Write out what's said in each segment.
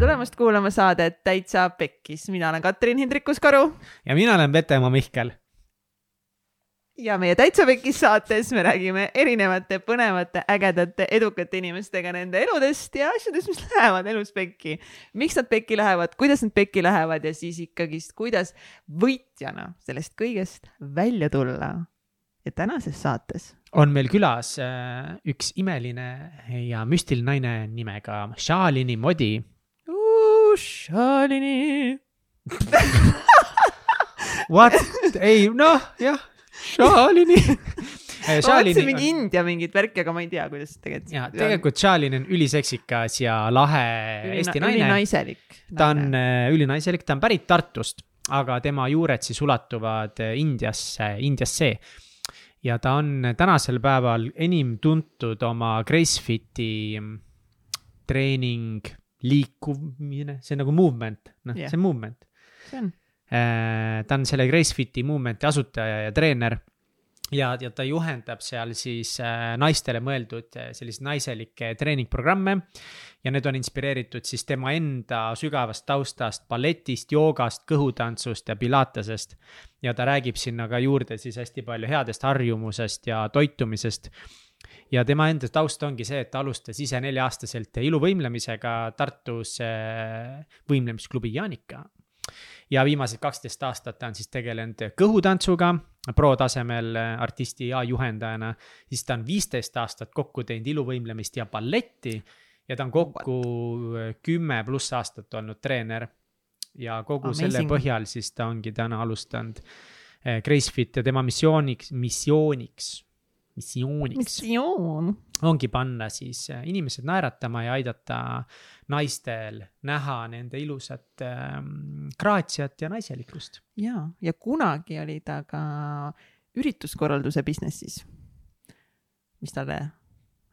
tere tulemast kuulama saadet Täitsa Pekkis, mina olen Katrin Hindrikus-Karu. ja mina olen Vetemaa Mihkel. ja meie Täitsa Pekkis saates me räägime erinevate põnevate, ägedate, edukate inimestega nende eludest ja asjadest, mis lähevad elus pekki. miks nad pekki lähevad, kuidas nad pekki lähevad ja siis ikkagist, kuidas võitjana sellest kõigest välja tulla. ja tänases saates on meil külas äh, üks imeline ja müstiline naine nimega Shalini Modi. Shalini What? ei, noh, jah, Shalini ma mõtlesin mingi India mingit värki, aga ma ei tea, kuidas tegelikult. ja tegelikult Shalin on üliseksikas ja lahe Ülina, Eesti naine. ülinaiselik. ta on äh, ülinaiselik, ta on pärit Tartust, aga tema juured siis ulatuvad äh, Indiasse, Indiasse ja ta on tänasel päeval enim tuntud oma Gracefiti mm, treening, liikumine, see on nagu movement, noh yeah., see on movement. see on. Äh, ta on selle Gracefiti movement'i asutaja ja treener ja, ja ta juhendab seal siis äh, naistele mõeldud äh, selliseid naiselikke treeningprogramme. ja need on inspireeritud siis tema enda sügavast taustast, balletist, joogast, kõhutantsust ja pilatesest. ja ta räägib sinna ka juurde siis hästi palju headest harjumusest ja toitumisest ja tema enda taust ongi see, et ta alustas ise nelja-aastaselt iluvõimlemisega Tartus äh, võimlemisklubi Jaanika ja viimased kaksteist aastat ta on siis tegelenud kõhutantsuga pro-tasemel artisti ja juhendajana. siis ta on viisteist aastat kokku teinud iluvõimlemist ja balletti ja ta on kokku kümme pluss aastat olnud treener. ja kogu Amazing. selle põhjal siis ta ongi täna alustanud Gracefit ja tema missiooniks, missiooniks missiooniks. missioon. ongi panna siis äh, inimesed naeratama ja aidata naistel näha nende ilusat ähm, graatsiat ja naiselikkust. ja, ja kunagi oli ta ka ürituskorralduse business'is, mis talle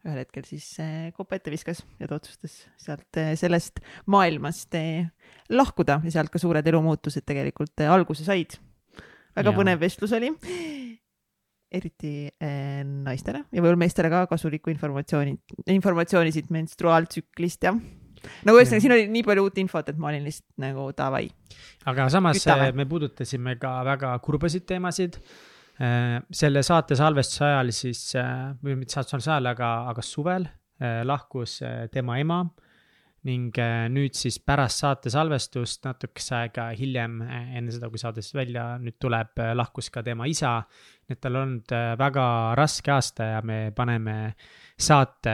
ühel hetkel siis äh, kopa ette viskas ja ta otsustas sealt äh, sellest maailmast lahkuda ja sealt ka suured elumuutused tegelikult alguse said. väga ja. põnev vestlus oli eriti äh, naistele ja võib-olla meestele ka kasulikku informatsiooni, informatsiooni siit menstruaaltsüklist ja no ühesõnaga, siin oli nii palju uut infot, et ma olin lihtsalt nagu davai. aga samas Kütame. me puudutasime ka väga kurbasid teemasid äh,. selle saate salvestuse ajal siis või mitte salvestuse ajal, aga, aga suvel lahkus tema ema ning äh, nüüd siis pärast saate salvestust natukese aega hiljem, äh, enne seda, kui saade siis välja nüüd tuleb, äh, lahkus ka tema isa. nii et tal on olnud väga raske aasta ja me paneme saate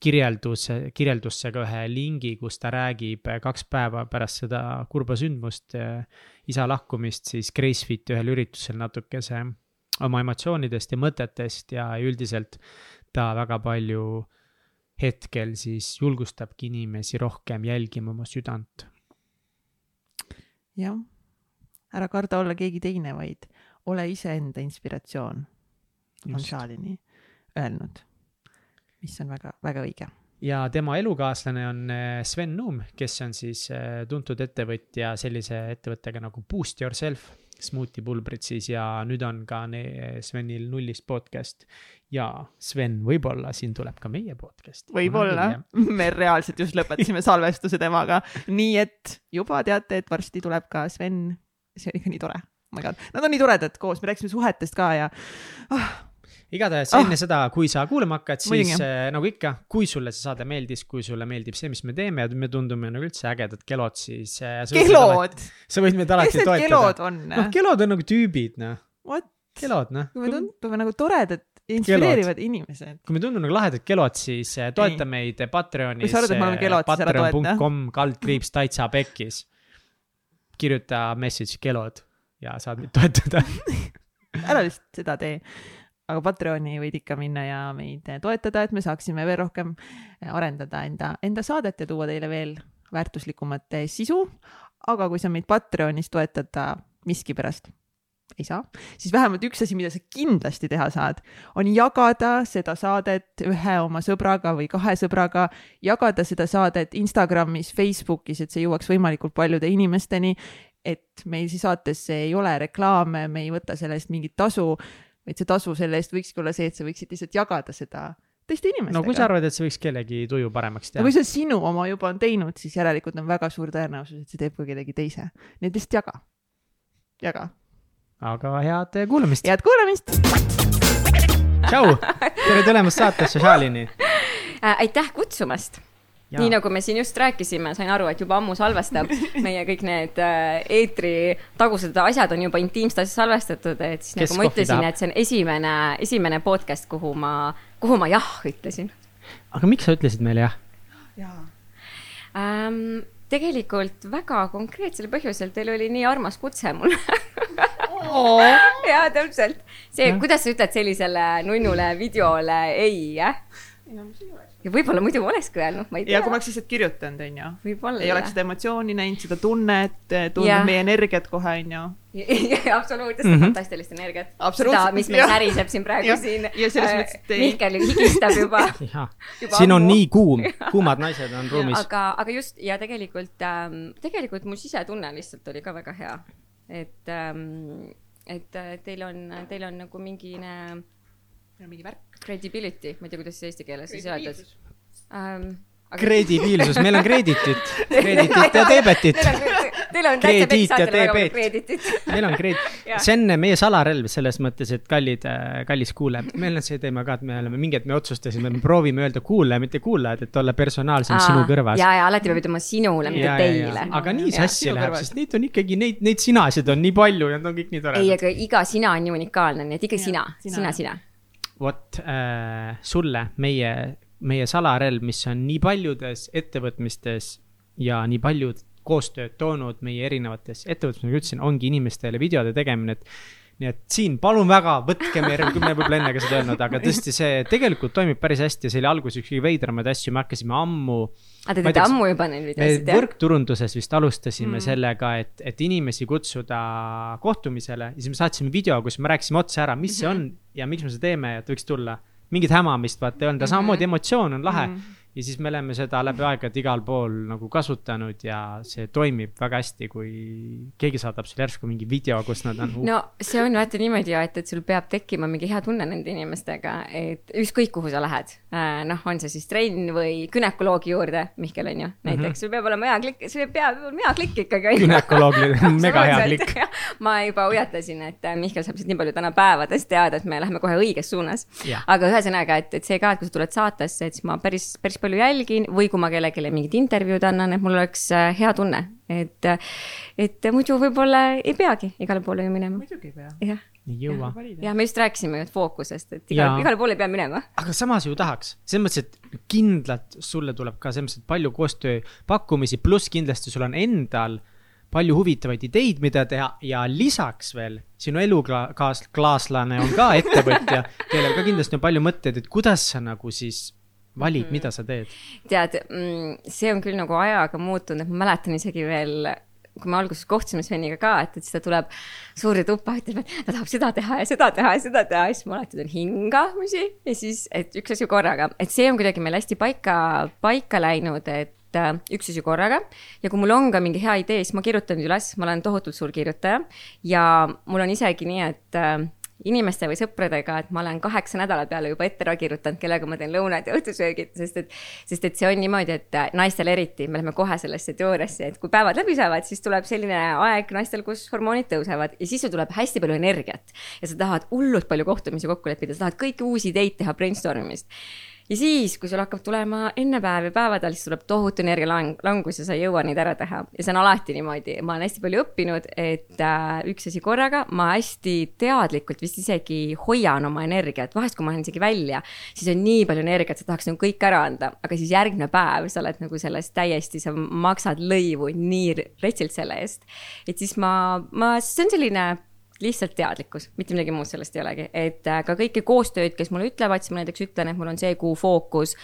kirjelduse, kirjeldusse ka ühe lingi, kus ta räägib kaks päeva pärast seda kurba sündmust, isa lahkumist, siis Gracefiti ühel üritusel natukese oma emotsioonidest ja mõtetest ja üldiselt ta väga palju hetkel siis julgustabki inimesi rohkem jälgima oma südant. jah, ära karda olla keegi teine, vaid ole iseenda inspiratsioon, on Shalini öelnud, mis on väga, väga õige. Ja tema elukaaslane on eh, Sven Nuum, kes on siis eh, tuntud ettevõtja sellise ettevõttega nagu Boost Yourself Smuuti pulbrit siis ja nüüd on ka Svenil nullist podcast. ja Sven, võib-olla siin tuleb ka meie podcast. võib-olla, me reaalselt just lõpetasime salvestuse temaga, nii et juba teate, et varsti tuleb ka Sven. see oli ikka nii tore, oh my god, nad on nii toredad koos, me rääkisime suhetest ka ja oh igatahes oh. enne seda, kui sa kuulama hakkad, siis äh, nagu ikka, kui sulle see saade meeldis, kui sulle meeldib see, mis me teeme ja me tundume nagu üldse ägedad kelod, siis äh,. kelod? sa võid meid alati toetada. kelod on? noh, kelod on nagu tüübid, noh. Kelod, noh. me tundume nagu toredad inspireerivad kelod. inimesed. kui me tundume nagu lahedad kelod, siis äh, toeta Ei. meid Patreonis. kui sa arvad, et me oleme kelod, siis ära toeta. patreon.com kaldkriips täitsa pekkis. kirjuta message kelod ja saad meid toetada ära lihtsalt seda tee aga Patreoni võid ikka minna ja meid toetada, et me saaksime veel rohkem arendada enda, enda saadet ja tuua teile veel väärtuslikumat sisu. aga kui sa meid Patreonis toetada miskipärast ei saa, siis vähemalt üks asi, mida sa kindlasti teha saad, on jagada seda saadet ühe oma sõbraga või kahe sõbraga, jagada seda saadet Instagramis, Facebookis, et see jõuaks võimalikult paljude inimesteni, et meil siis saatesse ei ole reklaame, me ei võta selle eest mingit tasu vaid see tasu selle eest võikski olla see, et sa võiksid lihtsalt jagada seda teiste inimestega. no kui sa arvad, et see võiks kellegi tuju paremaks teha kui. see sinu oma juba on teinud, siis järelikult on väga suur tõenäosus, et see teeb ka kellegi teise. nii et lihtsalt jaga, jaga. aga head kuulamist. head kuulamist. tšau, tere tulemast saatesse Šalini. Äh, aitäh kutsumast. Nii nagu me siin just rääkisime, sain aru, et juba ammu salvestab meie kõik need äh, eetri tagused asjad on juba intiimstas salvestatud, et siis Kes nagu ma ütlesin, et see on esimene, esimene podcast, kuhu ma, kuhu ma jah ütlesin aga miks sa ütlesid meile jah? ähm,. tegelikult väga konkreetsel põhjusel, teil oli nii armas kutse mulle. jaa, täpselt. see kuidas sa ütled sellisele nunnule videole ei, jah? Ja võib-olla muidu ma olekski öelnud, ma ei tea ja kui ma. oleks lihtsalt kirjutanud, onju. ei oleks seda emotsiooni näinud, seda tunnet, tundnud meie energiat kohe, onju. absoluutselt Mhm. mm -hmm. fantastilist energiat. Seda, mis meil säriseb siin praegu Jah. siin. Ja selles mõttes, et ei- Mihkel higistab Juba siin on ammu. nii kuum, kuumad naised on ruumis. aga, aga just ja tegelikult ähm,, tegelikult mu sisetunne lihtsalt oli ka väga hea. et ähm,, et äh, teil on, teil on nagu mingine mingi värk. credibility, ma ei tea, kuidas see eesti keeles siis öelda ähm,. kredibiilsus, meil on kreditit, kreditit ja deebetit. Teil on täitsa Krediit pekk, ja saate väga palju deebet. krediitit. meil on kreed-, Jah. see on meie salarelv selles mõttes, et kallid, kallis kuulaja, meil on see teema ka, et me oleme mingi hetk, me otsustasime, me proovime öelda kuulaja, mitte kuulajad, et olla personaalsem sinu kõrvas. ja, ja alati peab ütlema sinule, mitte teile. aga nii sassi sinu läheb, sest neid on ikkagi neid, neid sinasid on nii palju ja nad on kõik nii ei, toredad. aga iga sina on nii unikaalne, nii et ikka Jah, sina, sina, sina, sina. Vot äh, sulle meie, meie salarelv, mis on nii paljudes ettevõtmistes ja nii paljud koostööd toonud meie erinevates ettevõtmistes, nagu ütlesin, ongi inimestele videode tegemine, et nii et siin palun väga, võtke meie, me võib-olla enne ka seda öelnud, aga tõesti see tegelikult toimib päris hästi ja see oli alguses üks kõige veidramaid asju, me hakkasime ammu aga te teete ammu juba neid me videosid, jah? võrkturunduses vist alustasime mm. Sellega, et, et inimesi kutsuda kohtumisele ja siis me saatsime video, kus me rääkisime otse ära, mis mm -hmm. see on ja miks me seda teeme ja et võiks tulla. mingit hämamist vaata ei olnud, aga samamoodi emotsioon on lahe mm. -hmm. Ja siis me oleme seda läbi aegade igal pool nagu kasutanud ja see toimib väga hästi, kui keegi saadab sulle järsku mingi video, kus nad on no see on vaata niimoodi ju, et, et sul peab tekkima mingi hea tunne nende inimestega, et ükskõik kuhu sa lähed. noh, on see siis trenn või günekoloogi juurde, Mihkel on ju, näiteks mm -hmm. sul peab olema hea klikk, sul peab olema hea klikk ikkagi on ju. Gümnakoloogil mega hea klikk. ma juba hoiatasin, et äh, Mihkel saab siit nii palju täna päevadest teada, et me läheme kohe õiges suunas aga ühesõnaga, et, et see ka, et kui sa tuled saatesse, et siis ma päris, päris palju jälgin või kui ma kellelegi mingit intervjuud annan, et mul oleks äh, hea tunne, et, et muidu võib-olla ei peagi igale poole ju minema. muidugi ei pea. jah, ei jõua. ja me just rääkisime ju fookusest, et Jaa. igale, igale poole ei pea minema. aga samas ju tahaks, selles mõttes, et kindlalt sulle tuleb ka selles mõttes, et palju koostööpakkumisi, pluss kindlasti sul on endal palju huvitavaid ideid, mida teha ja lisaks veel sinu elukaaslane on ka ettevõtja, kellel ka kindlasti on palju mõtteid, et kuidas sa nagu siis valid mm, -hmm. mida sa teed. tead, see on küll nagu ajaga muutunud, et ma mäletan isegi veel kui me alguses kohtusime Sveniga ka, et, et siis ta tuleb suurde tuppa, ütleb, et ta tahab seda teha ja seda teha ja seda teha ja siis ma alati teen hingamisi ja siis, et üks asi korraga, et see on kuidagi meil hästi paika, paika läinud, et äh, üks asi korraga ja kui mul on ka mingi hea idee, siis ma kirjutan üles, ma olen tohutult suur kirjutaja ja mul on isegi nii, et äh, inimeste või sõpradega, et ma olen kaheksa nädala peale juba ette ära kirjutanud, kellega ma teen lõunad ja õhtusöögid, sest et, sest et see on niimoodi, et äh, naistel eriti, me läheme kohe sellesse teooriasse, et kui päevad läbi saavad, siis tuleb selline aeg naistel, kus hormoonid tõusevad ja siis sul tuleb hästi palju energiat. Ja sa tahad hullult palju kohtumisi kokku leppida, sa tahad kõiki uusi ideid teha brainstorm imist ja siis, kui sul hakkab tulema enne päev ja päevadel, siis tuleb tohutu energialangus ja sa ei jõua neid ära teha. Ja see on alati niimoodi, ma olen hästi palju õppinud, et äh, üks asi korraga, ma hästi teadlikult vist isegi hoian oma energiat, vahest kui ma lähen isegi välja, siis on nii palju energiat, sa tahaks nagu kõik ära anda, aga siis järgmine päev sa oled nagu selles täiesti, sa maksad lõivu nii retsilt selle eest. et siis ma, ma, see on selline lihtsalt teadlikkus, mitte midagi muud sellest ei olegi, et äh, ka kõiki koostööd, kes mulle ütlevad, siis ma näiteks ütlen, et mul on see kuu fookus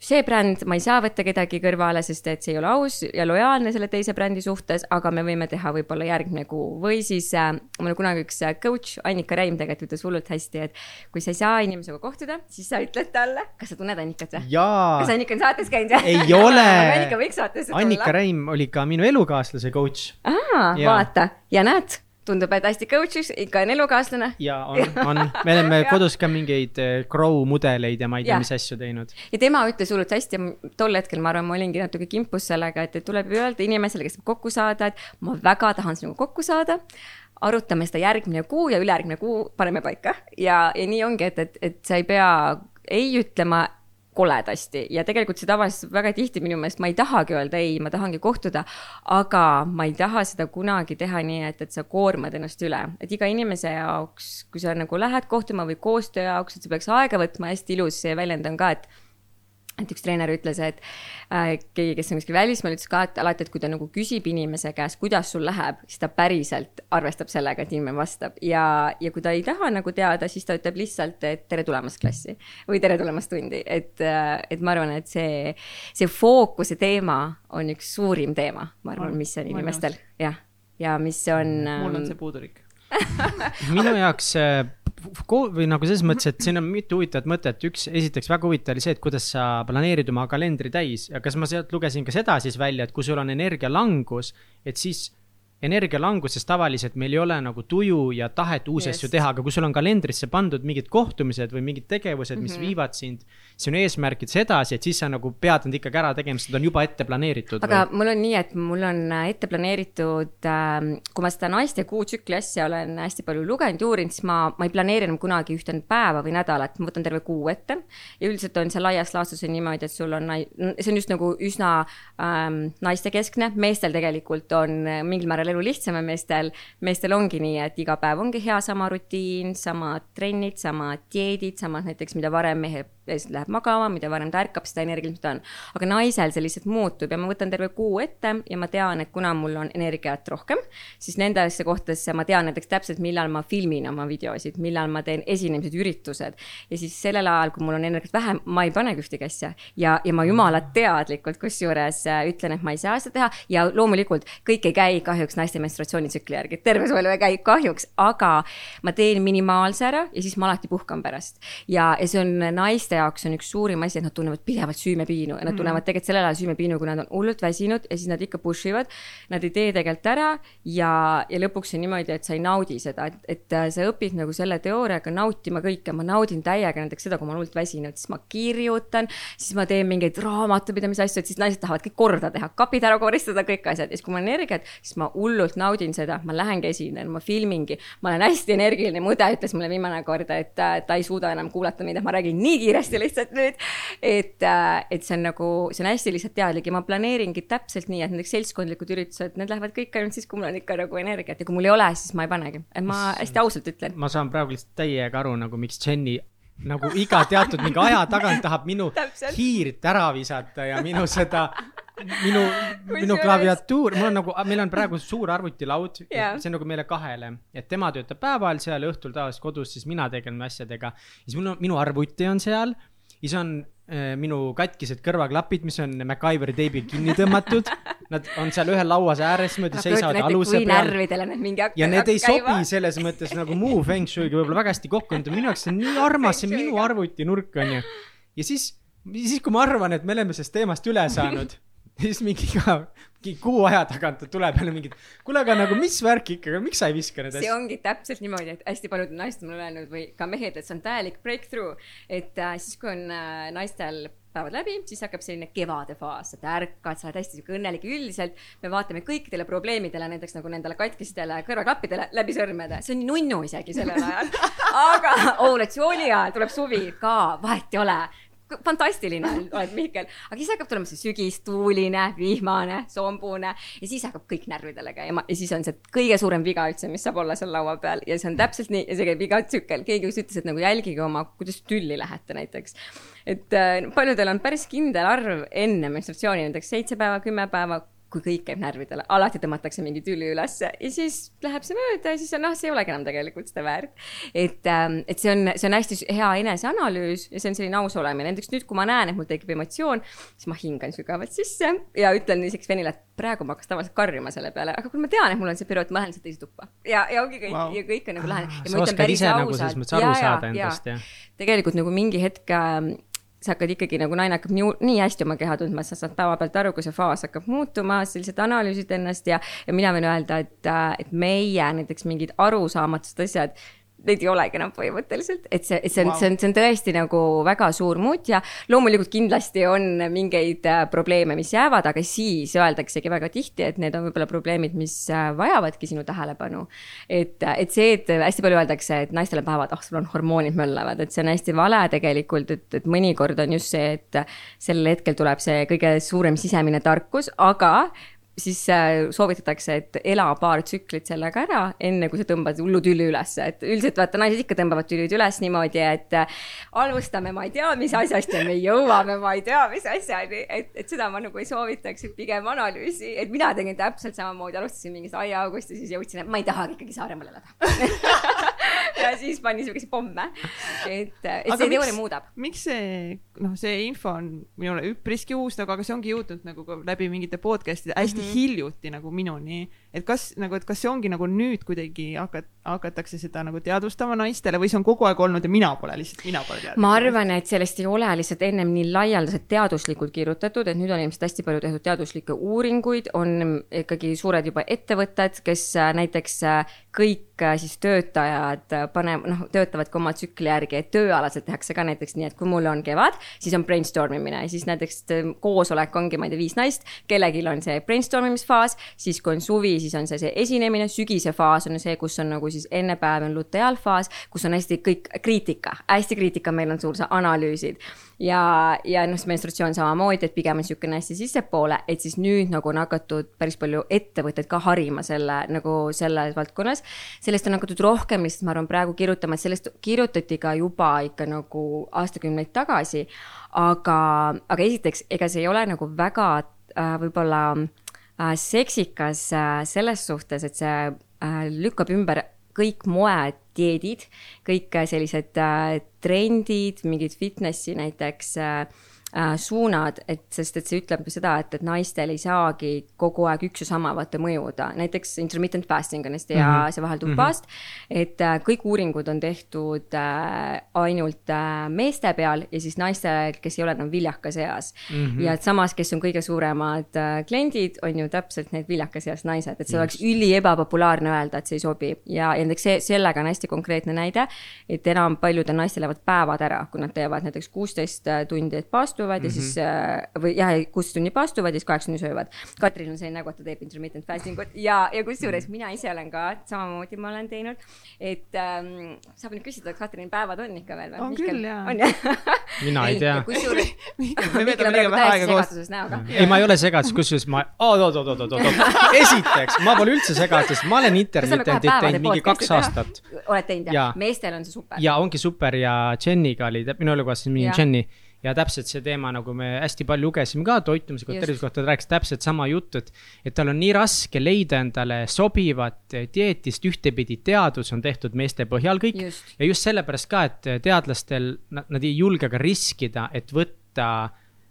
see bränd, ma ei saa võtta kedagi kõrvale, sest et see ei ole aus ja lojaalne selle teise brändi suhtes, aga me võime teha võib-olla järgmine kuu või siis äh, mul kunagi üks äh, coach Annika Reim tegelikult ütles hullult hästi, et kui sa ei saa inimesega kohtuda, siis sa ütled talle, kas sa tunned Annikat või? kas, Annika on saates käinud või? ei ole Annika võiks saatesse tulla. Annika Reim oli ka minu elukaaslase coach. aa, vaata ja näed, tundub, et hästi coach'iks, ikka on elukaaslane. ja on, on, me oleme kodus ka mingeid eh, Grow mudeleid ja ma ei tea, mis asju teinud. ja tema ütles hullult hästi tol hetkel ma arvan, ma olingi natuke kimpus sellega, et, et tuleb öelda inimesele, kes tahab kokku saada, et ma väga tahan sinuga kokku saada. Arutame seda järgmine kuu ja ülejärgmine kuu paneme paika. Ja, ja nii ongi, et, et, et sa ei pea ei ütlema koledasti. Ja tegelikult see tavaliselt väga tihti minu meelest ma ei tahagi öelda ei, ma tahangi kohtuda, aga ma ei taha seda kunagi teha nii, et, et sa koormad ennast üle, et iga inimese jaoks, kui sa nagu lähed kohtuma või koostöö jaoks, et see peaks aega võtma, hästi ilus. Väljend on ka, et et üks treener ütles, et äh, keegi, kes on kuskil välismaal, ütles ka, et alati, et kui ta nagu küsib inimese käest, kuidas sul läheb, siis ta päriselt arvestab sellega, et inimene vastab. Ja, ja kui ta ei taha nagu teada, siis ta ütleb lihtsalt, et tere tulemast klassi või tere tulemast tundi, et äh,, et ma arvan, et see, see fookuse teema on üks suurim teema, ma arvan, mis on inimestel, jah, ja mis on. mul on ähm, see puudulik. Minu jaoks äh, või nagu selles mõttes, et siin on mitu huvitavat mõtet, üks, esiteks väga huvitav oli see, et kuidas sa planeerid oma kalendri täis. Ja kas ma sealt lugesin ka seda siis välja, et kui sul on energialangus, et siis energialanguses tavaliselt meil ei ole nagu tuju ja tahet uus yes. asju teha, aga kui sul on kalendrisse pandud mingid kohtumised või mingid tegevused, mis mm -hmm. viivad sind sinu eesmärkides edasi, et siis sa nagu pead nad ikkagi ära tegema, sest nad on juba ette planeeritud. aga või? mul on nii, et mul on ette planeeritud äh,, kui ma seda naiste kuutsükli asja olen hästi palju lugenud ja uurinud, siis ma, ma ei planeeri enam kunagi ühte päeva või nädalat, ma võtan terve kuu ette. ja üldiselt on see laias laastus on niimoodi, et sul on, see on just nagu üsna ähm, naistekeskne, meestel tegelikult on mingil määral elu lihtsam ja meestel, meestel ongi nii, et iga päev ongi hea sama rutiin, samad trennid, samad dieedid, samad näiteks, mida varem mehe läheb magama, mida varem ta ärkab, seda energiliselt on. aga naisel see lihtsalt muutub ja ma võtan terve kuu ette ja ma tean, et kuna mul on energiat rohkem, siis nendesse kohtadesse ma tean näiteks täpselt, millal ma filmin oma videosid, millal ma teen esinemised, üritused. ja siis sellel ajal, kui mul on energiat vähem, ma ei panegi ühtegi asja ja, ja ma jumala teadlikult kusjuures äh, ütlen, et ma ei saa seda teha ja loomulikult kõik ei käi kahjuks naiste menstruatsioonitsükli järgi, terve su elu ei käi kahjuks, aga ma teen minimaalse ära ja siis ma alati puhkan pärast. ja, ja see on naiste jaoks on üks suurim asi, et nad tunnevad pidevalt süümepiinu ja nad mm. tunnevad tegelikult sellel ajal süümepiinu, kui nad on hullult väsinud ja siis nad ikka push ivad. Nad ei tee tegelikult ära ja, ja lõpuks on niimoodi, et sa ei naudi seda, et, et sa õpid nagu selle teooriaga nautima kõike, ma naudin täiega näiteks seda, kui ma olen hullult väsinud, siis ma kirjutan, siis ma teen mingeid raamatupidamise asju, et siis naised tahavad kõik korda teha, kapid ära koristada, kõik asjad ja siis, kui mul on energiat, siis ma hullult naudin seda, ma lähengi esinen, ma filmingi, ma olen hästi energiline, mu õde ütles mulle viimane kord, et ta ei suuda enam kuulata mind, et ma räägin nii kiiresti lihtsalt nüüd. et, et see on nagu, see on hästi lihtsalt teadlik ja ma planeeringi täpselt nii, et näiteks seltskondlikud üritused, need lähevad kõik ainult siis, kui mul on ikka nagu energiat ja kui mul ei ole, siis ma ei panegi, et ma hästi ausalt ütlen. ma saan praegu lihtsalt täiega aru nagu, miks Jenny nagu iga teatud mingi aja tagant tahab minu hiirt ära visata ja minu seda minu, minu klaviatuur, mul on nagu, meil on praegu suur arvutilaud yeah., see on nagu meile kahele, et tema töötab päeval seal õhtul tavaliselt kodus, siis mina tegelen asjadega. siis mul on, minu arvuti on seal, siis on äh, minu katkised kõrvaklapid, mis on MacGyveri teibiga kinni tõmmatud Nad on seal ühe lauas ääres, niimoodi seisavad aluse peal. ja need ei sobi selles mõttes nagu muu feng shui'ga võib-olla väga hästi kokku, minu jaoks see on nii armas, see on minu arvutinurk onju. ja siis, siis kui ma arvan, et me oleme sellest teemast üle saanud siis mingi ka, mingi kuu aja tagant tuleb jälle mingid, kuule, aga nagu mis värk ikka, miks sa ei viska neid asju? see ongi täpselt niimoodi, et hästi paljud naised on mulle öelnud või ka mehed, et see on täielik breakthrough. et äh, siis, kui on äh, naistel päevad läbi, siis hakkab selline kevade faas, et ärkad, sa oled hästi sihuke õnnelik ja üldiselt me vaatame kõikidele probleemidele, näiteks nagu nendele katkistele kõrvaklappidele läbi sõrmede, see on nunnu isegi sellel ajal. aga ovulatsiooni ajal tuleb suvi ka, vahet ei ole fantastiline oled Mihkel, aga siis hakkab tulema see sügis, tuuline, vihmane, sombune ja siis hakkab kõik närvidele käima. Ja siis on see kõige suurem viga üldse, mis saab olla seal laua peal. Ja see on täpselt nii ja see käib iga tsükkel, keegi just ütles, et nagu jälgige oma, kuidas tülli lähete näiteks. et äh, paljudel on päris kindel arv enne menstruatsiooni, näiteks seitse päeva, kümme päeva kui kõik käib närvidele, alati tõmmatakse mingi tüli ülesse ja siis läheb see mööda ja siis on noh, see ei olegi enam tegelikult seda väärt. et, ähm, et see on, see on hästi hea eneseanalüüs ja see on selline aus olemine, näiteks nüüd, kui ma näen, et mul tekib emotsioon, siis ma hingan sügavalt sisse ja ütlen isegi Svenile, et praegu ma hakkaks tavaliselt karjuma selle peale, aga kui ma tean, et mul on see periood, ma lähen lihtsalt teise tuppa ja, ja ongi kõik wow. ja kõik on nagu lähenenud. sa oskad ise nagu selles mõttes aru ja, saada endast, jah? tegelikult nagu mingi hetk ähm, sa hakkad ikkagi nagu naine hakkab nii, nii hästi oma keha tundma, sa saad päevapealt aru, kui see faas hakkab muutuma, sa lihtsalt analüüsid ennast ja, ja mina võin öelda, et, et meie näiteks mingid arusaamatused asjad neid ei olegi enam põhimõtteliselt, et see, see on wow., see on, see on tõesti nagu väga suur muut ja loomulikult kindlasti on mingeid äh, probleeme, mis jäävad, aga siis öeldaksegi väga tihti, et need on võib-olla probleemid, mis äh, vajavadki sinu tähelepanu. et, äh, et see, et hästi palju öeldakse, et naistel on päevad, ah, sul on hormoonid möllavad, et see on hästi vale tegelikult, et, et mõnikord on just see, et sellel hetkel tuleb see kõige suurem sisemine tarkus, aga siis äh, soovitatakse, et ela paar tsüklit sellega ära, enne kui sa tõmbad hullu tüli ülesse, et üldiselt vaata, naised ikka tõmbavad tülid üles niimoodi, et äh, alustame, ma ei tea, mis asjast ja me jõuame, ma ei tea, mis asjani, et, et seda ma nagu ei soovitaks, et pigem analüüsi, et mina tegin täpselt samamoodi, alustasin mingist aiaaugust ja siis jõudsin, et ma ei tahagi ikkagi Saaremaal elada ja siis panin siukese pomme, et, et aga see teooria muudab. miks see, noh, see info on minule üpriski uus nagu, aga see ongi jõudnud nagu läbi mingite podcast'ide hästi mm -hmm. hiljuti nagu minuni. Et kas nagu, et kas see ongi nagu nüüd kuidagi hakat-, hakatakse seda nagu teadvustama naistele või see on kogu aeg olnud ja mina pole lihtsalt, mina pole teadnud? ma arvan, et sellest ei ole lihtsalt ennem nii laialdaselt teaduslikult kirjutatud, et nüüd on ilmselt hästi palju tehtud teaduslikke uuringuid, on ikkagi suured juba ettevõtted, kes äh, näiteks äh, kõik äh, siis töötajad paneb, noh, töötavadki oma tsükli järgi, et tööalaselt tehakse ka näiteks nii, et kui mul on kevad, siis on brainstorm imine siis näiteks koosolek ongi, ma ei tea, viis naist, kellelgi on see brainstorm imisfaas, siis kui on suvi, siis on see see esinemine, sügise faas on see, kus on nagu siis enne päeva on luteaalfaas, kus on hästi kõik kriitika, hästi kriitika, meil on suur see analüüsid ja, ja noh, see menstratsioon samamoodi, et pigem on niisugune hästi sissepoole, et siis nüüd nagu on hakatud päris palju ettevõtteid ka harima selle nagu selles valdkonnas. sellest on hakatud rohkem lihtsalt, ma arvan, praegu kirjutama, et sellest kirjutati ka juba ikka nagu aastakümneid tagasi. aga, aga esiteks, ega see ei ole nagu väga äh, võib-olla seksikas äh, selles suhtes, et see äh, lükkab ümber kõik moedieedid, kõik sellised äh, trendid, mingid fitnessi näiteks äh, äh, suunad, et sest, et see ütleb seda, et, et naistel ei saagi kogu aeg üks ja sama vaata mõjuda, näiteks intermittent fasting on hästi hea mm -hmm. see vahelduv paast mm. -hmm. et äh, kõik uuringud on tehtud äh, ainult äh, meeste peal ja siis naistel, kes ei ole enam viljakas eas mm. -hmm. ja et samas, kes on kõige suuremad äh, kliendid, on ju täpselt need viljakas eas naised, et see Just. oleks üli ebapopulaarne öelda, et see ei sobi ja, ja näiteks see, sellega on hästi konkreetne näide, et enam paljudel naistel lähevad päevad ära, kui nad teevad näiteks kuusteist äh, tundi, et paastu paastuvad mm -hmm. ja siis mhm. äh, või jah, kuus tundi paastuvad ja siis kaheksa tundi söövad. Katrin on selline nägu, et ta teeb intermittent fasting ut ja, ja kusjuures mm -hmm. mina ise olen ka samamoodi, ma olen teinud, et ähm, saab nüüd küsida, kas Katrin päevad on ikka veel või? on Mihkel, küll jaa. on jah? mina ei tea. kusjuures. me veedame liiga vähe aega koos. ei, ma ei ole segaduses, kusjuures ma, oot, oot, oot, oot, oot, oot, esiteks, ma pole üldse segaduses, ma olen intermittentit teinud mingi kaks aastat. oled teinud jah? meestel on see super. ja ongi super ja Jeniga oli, minu elukaaslasest mingi Jenny ja täpselt see teema, nagu me hästi palju lugesime ka toitumise kohta, tervise kohta, ta rääkis täpselt sama juttu, et. et tal on nii raske leida endale sobivat dieeti, sest ühtepidi teadus on tehtud meeste põhjal kõik. ja just sellepärast ka, et teadlastel, nad ei julge ka riskida, et võtta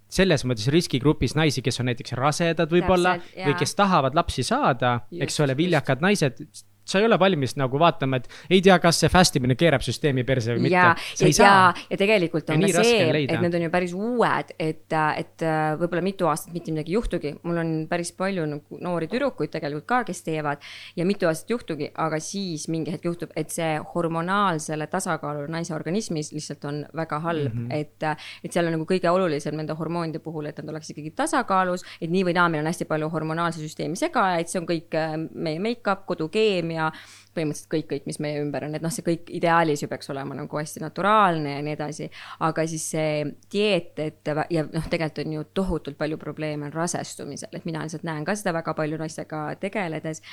selles mõttes riskigrupis naisi, kes on näiteks rasedad võib-olla või kes tahavad lapsi saada, eks ole, viljakad naised, sa ei ole valmis nagu vaatama, et ei tea, kas see fast imine keerab süsteemi perse või ja, mitte. ja, ja, ja tegelikult on ja ka see, et need on ju päris uued, et, et äh, võib-olla mitu aastat mitte midagi ei juhtugi. mul on päris palju nagu noori tüdrukuid tegelikult ka, kes teevad ja mitu aastat juhtugi, aga siis mingi hetk juhtub, et see hormonaalsele tasakaalule naise organismis lihtsalt on väga halb mm, -hmm. et, et seal on nagu kõige olulisem nende hormoonide puhul, et nad oleks ikkagi tasakaalus, et nii või naa, meil on hästi palju hormonaalse süsteemi segajaid, see on kõik äh, meie make-up, kodukeemia ja põhimõtteliselt kõik, kõik, mis meie ümber on, et noh, see kõik ideaalis ju peaks olema nagu hästi naturaalne ja nii edasi. aga siis see dieet, et ja noh, tegelikult on ju tohutult palju probleeme on rasestumisel, et mina lihtsalt näen ka seda väga palju naistega tegeledes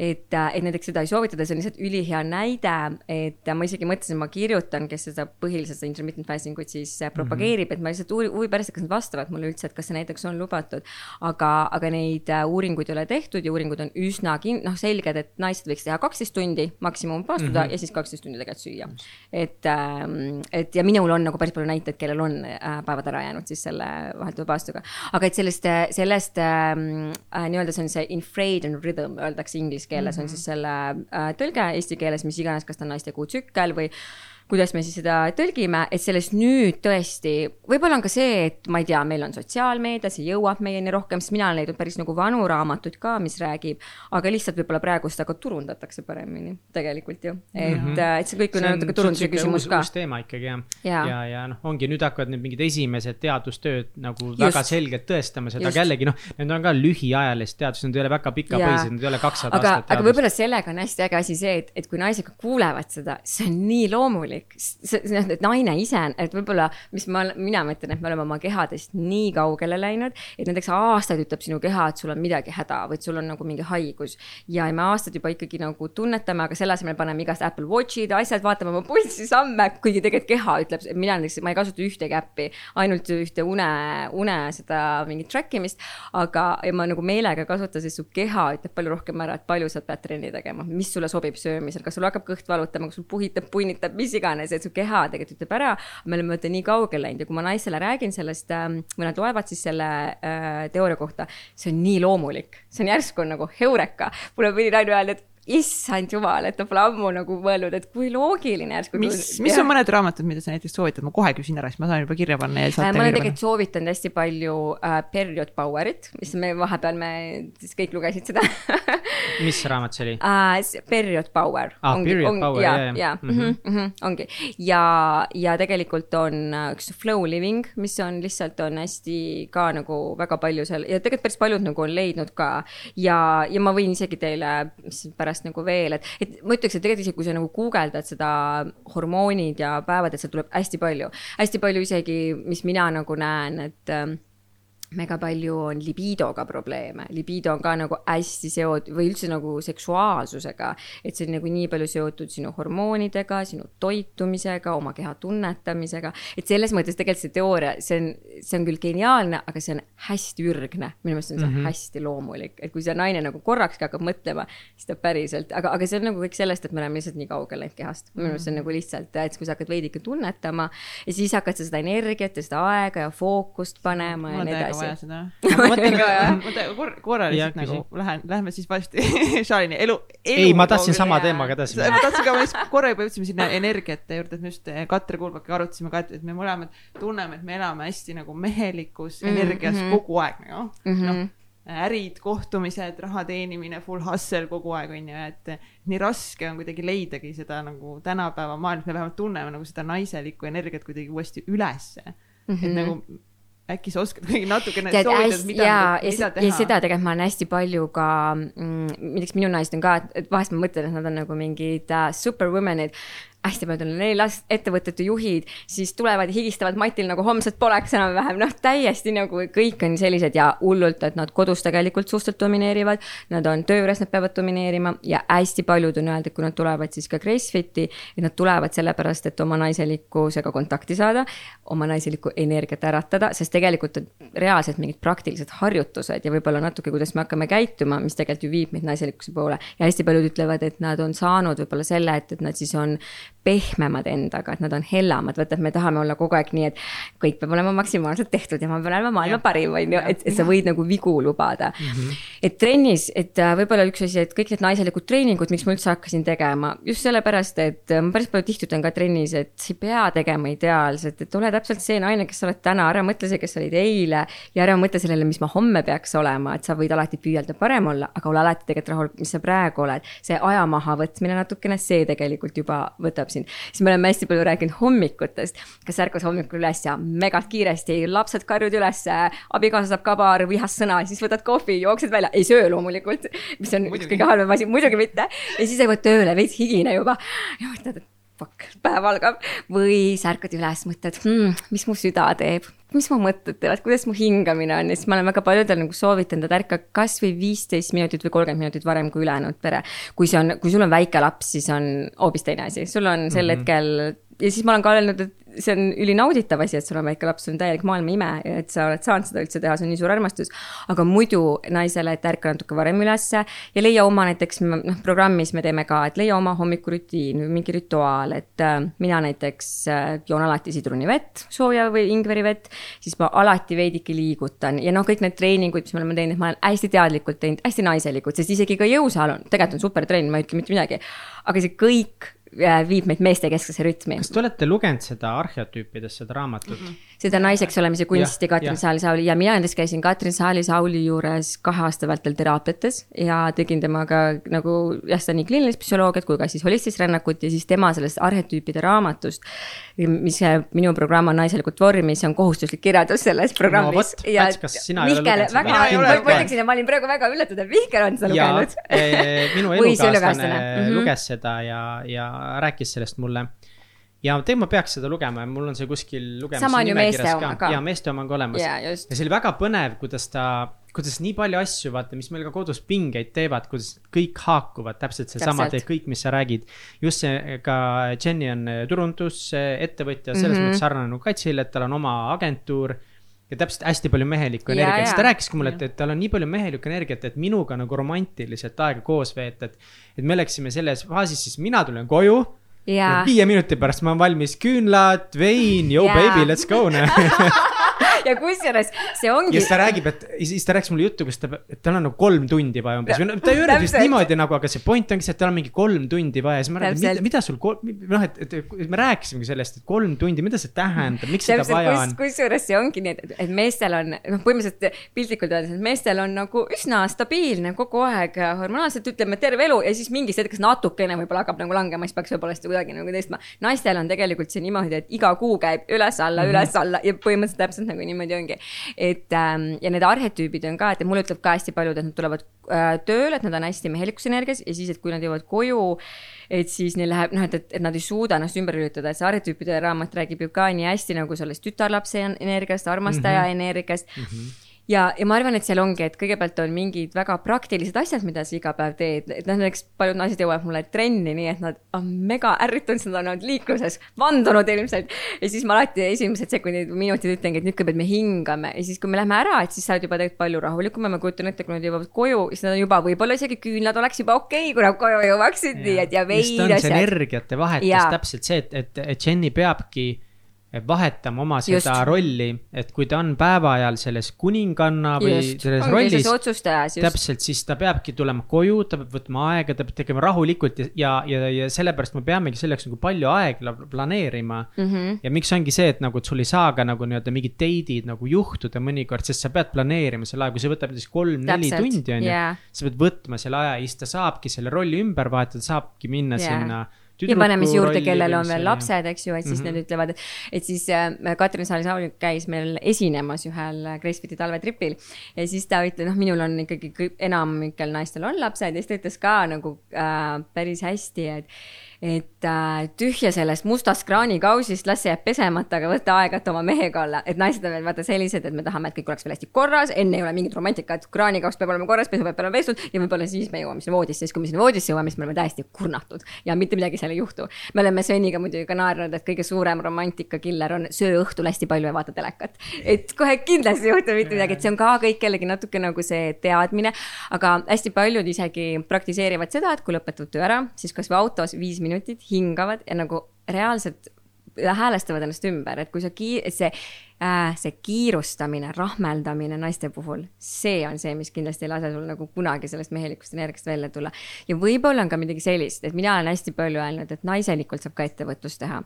et, äh, et näiteks seda ei soovitada, see on lihtsalt ülihea näide, et ma isegi mõtlesin, ma kirjutan, kes seda põhiliselt seda intermittent fasting ut siis äh, propageerib mm, -hmm. et ma lihtsalt huvi pärast, kas nad vastavad mulle üldse, et kas see näiteks on lubatud. aga, aga neid äh, uuringuid ei ole tehtud ja uuringud on üsna kin-, noh, selged, et naised võiks teha kaksteist tundi maksimum paastuda mm -hmm. ja siis kaksteist tundi tegelikult süüa. et, ähm, et ja minul on nagu päris palju näiteid, kellel on päevad ära jäänud siis selle vahelduva paastuga. aga et sellest, sellest ähm, äh, nii-öelda see on see infrared rhythm öeldakse inglise keeles mm -hmm. on mhm. siis selle äh, tõlge eesti keeles, mis iganes, kas ta on naiste kuu tsükkel või kuidas me siis seda tõlgime, et sellest nüüd tõesti, võib-olla on ka see, et ma ei tea, meil on sotsiaalmeedia, see jõuab meieni rohkem, sest mina olen leidnud päris nagu vanu raamatuid ka, mis räägib, aga lihtsalt võib-olla praegu seda ka turundatakse paremini tegelikult ju, et mm, -hmm. et see kõik on natuke turunduse küsimus ka. uus teema ikkagi jah, ja, ja, ja noh, ongi nüüd hakkavad nüüd mingid esimesed teadustööd nagu Just. väga selgelt tõestama seda, aga jällegi noh, need on ka lühiajalist teadust, need ei ole väga pikapõhised, need ei ole kakssada aastat teadust. aga võib-olla sellega on hästi äge asi see, et, et kui naised kuulevad seda, see on nii loomulik, et naine ise, et võib-olla, mis ma, mina mõtlen, et me oleme oma kehadest nii kaugele läinud, et näiteks aastaid ütleb sinu keha, et sul on midagi häda või et sul on nagu mingi haigus. ja me aastaid juba ikkagi nagu tunnetame, aga selle asemel paneme igast Apple Watch'id, asjad, vaatame oma pulssi, samme, kuigi tegelikult keha ütleb, mina näiteks, ma ei kasuta ühtegi äppi, ainult ühte une, une seda mingit track imist, aga ja ma nagu meelega kasutan, sest su keha ütleb palju rohkem ära, et palju sa pead trenni tegema, mis sulle sobib söömisel, kas sul hakkab kõht valutama, kas sul puhitab, punnitab, mis iganes, et su keha tegelikult ütleb ära. me oleme vaata nii kaugele läinud ja kui ma naisele räägin sellest äh,, või nad loevad siis selle äh, teooria kohta, see on nii loomulik, see on järsku on nagu heureka. mulle pidi naine öelda, et issand jumal, et ta pole ammu nagu mõelnud, et kui loogiline järsku. mis, mis on mõned raamatud, mida sa näiteks soovitad, ma kohe küsin ära, siis ma saan juba kirja panna ja saate. ma olen tegelikult soovitanud hästi palju uh, Period Powerit, mis me vahepeal me siis kõik lugesid seda mis raamat see oli uh,? Period Power. ah,, Period on, Power, ja, ja, ja. Mm -hmm. Mm -hmm, ongi ja, ja tegelikult on äh, üks Flow Living, mis on lihtsalt on hästi ka nagu väga palju seal ja tegelikult päris paljud nagu on leidnud ka ja, ja ma võin isegi teile pärast pärast nagu veel, et, et ma ütleks, et tegelikult isegi kui sa nagu guugeldad seda hormoonid ja päevad, et sealt tuleb hästi palju, hästi palju isegi, mis mina nagu näen, et ähm, mega palju on libidoga probleeme, libido on ka nagu hästi seotud või üldse nagu seksuaalsusega, et see on nagu nii palju seotud sinu hormoonidega, sinu toitumisega, oma keha tunnetamisega, et selles mõttes tegelikult see teooria, see on, see on küll geniaalne, aga see on hästi ürgne, minu meelest on see mm -hmm. hästi loomulik, et kui see naine nagu korrakski hakkab mõtlema, siis ta päriselt, aga, aga see on nagu kõik sellest, et me oleme lihtsalt nii kaugel läinud kehast, minu meelest see on nagu lihtsalt, et kui sa hakkad veidike tunnetama ja siis hakkad sa seda energiat ja seda aega ja fookust panema ja nii edasi vaja seda. ma mõtlen, et korra, korra lihtsalt nagu lähen, lähme siis varsti Šalini elu, elu. ei, ma tahtsin sama teemaga edasi minna. ma tahtsin ka, me lihtsalt korra juba jõudsime sinna energiate juurde, et me just eh, Katre Kulbakiga arutasime ka, et me mõlemad tunneme, et me elame hästi nagu mehelikus mm -hmm. energias mhm. kogu aeg nagu mm -hmm. noh ärid, kohtumised, raha teenimine, full hustle kogu aeg on ju, et nii raske on kuidagi leidagi seda nagu tänapäeva maailmas, me vähemalt tunneme nagu seda naiselikku energiat kuidagi uuesti ülesse mm. -hmm. et nagu äkki sa oskad kuidagi natukene soovitada, mida, ja, mida teha? ja seda tegelikult ma olen hästi palju ka mm,, näiteks minu naised on ka, et vahest ma mõtlen, et nad on nagu mingid uh, superwoman'id hästi paljud on neil ettevõtete juhid, siis tulevad ja higistavad matil nagu homset poleks enam-vähem, noh, täiesti nagu kõik on sellised ja hullult, et nad kodus tegelikult suhteliselt domineerivad. Nad on töö juures, nad peavad domineerima ja hästi paljud on öelnud, et kui nad tulevad siis ka Gracefiti, et nad tulevad sellepärast, et oma naiselikkusega kontakti saada, oma naiselikku energiat äratada, sest tegelikult on reaalselt mingid praktilised harjutused ja võib-olla natuke, kuidas me hakkame käituma, mis tegelikult ju viib meid naiselikkuse poole. ja hästi paljud ütlevad, et nad on saanud võib-olla selle, et, et nad siis on pehmemad endaga, et nad on hellamad, vaata, et me tahame olla kogu aeg nii, et kõik peab olema maksimaalselt tehtud ja ma pean olema maailma parim, on ju, et, et sa võid nagu vigu lubada mm. -hmm. et trennis, et äh, võib-olla üks asi, et kõik need naiselikud treeningud, miks ma üldse hakkasin tegema, just sellepärast, et äh, ma päris palju tihti ütlen ka trennis, et sa ei pea tegema ideaalselt, et ole täpselt see naine, kes sa oled täna, ära mõtle see, kes sa olid eile ja ära mõtle sellele, mis ma homme peaks olema, et sa võid alati püüelda parem olla, aga ole alati tegelikult rahul, mis sa praegu oled. see aja mahavõtmine natukene, see tegelikult juba võtab tuleb siin, siis me oleme hästi palju rääkinud hommikutest. kes ärkas hommikul üles ja megalt kiiresti, lapsed karjud üles, abikaasa saab kabar, vihast sõna, siis võtad kohvi, jooksed välja, ei söö loomulikult, mis on muidugi. üks kõige halvem asi, muidugi mitte. ja siis jõuad tööle veits higine juba ja mõtled, et fuck, päev algab või sa ärkad üles, mõtled hmm,, mis mu süda teeb, mis mu mõtted teevad, kuidas mu hingamine on ja siis ma olen väga paljudel nagu soovitanud, et ärka kasvõi viisteist minutit või kolmkümmend minutit varem kui ülejäänud pere. kui see on, kui sul on väike laps, siis on hoopis teine asi, sul on sel mm -hmm. hetkel ja siis ma olen ka öelnud, et see on ülinauditav asi, et sul on väike laps, see on täielik maailma ime, et sa oled saanud seda üldse teha, see on nii suur armastus. aga muidu naisele, et ärka natuke varem ülesse ja leia oma näiteks noh, programmis me teeme ka, et leia oma hommikurutiin või mingi rituaal, et äh, mina näiteks äh, joon alati sidrunivett, sooja või ingverivett, siis ma alati veidike liigutan ja noh, kõik need treeningud, mis me oleme teinud, ma olen hästi teadlikult teinud, hästi naiselikult, sest isegi ka jõusaal on, tegelikult on super trenn, ma ei ütle mitte midagi. aga see kõik viib meid meestekesksesse rütmi. kas te olete lugenud seda arheotüüpidest, seda raamatut mm? -hmm. Seda naiseks olemise kunsti Jah, Katrin. Saali-Sauli ja mina näiteks käisin Katrin Saali-Sauli juures kahe aasta vältel teraapiates ja tegin temaga nagu jah, seda nii kliinilist psühholoogiat kui ka siis holistilist rännakut ja siis tema sellest arhetüüpide raamatust, mis äh, minu programm on naiselikult vormis, on kohustuslik kirjandus selles programmis Päts, kas sina ei ole Mihkel väga, Mina ei ole ma ütleksin, et ma olin praegu väga üllatunud, et Mihkel on seda ja lugenud. eh, minu elukaaslane mhm. luges seda ja, ja rääkis sellest mulle. Ja tegelikult ma peaks seda lugema ja mul on see kuskil lugemise Sama on ju meeste oma ka. ja meeste oma on ka olemas just. ja see oli väga põnev, kuidas ta, kuidas nii palju asju, vaata, mis meil ka kodus pingeid teevad, kuidas kõik haakuvad täpselt seesama kõik, mis sa räägid. just see ka Jenny on turundusettevõtja, selles mm. -hmm. mõttes sarnane nagu Katsil, et tal on oma agentuur ja täpselt hästi palju mehelikku energiat, siis ta rääkiski mulle, et, et tal on nii palju mehelikku energiat, et minuga nagu romantiliselt aega koos veeta, et. et me oleksime selles faasis, siis mina tulen koju. Viie minuti pärast ma olen valmis küünlad, vein, yo Jaa. baby, let's go noh. ja kusjuures see ongi ja siis ta räägib, et siis ta rääkis mulle juttu, kus ta, et tal on nagu kolm tundi vaja umbes või noh, ta ei öelnud vist niimoodi nagu, aga see point ongi see, et tal on mingi kolm tundi vaja ja siis ma räägin, mida, sul kol-, noh, et, et me rääkisimegi sellest, et kolm tundi, mida see tähendab, miks seda vaja on,? kusjuures see ongi nii, et, et meestel on, noh, põhimõtteliselt piltlikult öeldes, et meestel on nagu üsna stabiilne kogu aeg hormonaalselt ütleme terve elu ja siis mingist hetkest natukene võib-olla hakkab nagu langema, siis peaks võib-olla seda kuidagi nagu tõstma. naistel on tegelikult see niimoodi, et iga kuu käib üles-alla mm. -hmm. üles-alla ja põhimõtteliselt täpselt nagu niimoodi ongi. et ähm, ja need arhetüübid on ka, et mulle ütleb ka hästi paljud, et nad tulevad äh, tööle, et nad on hästi mehelikus energias ja siis, et kui nad jõuavad koju, et siis neil läheb noh, et, et, et nad ei suuda ennast ümber lülitada, et see arhetüüpide raamat räägib ju ka nii hästi nagu sellest tütarlapse energiast, armastaja mm -hmm. energiast mm. -hmm ja, ja ma arvan, et seal ongi, et kõigepealt on mingid väga praktilised asjad, mida sa iga päev teed, et noh, näiteks paljud naised jõuavad mulle trenni, nii et nad on mega ärritunud, nad on olnud liikluses, vandunud ilmselt. ja siis ma alati esimesed sekundid, minutid ütlengi, et nüüd kõigepealt me hingame. Ja siis, kui me lähme ära, et siis sa oled juba tegelikult palju rahulikum ja ma kujutan ette, kui nad jõuavad koju, siis nad on juba võib-olla isegi küünlad oleks juba okei okay,, kui nad koju jõuaksid, nii et ja just veid on see asjad. energiate vahetus täpselt see, et, et, et Jenny peabki vahetama oma seda Just. rolli, et kui ta on päeva ajal selles kuninganna või just, selles ongi rollis otsustajas just. täpselt, siis ta peabki tulema koju, ta peab võtma aega, ta peab tegema rahulikult ja, ja, ja, ja sellepärast me peamegi selleks nagu palju aega planeerima mm. -hmm. ja miks ongi see, et nagu, et sul ei saa ka nagu nii-öelda mingid date'id nagu juhtuda mõnikord, sest sa pead planeerima selle aja, kui see võtab näiteks kolm-neli tundi on ju sa pead võtma selle aja ja siis ta saabki selle rolli ümber vahetada, saabki minna yeah. sinna. Ja paneme siis juurde, kellel on veel lapsed, eks ju, et siis mm -hmm. need ütlevad, et siis äh, Katrin Saali-Saul käis meil esinemas ühel Gracefiti talvetripil ja siis ta ütles, noh, minul on ikkagi enamikel naistel on lapsed ja siis ta ütles ka nagu äh, päris hästi, et et äh, tühja sellest mustast kraanikausist, las see jääb pesemata, aga võta aega, et oma mehega olla, et naised on veel vaata sellised, et me tahame, et kõik oleks veel hästi korras, enne ei ole mingit romantikat, kraanikaus peab olema korras, pesu peab olema pestud. Ja võib-olla siis me jõuame sinna voodisse, siis kui me sinna voodisse jõuame, siis me oleme täiesti kurnatud. Ja mitte midagi seal ei juhtu. me oleme Sveniga muidugi ka naernud, et kõige suurem romantika killer on söö õhtul hästi palju ja vaata telekat. et kohe kindlasti ei juhtu mitte midagi, et see on ka kõik jällegi natuke nagu see teadmine, aga hästi paljud isegi praktiseerivad seda, et kui lõpetavad töö ära, siis kasvõi autos viis minutit hingavad ja nagu reaalselt häälestavad ennast ümber, et kui sa kii-, see see kiirustamine, rahmeldamine naiste puhul, see on see, mis kindlasti ei lase sul nagu kunagi sellest mehelikust energiast välja tulla. ja võib-olla on ka midagi sellist, et mina olen hästi palju öelnud, et naiselikult saab ka ettevõtlust teha.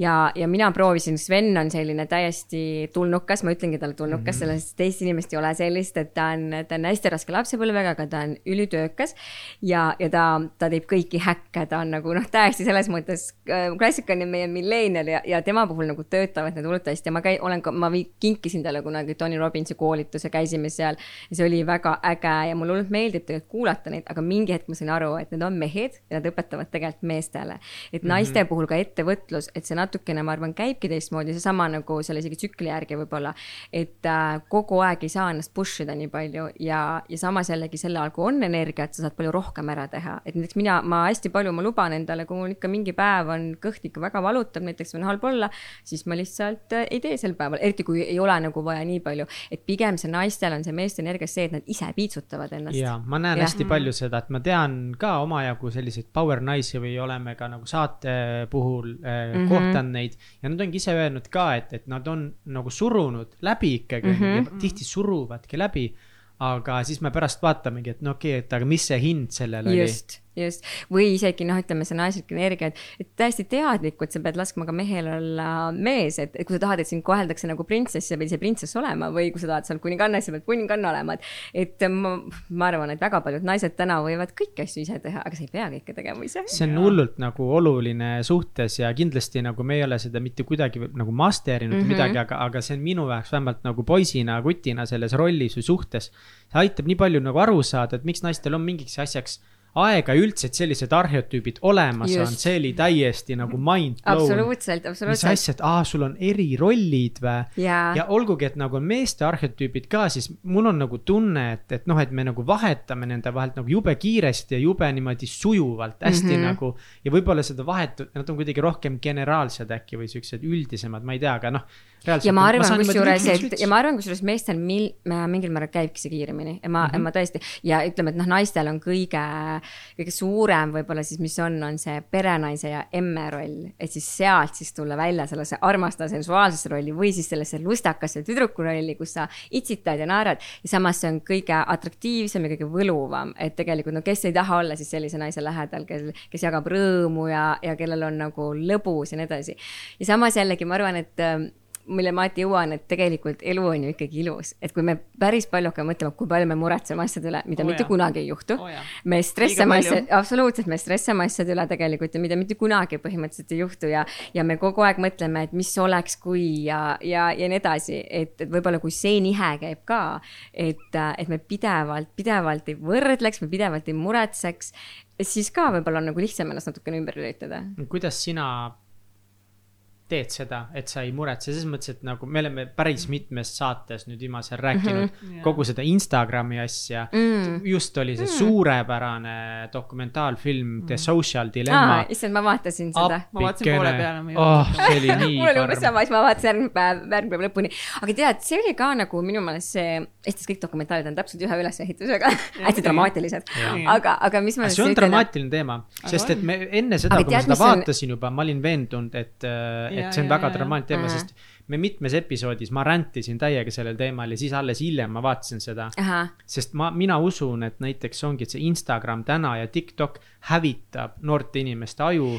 ja, ja mina proovisin, Sven on selline täiesti tulnukas, ma ütlengi talle tulnukas mm, -hmm. sellest teist inimest ei ole sellist, et ta on, ta on hästi raske lapsepõlvega, aga ta on ülitöökas. ja, ja ta, ta teeb kõiki häkke, ta on nagu noh, täiesti selles mõttes äh, klassikaline meie millennial ja, ja tema puhul nagu töötavad need hullult hästi ja ma käin, olen ma vii- kinkisin talle kunagi Tony Robbinsi koolituse, käisime seal. ja see oli väga äge ja mulle hullult meeldib tegelikult kuulata neid, aga mingi hetk ma sain aru, et need on mehed ja nad õpetavad tegelikult meestele. et naiste mm -hmm. puhul ka ettevõtlus, et see natukene, ma arvan, käibki teistmoodi, seesama nagu selle isegi tsükli järgi võib-olla. et äh, kogu aeg ei saa ennast push ida nii palju ja, ja samas jällegi sel ajal, kui on energiat, sa saad palju rohkem ära teha, et näiteks mina, ma hästi palju, ma luban endale, kui mul ikka mingi päev on kõht ikka väga valutab, näiteks on halb olla, siis ma lihtsalt äh, ei tee sel päeval, eriti kui ei ole nagu vaja nii palju, et pigem see naistel on see meeste energias see, et nad ise piitsutavad ennast. ja ma näen Jah. hästi palju seda, et ma tean ka omajagu selliseid power naisi või oleme ka nagu saate puhul äh, mm. -hmm. kohtanud neid. ja nad ongi ise öelnud ka, et, et nad on nagu surunud läbi ikkagi mm, -hmm. ja tihti suruvadki läbi. aga siis me pärast vaatamegi, et no okei okay,, et aga mis see hind sellel oli. just, just, või isegi noh, ütleme see naislik energia, et, et täiesti teadlikult sa pead laskma ka mehel olla mees, et, et kui sa tahad, et sind koheldakse nagu printsess, sa pead ise printsess olema või kui sa tahad seal kuninganna, siis sa pead kuninganna olema, et. et ma, ma arvan, et väga paljud naised täna võivad kõiki asju ise teha, aga sa ei pea kõike tegema ise. see on hullult nagu oluline suhtes ja kindlasti nagu me ei ole seda mitte kuidagi nagu master inud mm. -hmm. midagi, aga, aga see on minu jaoks vähemalt nagu poisina, kutina selles rollis või suhtes. see aitab nii palju nagu aru saada, et miks naistel on mingiks asjaks aega üldse, et sellised arheotüübid olemas Just. on, see oli täiesti nagu mind blown. absoluutselt, mis absoluutselt. asja, et aa, sul on erirollid või? jaa ja olgugi, et nagu on meeste arhetüübid ka, siis mul on nagu tunne, et, et noh, et me nagu vahetame nende vahelt nagu jube kiiresti ja jube niimoodi sujuvalt, hästi mm. -hmm. nagu. ja võib-olla seda vahetu-, nad on kuidagi rohkem generaalsed äkki või siuksed üldisemad, ma ei tea, aga noh. Ja ma arvan kusjuures, et ja ma arvan kusjuures meestel mil-, mingil määral käibki see kiiremini. Ja ma mm, -hmm. ma tõesti ja ütleme, et noh, naistel on kõige, kõige suurem võib-olla siis, mis on, on see perenaise ja emme roll, et siis sealt siis tulla välja sellesse armastaja sensuaalsesse rolli või siis sellesse lustakasse tüdruku rolli, kus sa itsitad ja naerad. Ja samas see on kõige atraktiivsem ja kõige võluvam, et tegelikult no kes ei taha olla siis sellise naise lähedal, kel, kes jagab rõõmu ja, ja kellel on nagu lõbus ja nii edasi. ja samas jällegi ma arvan, et mille ma alati jõuan, et tegelikult elu on ju ikkagi ilus, et kui me päris palju hakkame mõtlema, kui palju me muretseme asjade üle, mida oh, mitte jaa. kunagi ei juhtu jaa. me stressame Liiga palju. asja, absoluutselt, me stressame asjade üle tegelikult ja mida mitte kunagi põhimõtteliselt ei juhtu ja, ja me kogu aeg mõtleme, et mis oleks, kui ja, ja, ja nii edasi, et, et võib-olla kui see nihe käib ka, et, et me pidevalt, pidevalt ei võrdleks, me pidevalt ei muretseks, siis ka võib-olla on nagu lihtsam ennast natukene ümber lülitada. kuidas sina teed seda, et sa ei muretse, selles mõttes, et nagu me oleme päris mitmes saates nüüd viimasel rääkinud mm -hmm. kogu seda Instagrami asja mm.. just oli see mm. suurepärane dokumentaalfilm The Social Dilemma aa, issand, ma vaatasin seda. ma vaatasin poole peale, ma ei oh, jõudnud. see oli nii mul oli umbes karm. sama, siis ma vaatasin järgmine päev, järgmine päev lõpuni. aga tead, see oli ka nagu minu meelest see, Eestis kõik dokumentaalid on täpselt ühe ülesehitusega, hästi dramaatilised. aga, aga mis ma see on dramaatiline teema, sest et me enne seda, kui ma seda vaatasin juba, ma olin veendunud, et, et see on väga dramaatiline teema, sest me mitmes episoodis ma räntisin täiega sellel teemal ja siis alles hiljem ma vaatasin seda. sest ma, mina usun, et näiteks ongi, et see Instagram täna ja TikTok hävitab noorte inimeste aju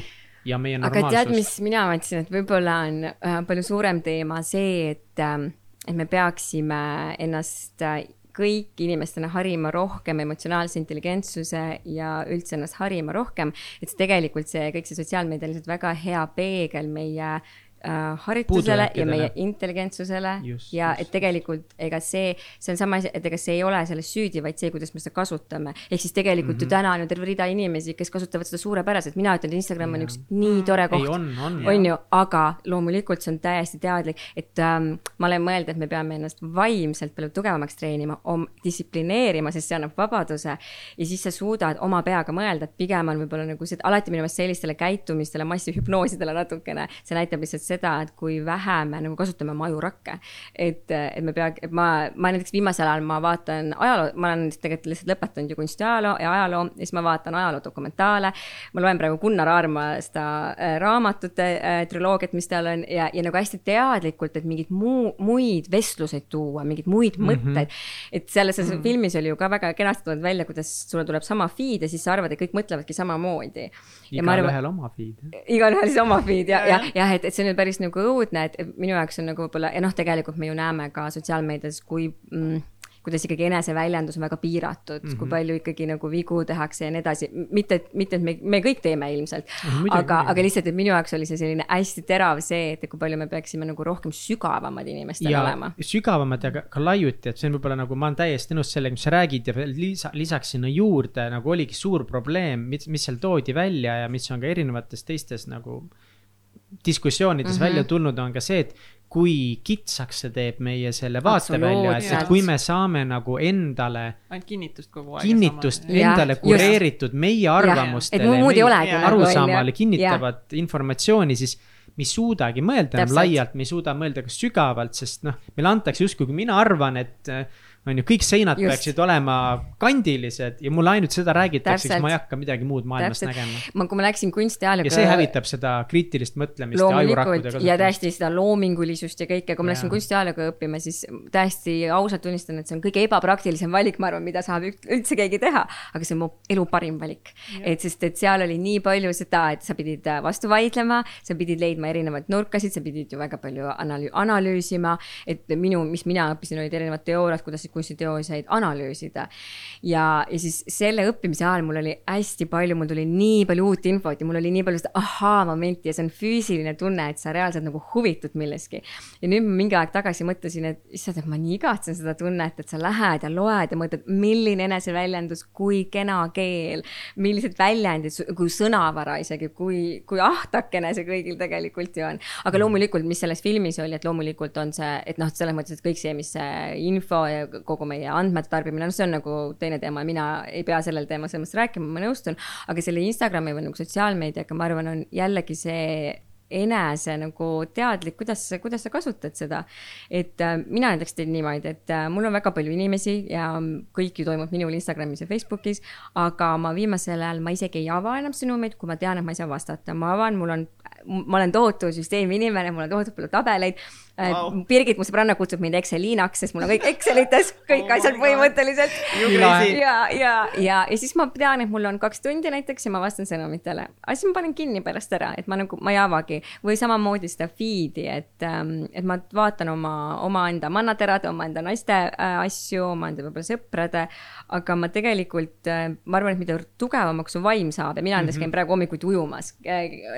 ja meie aga tead, normaalsust. mis mina mõtlesin, et võib-olla on äh, palju suurem teema see, et äh,, et me peaksime ennast äh, kõik inimestena harima rohkem emotsionaalse intelligentsuse ja üldse ennast harima rohkem, et see tegelikult see kõik see sotsiaalmeedia on lihtsalt väga hea peegel meie haritusele ja meie intelligentsusele Just, ja just. et tegelikult ega see, see on sama asi, et ega see ei ole selles süüdi, vaid see, kuidas me seda kasutame. ehk siis tegelikult mm -hmm. ju täna on ju terve rida inimesi, kes kasutavad seda suurepäraselt, mina ütlen, et Instagram on Jaa. üks nii tore koht on, on. on ju, aga loomulikult see on täiesti teadlik, et ähm, ma olen mõelnud, et me peame ennast vaimselt palju tugevamaks treenima, distsiplineerima, sest see annab vabaduse. ja siis sa suudad oma peaga mõelda, et pigem on võib-olla nagu see, alati minu meelest sellistele käitumistele, massihüpnoosidele natukene, see näitab lihtsalt seda, et kui vähe me nagu kasutame oma ajurakke. et, et me pea, et ma, ma näiteks viimasel ajal ma vaatan ajaloo, ma olen tegelikult lihtsalt lõpetanud ju kunstiajaloo ja ajaloo ja siis ma vaatan ajaloodokumentaale. ma loen praegu Gunnar Aarma seda äh, raamatute äh, triloogiat, mis tal on ja, ja nagu hästi teadlikult, et mingeid muu, muid vestluseid tuua, mingeid muid mm -hmm. mõtteid. et selles mm -hmm. filmis oli ju ka väga kenasti tulnud välja, kuidas sulle tuleb sama feed ja siis sa arvad, et kõik mõtlevadki samamoodi. igalühel oma feed. igalühel siis oma feed ja, ja, jah, et, et see on päris nagu õudne, et minu jaoks on nagu võib-olla ja noh, tegelikult me ju näeme ka sotsiaalmeedias, kui mm, kuidas ikkagi eneseväljendus on väga piiratud mm, -hmm. kui palju ikkagi nagu vigu tehakse ja nii edasi, mitte, mitte, et me, me kõik teeme ilmselt Mhm, muidugi, aga, aga lihtsalt, et minu jaoks oli see selline hästi terav see, et kui palju me peaksime nagu rohkem sügavamad inimestena olema. sügavamad ja ka, ka laiuti, et see on võib-olla nagu ma olen täiesti nõus sellega, mis sa räägid ja veel lisa, lisaks sinna juurde nagu oligi suur probleem, mis, mis seal toodi välja ja mis on ka erinevates teistes nagu diskussioonides mm. -hmm. välja tulnud, on ka see, et kui kitsaks see teeb meie selle vaatevälja, et, et kui me saame nagu endale ainult kinnitust kogu aeg. kinnitust Jah, endale just. kureeritud meie arvamustele, olegi nagu, arusaamale kinnitavat informatsiooni, siis me ei suudagi mõelda enam laialt, me ei suuda mõelda ka sügavalt, sest noh, meile antakse justkui, kui mina arvan, et äh, on ju, kõik seinad Just. peaksid olema kandilised ja mulle ainult seda räägitakse, siis ma ei hakka midagi muud maailmas Täpselt. nägema. ma, kui ma läksin kunstiajalga. ja see hävitab seda kriitilist mõtlemist ja ajurakkude loomulikult ja kasutamist. täiesti seda loomingulisust ja kõike, kui ma läksin Jaa. kunstiajalga õppima, siis täiesti ausalt tunnistan, et see on kõige ebapraktilisem valik, ma arvan, mida saab üldse keegi teha. aga see on mu elu parim valik. et sest, et seal oli nii palju seda, et sa pidid äh, vastu vaidlema, sa pidid leidma erinevaid nurkasid, sa pidid ju väga palju analüü-, analüüsima. et minu, mis mina õppisin, olid erinevad teooriad, kuidas kunstiteoseid analüüsida. ja, ja siis selle õppimise ajal mul oli hästi palju, mul tuli nii palju uut infot ja mul oli nii palju seda ahaa-momenti ja see on füüsiline tunne, et sa reaalselt nagu huvitud millestki. ja nüüd ma mingi aeg tagasi mõtlesin, et issand, et ma nii igatsen seda tunnet, et sa lähed ja loed ja mõtled, milline eneseväljendus, kui kena keel, millised väljendid, kui sõnavara isegi, kui, kui ahtakene see kõigil tegelikult ju on. aga loomulikult, mis selles filmis oli, et loomulikult on see, et noh, selles mõttes, et kõik see, mis see info ja kogu meie andmete tarbimine, noh, see on nagu teine teema, mina ei pea sellel teemal selles mõttes rääkima, ma nõustun. aga selle Instagrami või nagu sotsiaalmeediaga, ma arvan, on jällegi see enese nagu teadlik, kuidas, kuidas sa kasutad seda. et äh, mina näiteks teen niimoodi, et äh, mul on väga palju inimesi ja kõik ju toimub minul Instagramis ja Facebookis, aga ma viimasel ajal, ma isegi ei ava enam sõnumeid, kui ma tean, et ma ei saa vastata, ma avan, mul on, ma olen tohutu süsteemi inimene, mul on tohutu palju tabeleid. wow.. Birgit, mu sõbranna kutsub mind Exceliinaks, sest mul on kõik Excelites, kõik Oh asjad põhimõtteliselt Ülahe. ja, ja, ja, ja siis ma tean, et mul on kaks tundi näiteks ja ma vastan sõnumitele. aga siis ma panen kinni pärast ära, et ma nagu, ma ei avagi või samamoodi seda feed'i, et, et ma vaatan oma, omaenda mannaterade, omaenda naiste äh, asju, omaenda võib-olla sõprade. aga ma tegelikult, ma arvan, et mida tugevamaks su vaim saab ja mina näiteks Mhm. käin praegu hommikuti ujumas,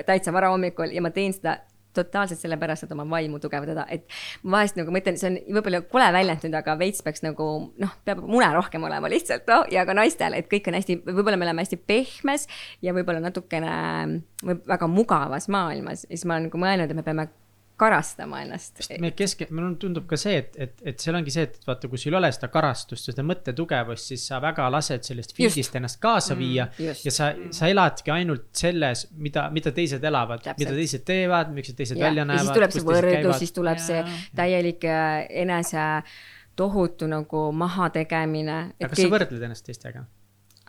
täitsa varahommikul ja ma teen seda totaalselt sellepärast, et oma vaimu tugevdada, et ma vahest nagu mõtlen, see on võib-olla kole väljend nüüd, aga veits peaks nagu noh, peab mune rohkem olema lihtsalt noh, ja ka naistel, et kõik on hästi, võib-olla me oleme hästi pehmes ja võib-olla natukene võib väga mugavas maailmas. Ja siis ma olen nagu mõelnud, et me peame karastama ennast. sest me keske, mulle tundub ka see, et, et, et seal ongi see, et vaata, kui sul ei ole seda karastust, seda mõttetugevust, siis sa väga lased sellest feed'ist ennast kaasa viia Mm, just. ja sa, sa eladki ainult selles, mida, mida teised elavad, mida teised teevad, miks teised ja, välja ja näevad. siis tuleb see võrdlus, siis tuleb Jaa. see täielik äh, enese tohutu nagu mahategemine. aga kas sa võrdled ennast teistega?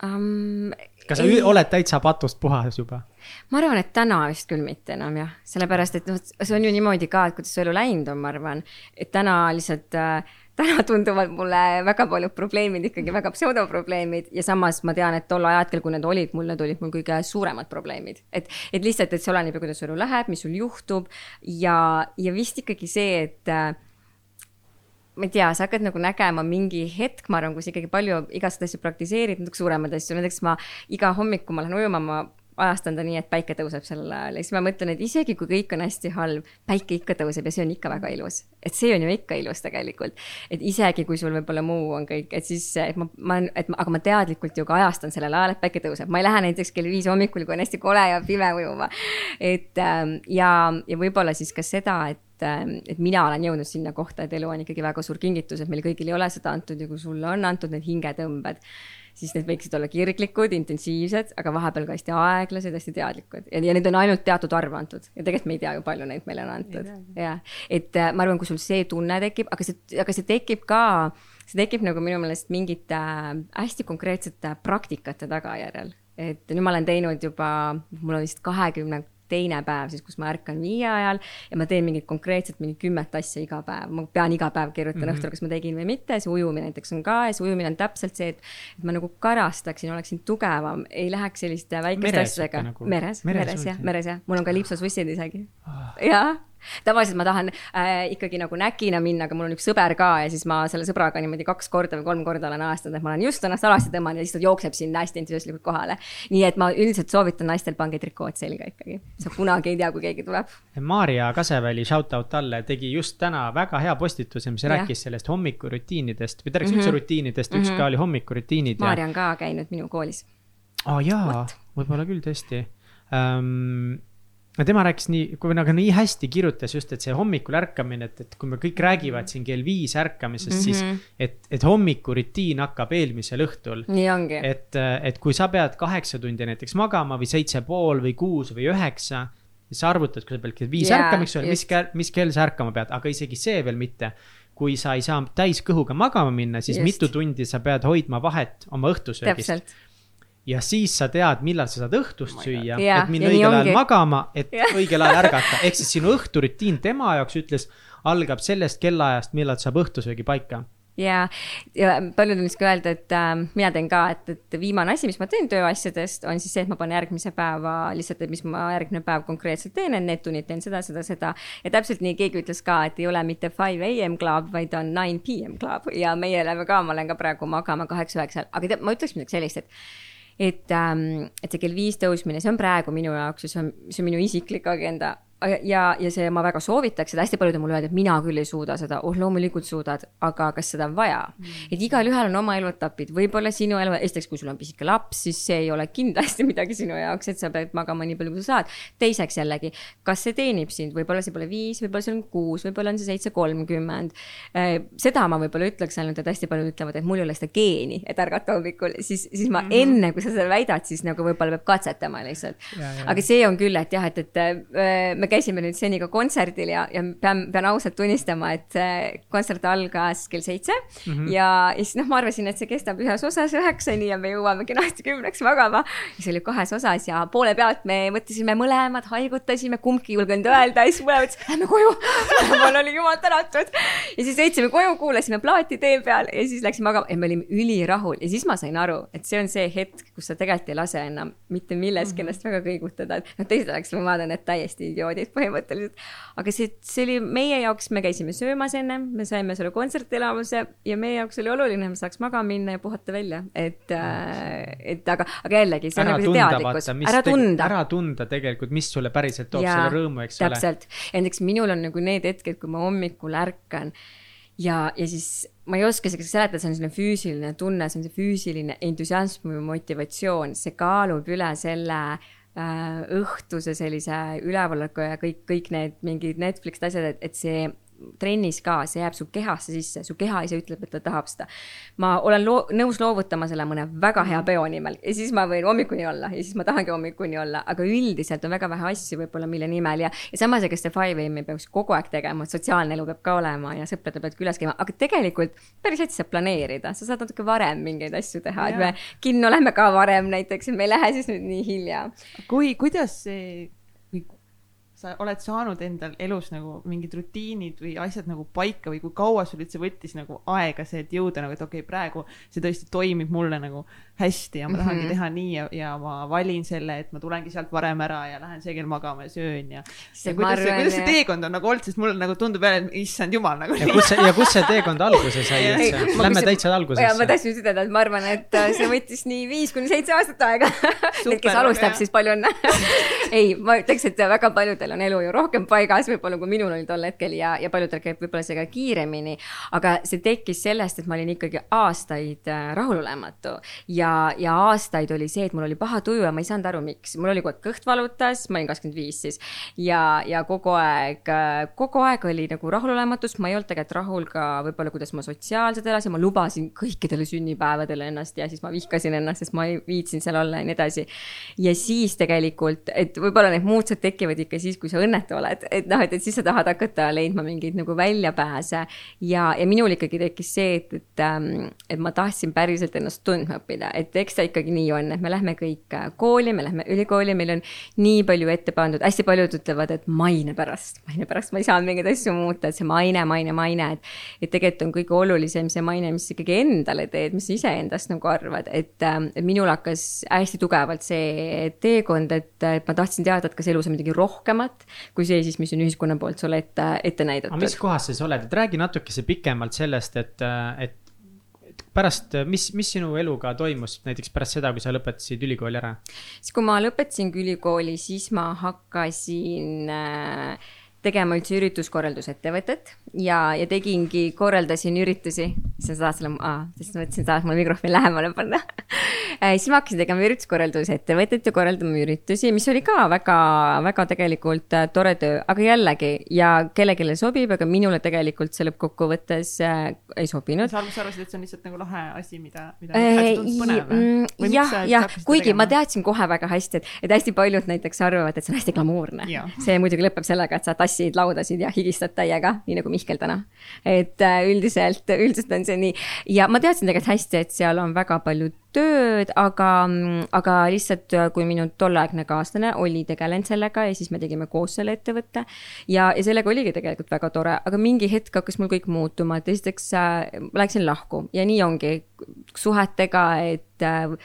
um,? kas sa ü- oled täitsa patust puhas juba? Ma arvan, et täna vist küll mitte enam jah, sellepärast et noh, see on ju niimoodi ka, et kuidas su elu läinud on, ma arvan, et täna lihtsalt äh, täna tunduvad mulle väga paljud probleemid ikkagi väga pseudoprobleemid ja samas ma tean, et tol ajahetkel, kui need olid mul, need olid mul kõige suuremad probleemid. et, et lihtsalt, et see oleneb ju, kuidas su elu läheb, mis sul juhtub ja, ja vist ikkagi see, et äh, ma ei tea, sa hakkad nagu nägema mingi hetk, ma arvan, kus ikkagi palju igasuguseid asju praktiseerid, natuke suuremaid asju, näiteks ma iga hommiku ma lähen ujuma, ma ajastan ta nii, et päike tõuseb sellel ajal ja siis ma mõtlen, et isegi kui kõik on hästi halb, päike ikka tõuseb ja see on ikka väga ilus. et see on ju ikka ilus tegelikult. et isegi kui sul võib-olla muu on kõik, et siis, et ma, ma, et ma, aga ma teadlikult ju ka ajastan sellel ajal, et päike tõuseb, ma ei lähe näiteks kell viis hommikul, kui on hästi kole ja pime ujuma. et ähm, ja, ja võib-olla siis ka seda, et ähm, et mina olen jõudnud sinna kohta, et elu on ikkagi väga suur kingitus, et meil kõigil ei ole seda antud ja kui sulle on antud need hingetõmbed, siis need võiksid olla kirglikud, intensiivsed, aga vahepeal ka hästi aeglased, hästi teadlikud ja, ja neid on ainult teatud arv antud ja tegelikult me ei tea ju, palju neid meile on antud. jah, et äh, ma arvan, kui sul see tunne tekib, aga see, aga see tekib ka, see tekib nagu minu meelest mingite äh, hästi konkreetsete praktikate tagajärjel. et nüüd ma olen teinud juba, mul on vist kahekümne teine päev siis, kus ma ärkan viie ajal ja ma teen mingit konkreetset mingi kümmet asja iga päev, ma pean iga päev kirjutama mm -hmm. õhtul, kas ma tegin või mitte, see ujumine näiteks on ka ja see ujumine on täpselt see, et et ma nagu karastaksin, oleksin tugevam, ei läheks selliste väikeste asjadega. nagu- meres, meres meres jah, meres jah, mul on ka lipsasussid isegi. Ah. jah, tavaliselt ma tahan äh, ikkagi nagu näkina minna, aga mul on üks sõber ka ja siis ma selle sõbraga niimoodi kaks korda või kolm korda olen ajastanud, et ma olen just ennast alasti tõmmanud ja siis ta jookseb sinna hästi entusiastlikult kohale. nii et ma üldiselt soovitan naistel pange trikood selga ikkagi, sa kunagi ei tea, kui keegi tuleb. Maarja Kaseväli, shout out talle, tegi just täna väga hea postituse, mis Jah. rääkis sellest hommikurutiinidest või ta rääkis Mhm. üldse rutiinidest, üks Mhm. ka oli hommikurutiinid ja Maarja on ka käinud minu koolis. aa oh, jaa, võib-olla küll tõesti um,. No tema rääkis nii, kui nagu nii hästi kirjutas just, et see hommikul ärkamine, et, et kui me kõik räägivad siin kell viis ärkamisest mm, -hmm. Mhm. siis et, et hommikurutiin hakkab eelmisel õhtul. nii ongi. et, et kui sa pead kaheksa tundi näiteks magama või seitse pool või kuus või üheksa, siis sa arvutad, kui sa pead kell viis Jaa, ärkama, eks ole, mis kell, mis kell sa ärkama pead, aga isegi see veel mitte. kui sa ei saa täiskõhuga magama minna, siis Just. mitu tundi sa pead hoidma vahet oma õhtusöögist. Ja siis sa tead, millal sa saad õhtust süüa, Jaa, et minna õigel ajal magama, et Jah. õigel ajal ärgata, ehk siis sinu õhturutiin tema jaoks ütles, algab sellest kellaajast, millal saab õhtusöögi paika. Ja, ja paljud on ka öelda, et äh, mina teen ka, et, et viimane asi, mis ma teen tööasjadest, on siis see, et ma panen järgmise päeva lihtsalt, et mis ma järgmine päev konkreetselt teen, et need tunnid teen seda, seda, seda. ja täpselt nii keegi ütles ka, et ei ole mitte five am club, vaid on nine pm club ja meie läheme ka, ma lähen ka praegu magama kaheksa-üheksal, aga tead, ma ütleks midagi sellist, et et ähm,, et see kell viis tõusmine, see on praegu minu jaoks ja see on, see on minu isiklik agenda ja, ja see ma väga soovitaks seda, hästi paljud on mulle öelnud, et mina küll ei suuda seda, oh loomulikult suudad, aga kas seda on vaja mm.. et igalühel on oma eluetapid, võib-olla sinu elu, esiteks, kui sul on pisike laps, siis see ei ole kindlasti midagi sinu jaoks, et sa pead magama nii palju, kui sa saad. teiseks jällegi, kas see teenib sind, võib-olla see pole viis, võib-olla see on kuus, võib-olla on see seitse kolmkümmend. seda ma võib-olla ütleks ainult, et hästi paljud ütlevad, et mul ei ole seda geeni, et ärgata hommikul, siis, siis ma mm -hmm. enne, kui sa seda väidad, siis nagu võib-olla peab katsetama lihtsalt. aga see on küll, et jah, et, et äh, me käisime nüüd seniga kontserdil ja, ja pean, pean ausalt tunnistama, et see kontsert algas kell seitse mm -hmm. ja, siis noh, ma arvasin, et see kestab ühes osas üheksani ja me jõuame kenasti kümneks magama. ja see oli kahes osas ja poole pealt me mõtlesime mõlemad, haigutasime, kumbki ei julgenud öelda ja siis mõlemad ütlesid, lähme koju. mul oli jumal tänatud. ja siis sõitsime koju, kuulasime plaati tee peal ja siis läksime magama ja me olime ülirahul ja siis ma sain aru, et see on see hetk, kus sa tegelikult ei lase enam mitte milleski Mhm. ennast väga kõigutada, et noh, teised oleks, ma vaatan, et täiesti idioodid põhimõtteliselt. aga see, see oli meie jaoks, me käisime söömas ennem, me saime selle kontsertelamuse ja meie jaoks oli oluline, me saaks magama minna ja puhata välja, et äh,, et aga, aga jällegi, see on nagu see teadlikkus, ära tunda ära tunda tegelikult, mis sulle päriselt toob Jaa, selle rõõmu, eks ole. täpselt, ja näiteks minul on nagu need hetked, kui ma hommikul ärkan ja, ja siis ma ei oska isegi seletada, see on selline füüsiline tunne, see on see füüsiline entusiasm või motivatsioon, see kaalub üle selle õhtuse sellise ülevalolku ja kõik, kõik need mingid Netflixi asjad, et, et see trennis ka, see jääb su kehasse sisse, su keha ise ütleb, et ta tahab seda. ma olen loo-, nõus loovutama selle mõne väga hea peo nimel ja siis ma võin hommikuni olla ja siis ma tahangi hommikuni olla, aga üldiselt on väga vähe asju võib-olla, mille nimel ja, ja samas, ega seda five AM-i peaks kogu aeg tegema, sotsiaalne elu peab ka olema ja sõpradel pead külas käima, aga tegelikult päris hästi saab planeerida, sa saad natuke varem mingeid asju teha, et me kinno lähme ka varem näiteks, et me ei lähe siis nüüd nii hilja. kui, kuidas see, sa oled saanud endal elus nagu mingid rutiinid või asjad nagu paika või kui kaua sul üldse võttis nagu aega see, et jõuda nagu, et okei okay,, praegu see tõesti toimib mulle nagu hästi ja ma tahangi mm -hmm. teha nii ja, ja ma valin selle, et ma tulengi sealt varem ära ja lähen see kell magama ja söön ja. ja kuidas see, kuidas see teekond on nagu olnud, sest mulle nagu tundub jälle, et issand jumal nagu. ja kus see, ja kus see teekond alguse sai üldse? Lähme täitsa algusesse. ma tahtsin just ütelda, et ma arvan, et äh, see võttis nii viis kuni seitse aastat aega. Need, kes alustab, siis palju õnne ei, ma ütleks, et väga paljudel on elu ju rohkem paigas, võib-olla kui minul oli tol hetkel ja, ja paljudel käib võib-olla see ka kiiremini. aga see tekkis sellest, et ma olin ikkagi aastaid äh, rahulolematu ja, ja aastaid oli see, et mul oli paha tuju ja ma ei saanud aru, miks. mul oli kogu aeg kõht valutas, ma olin kakskümmend viis siis ja, ja kogu aeg, kogu aeg oli nagu rahulolematus, ma ei olnud tegelikult rahul ka võib-olla, kuidas ma sotsiaalselt elasin, ma lubasin kõikidele sünnipäevadele ennast ja siis ma vihkasin ennast, sest ma ei viitsinud seal olla ja nii edasi. ja siis tegelikult, et võib-olla need muutused tekivad ikka siis, kui sa õnnetu oled, et noh, et, et siis sa tahad hakata leidma mingeid nagu väljapääse. ja, ja minul ikkagi tekkis see, et, et, ähm, et ma tahtsin päriselt ennast tundma õppida, et eks ta ikkagi nii on, et me lähme kõik äh, kooli, me lähme ülikooli, meil on nii palju ette pandud, hästi paljud ütlevad, et maine pärast, maine pärast. Ma ei saanud mingeid asju muuta, et see maine, maine, maine, et. et tegelikult on kõige olulisem see maine, mis ikkagi endale teed, mis sa iseendast nagu arvad, et, ähm, et minul hakkas hästi tugevalt see teekond, et, et ma tahtsin teada, et kas elus on midagi rohkemat kui see siis, mis on ühiskonna poolt sulle ette, ette näidatud. aga mis kohas sa siis oled, et räägi natukese pikemalt sellest, et, et pärast, mis, mis sinu eluga toimus näiteks pärast seda, kui sa lõpetasid ülikooli ära? siis, kui ma lõpetasin ülikooli, siis ma hakkasin äh, tegema üldse ürituskorraldusettevõtet ja, ja tegingi, korraldasin üritusi. sa tahad selle, sest ma mõtlesin, tahad mulle mikrofoni lähemale panna siis ma hakkasin tegema ürituskorraldusettevõtet ja korraldama üritusi, mis oli ka väga, väga tegelikult äh, tore töö, aga jällegi ja kellelegi sobib, aga minule tegelikult see lõppkokkuvõttes äh, ei sobinud. sa arvasid, et see on lihtsalt nagu lahe asi, mida, mida äh, tundus põnev või? jah, jah, kuigi tegema? ma teadsin kohe väga hästi, et, et hästi paljud näiteks arvavad, et see on hästi glamuurne. see muidugi lõpeb sellega, et sa tassid laudasid ja higistad täiega, nii nagu Mihkel täna. et äh, üldiselt, üldiselt on see nii ja ma teadsin tegelikult hästi, et seal on väga palju tööd, aga, aga lihtsalt kui minu tolleaegne kaaslane oli tegelenud sellega ja siis me tegime koos selle ettevõtte. ja, ja sellega oligi tegelikult väga tore, aga mingi hetk hakkas mul kõik muutuma, et esiteks äh, läksin lahku ja nii ongi suhetega, et äh,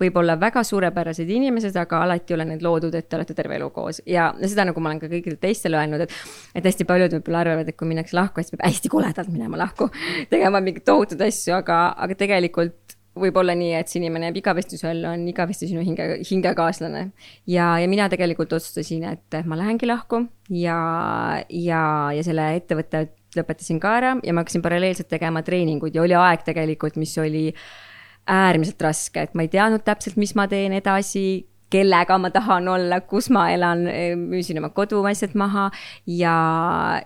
võib olla väga suurepärased inimesed, aga alati ei ole need loodud, et te olete terve elu koos ja seda nagu ma olen ka kõigile teistele öelnud, et. et hästi paljud võib-olla arvavad, et kui minnakse lahku, siis peab hästi koledalt minema lahku, tegema mingeid tohutuid asju, aga, aga tegelikult võib olla nii, et see inimene jääb igavesti su ellu, on igavesti sinu hinge, hingekaaslane. ja, ja mina tegelikult otsustasin, et ma lähengi lahku ja, ja, ja selle ettevõtte lõpetasin ka ära ja ma hakkasin paralleelselt tegema treeninguid ja oli aeg tegelikult, mis oli äärmiselt raske, et ma ei teadnud täpselt, mis ma teen edasi kellega ma tahan olla, kus ma elan, müüsin oma koduasjad maha ja,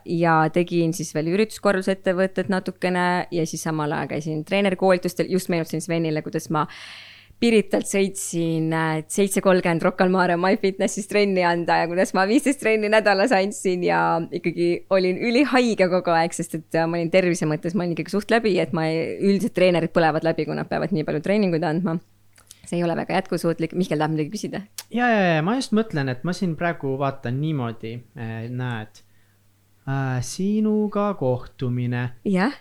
ja tegin siis veel ürituskorraldusettevõtet natukene ja siis samal ajal käisin treenerikoolitustel, just meenutasin Svenile, kuidas ma Piritalt sõitsin seitse kolmkümmend Rocca al Mare MyFitnessis trenni anda ja kuidas ma viisteist trenni nädalas andsin ja ikkagi olin ülihaige kogu aeg, sest et ma olin tervise mõttes, ma olin ikkagi suht läbi, et ma üldiselt treenerid põlevad läbi, kui nad peavad nii palju treeninguid andma see ei ole väga jätkusuutlik, Mihkel tahab midagi küsida. ja, ja, ja ma just mõtlen, et ma siin praegu vaatan niimoodi, eh, näed äh,, sinuga kohtumine. jah.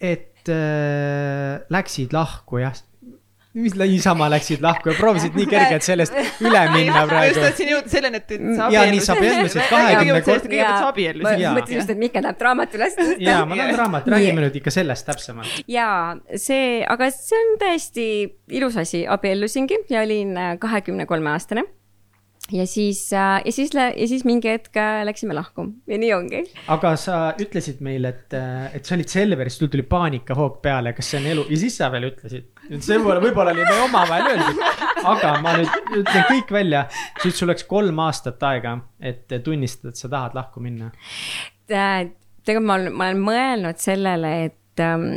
et äh, läksid lahku jah, mis niisama läksid lahku ja proovisid nii kergelt sellest üle minna praegu. just tahtsin jõuda selleni, et sa abiellusid. ja nii sa abiellusid kahekümne kord-. kõigepealt sa abiellusid. ma mõtlesin just, et Mihkel tahab raamat üles tõsta. ja ma tahan raamat, räägime nüüd ikka sellest täpsemalt. ja see, aga see on täiesti ilus asi, abiellusingi ja olin kahekümne kolme aastane ja siis, äh, ja siis, ja siis mingi hetk äh, läksime lahku ja nii ongi. aga sa ütlesid meile, et, äh, et sa olid Selveris, sul tuli paanikahoog peale, kas see on elu ja siis sa veel ütlesid. see võib-olla, võib-olla oli meie omavahel öeldud, aga ma nüüd ütlen kõik välja. siis sul läks kolm aastat aega, et tunnistada, et sa tahad lahku minna. tegelikult ma olen, ma olen mõelnud sellele, et ähm,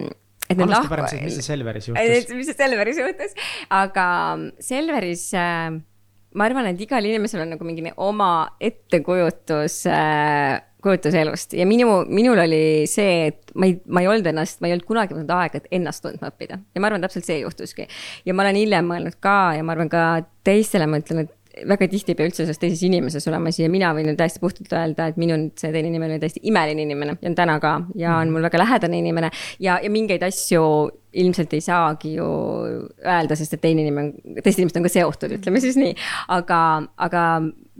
et need lahku. mis see Selveris juhtus? mis see Selveris juhtus, aga Selveris äh, ma arvan, et igal inimesel on nagu mingi oma ettekujutus äh, kujutus elust. Ja minu, minul oli see, et ma ei, ma ei olnud ennast, ma ei olnud kunagi võtnud aega, et ennast tundma õppida. Ja ma arvan, täpselt see juhtuski. ja ma olen hiljem mõelnud ka ja ma arvan ka teistele ma ütlen, et väga tihti ei pea üldse selles teises inimeses olema. Siia, mina võin nüüd täiesti puhtalt öelda, et minu see teine inimene oli täiesti imeline inimene ja on täna ka. Ja on mul väga lähedane inimene. Ja, ja mingeid asju ilmselt ei saagi ju öelda, sest et teine inimene, teised inimesed on ka seotud, ütleme siis nii. aga, aga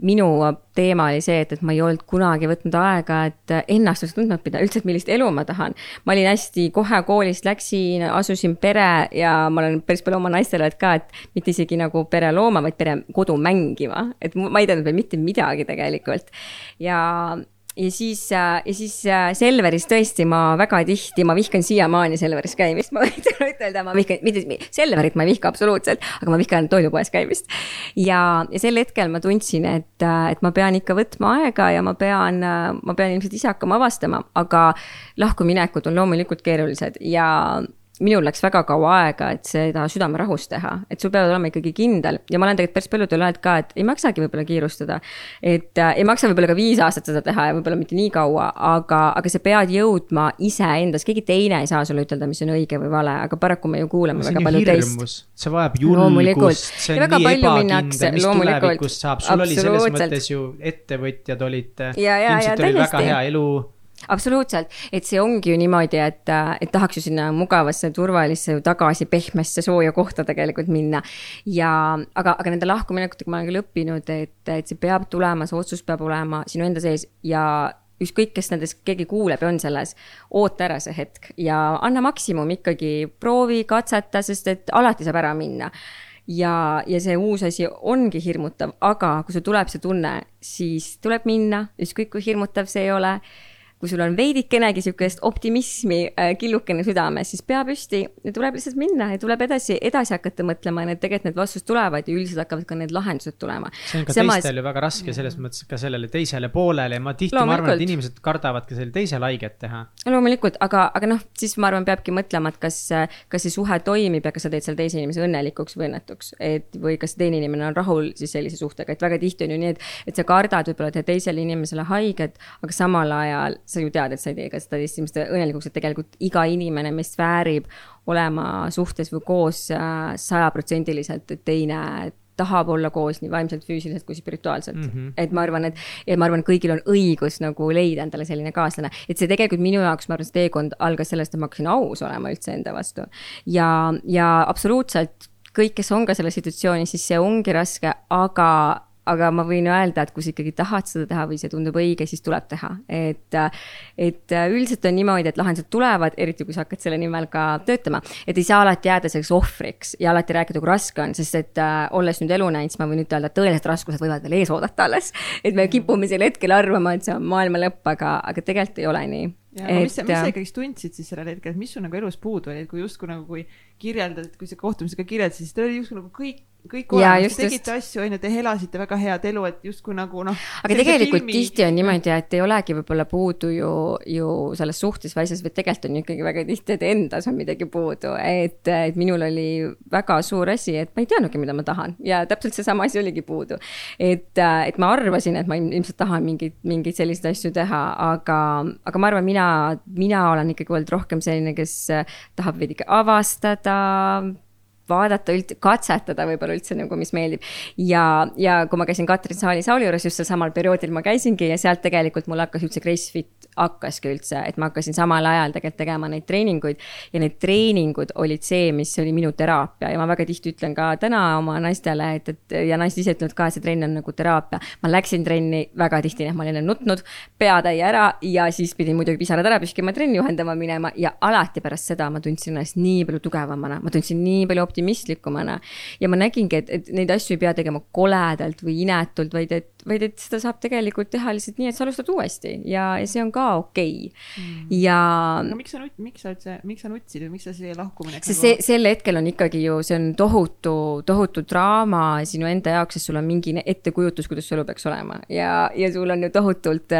minu teema oli see, et, et ma ei olnud kunagi võtnud aega, et ennast just tundma õppida, üldse, et millist elu ma tahan. ma olin hästi, kohe koolist läksin, asusin pere ja ma olen päris palju oma naistele öelnud ka, et mitte isegi nagu pere looma, vaid pere kodu mängima, et ma ei teadnud veel mitte midagi tegelikult. ja ja siis, äh, ja siis äh, Selveris tõesti ma väga tihti, ma vihkan siiamaani Selveris käimist, ma võin ütelda, ma vihkan, mitte Selverit ma ei vihka absoluutselt, aga ma vihkan toidupoes käimist. ja, ja sel hetkel ma tundsin, et, äh, et ma pean ikka võtma aega ja ma pean, ma pean ilmselt ise hakkama avastama, aga lahkuminekud on loomulikult keerulised ja minul läks väga kaua aega, et seda südamerahus teha, et sul peab olema ikkagi kindel. Ja ma olen tegelikult päris paljudele öelnud ka, et ei maksagi võib-olla kiirustada. et äh, ei maksa võib-olla ka viis aastat seda teha ja võib-olla mitte nii kaua, aga, aga sa pead jõudma iseendas, keegi teine ei saa sulle ütelda, mis on õige või vale, aga paraku me ju kuuleme väga palju teist. see vajab julgust, see on nii ebakindel, mis tulevikust saab, sul oli selles mõttes ju ettevõtjad olid, ilmselt oli väga hea elu absoluutselt, et see ongi ju niimoodi, et, et tahaks ju sinna mugavasse, turvalisse, tagasi pehmesse, sooja kohta tegelikult minna. ja, aga, aga nende lahkuminekutega ma olen küll õppinud, et, et see peab tulema, see otsus peab olema sinu enda sees ja ükskõik, kes nendest, keegi kuuleb ja on selles, oota ära see hetk ja anna maksimum ikkagi, proovi, katseta, sest et alati saab ära minna. Ja, ja see uus asi ongi hirmutav, aga kui sul tuleb see tunne, siis tuleb minna, ükskõik kui hirmutav see ei ole kui sul on veidikenegi sihukest optimismi äh, killukene südames, siis pea püsti ja tuleb lihtsalt minna ja tuleb edasi, edasi hakata mõtlema, need tegelikult need vastused tulevad ja üldiselt hakkavad ka need lahendused tulema. see on ka Samas... teistel ju väga raske selles mõttes ka sellele teisele poolele ja ma tihti, ma arvan, et inimesed kardavad ka sellele teisele haiget teha. loomulikult, aga, aga noh, siis ma arvan, peabki mõtlema, et kas, kas see suhe toimib ja kas sa teed selle teise inimese õnnelikuks või õnnetuks, et või kas teine inimene on rahul siis sellise suhtega, et väga tihti on ju nii, et, et sa kardad võib-olla teha teisele inimesele haiget, aga samal ajal sa ju tead, et sa ei tee ka seda teist inimest õnnelikuks, et tegelikult iga inimene meist väärib olema suhtes või koos äh, sajaprotsendiliselt, et teine tahab olla koos nii vaimselt, füüsiliselt kui spirituaalselt mm. -hmm. et ma arvan, et, ja ma arvan, et kõigil on õigus nagu leida endale selline kaaslane, et see tegelikult minu jaoks, ma arvan, see teekond algas sellest, et ma hakkasin aus olema üldse enda vastu. ja, ja absoluutselt kõik, kes on ka selles situatsioonis, siis see ongi raske, aga aga ma võin öelda, et kui sa ikkagi tahad seda teha või see tundub õige, siis tuleb teha, et. et üldiselt on niimoodi, et lahendused tulevad, eriti kui sa hakkad selle nimel ka töötama. et ei saa alati jääda selleks ohvriks ja alati rääkida, kui raske on, sest et äh, olles nüüd elu näinud, siis ma võin ütelda, et tõelised raskused võivad veel ees oodata alles. et me kipume sel hetkel arvama, et see on maailma lõpp, aga, aga tegelikult ei ole nii et, mis sa, mis sa ikkagi tundsid siis sellel hetkel, et mis sul nagu elus puudu oli, et kui justkui nagu, kui kirjeldad, kui sa kohtumisega kirjeldasid, siis teil oli justkui nagu kõik kõik olemas, te tegite asju, on ju, te elasite väga head elu, et justkui nagu noh. aga tegelikult filmi... tihti on niimoodi, et ei olegi võib-olla puudu ju, ju selles suhtes või asjas, vaid tegelikult on ikkagi väga tihti, et endas on midagi puudu, et, et minul oli väga suur asi, et ma ei teadnudki, mida ma tahan ja täpselt seesama asi oligi puudu. et, et ma arvasin, et ma ilmselt tahan mingeid, mingeid selliseid asju teha, aga, aga ma arvan, mina, mina olen ikkagi olnud rohkem selline, kes tahab veidike avastada ta vaadata üld-, katsetada võib-olla üldse nagu, mis meeldib. ja, ja kui ma käisin Katrin Saali Sauli juures just sel samal perioodil ma käisingi ja sealt tegelikult mul hakkas üldse Gracefit hakkaski üldse, et ma hakkasin samal ajal tegelikult tegema neid treeninguid ja need treeningud olid see, mis oli minu teraapia ja ma väga tihti ütlen ka täna oma naistele, et, et ja naised ise ütlevad ka, et see trenn on nagu teraapia. ma läksin trenni väga tihti, ma olin nutnud, peatäie ära ja siis pidin muidugi pisarad ära püskima, trenni juhendama minema ja alati pärast seda ma tundsin ennast nii palju tugevamana, ma tundsin nii palju optimistlikumana. ja ma nägingi, et, et neid asju ei pea tegema koledalt või inetult, vaid et, vaid et seda saab tegelikult teha lihtsalt nii, et sa alustad uuesti ja, ja see on ka okei okay. mm.. ja. aga miks sa nut-, miks sa üldse, miks sa nutsid või miks sa siia lahkumine? sest see, sel hetkel on ikkagi ju, see on tohutu, tohutu draama sinu enda jaoks, sest sul on mingi ettekujutus, kuidas su elu peaks olema ja, ja sul on ju tohutult,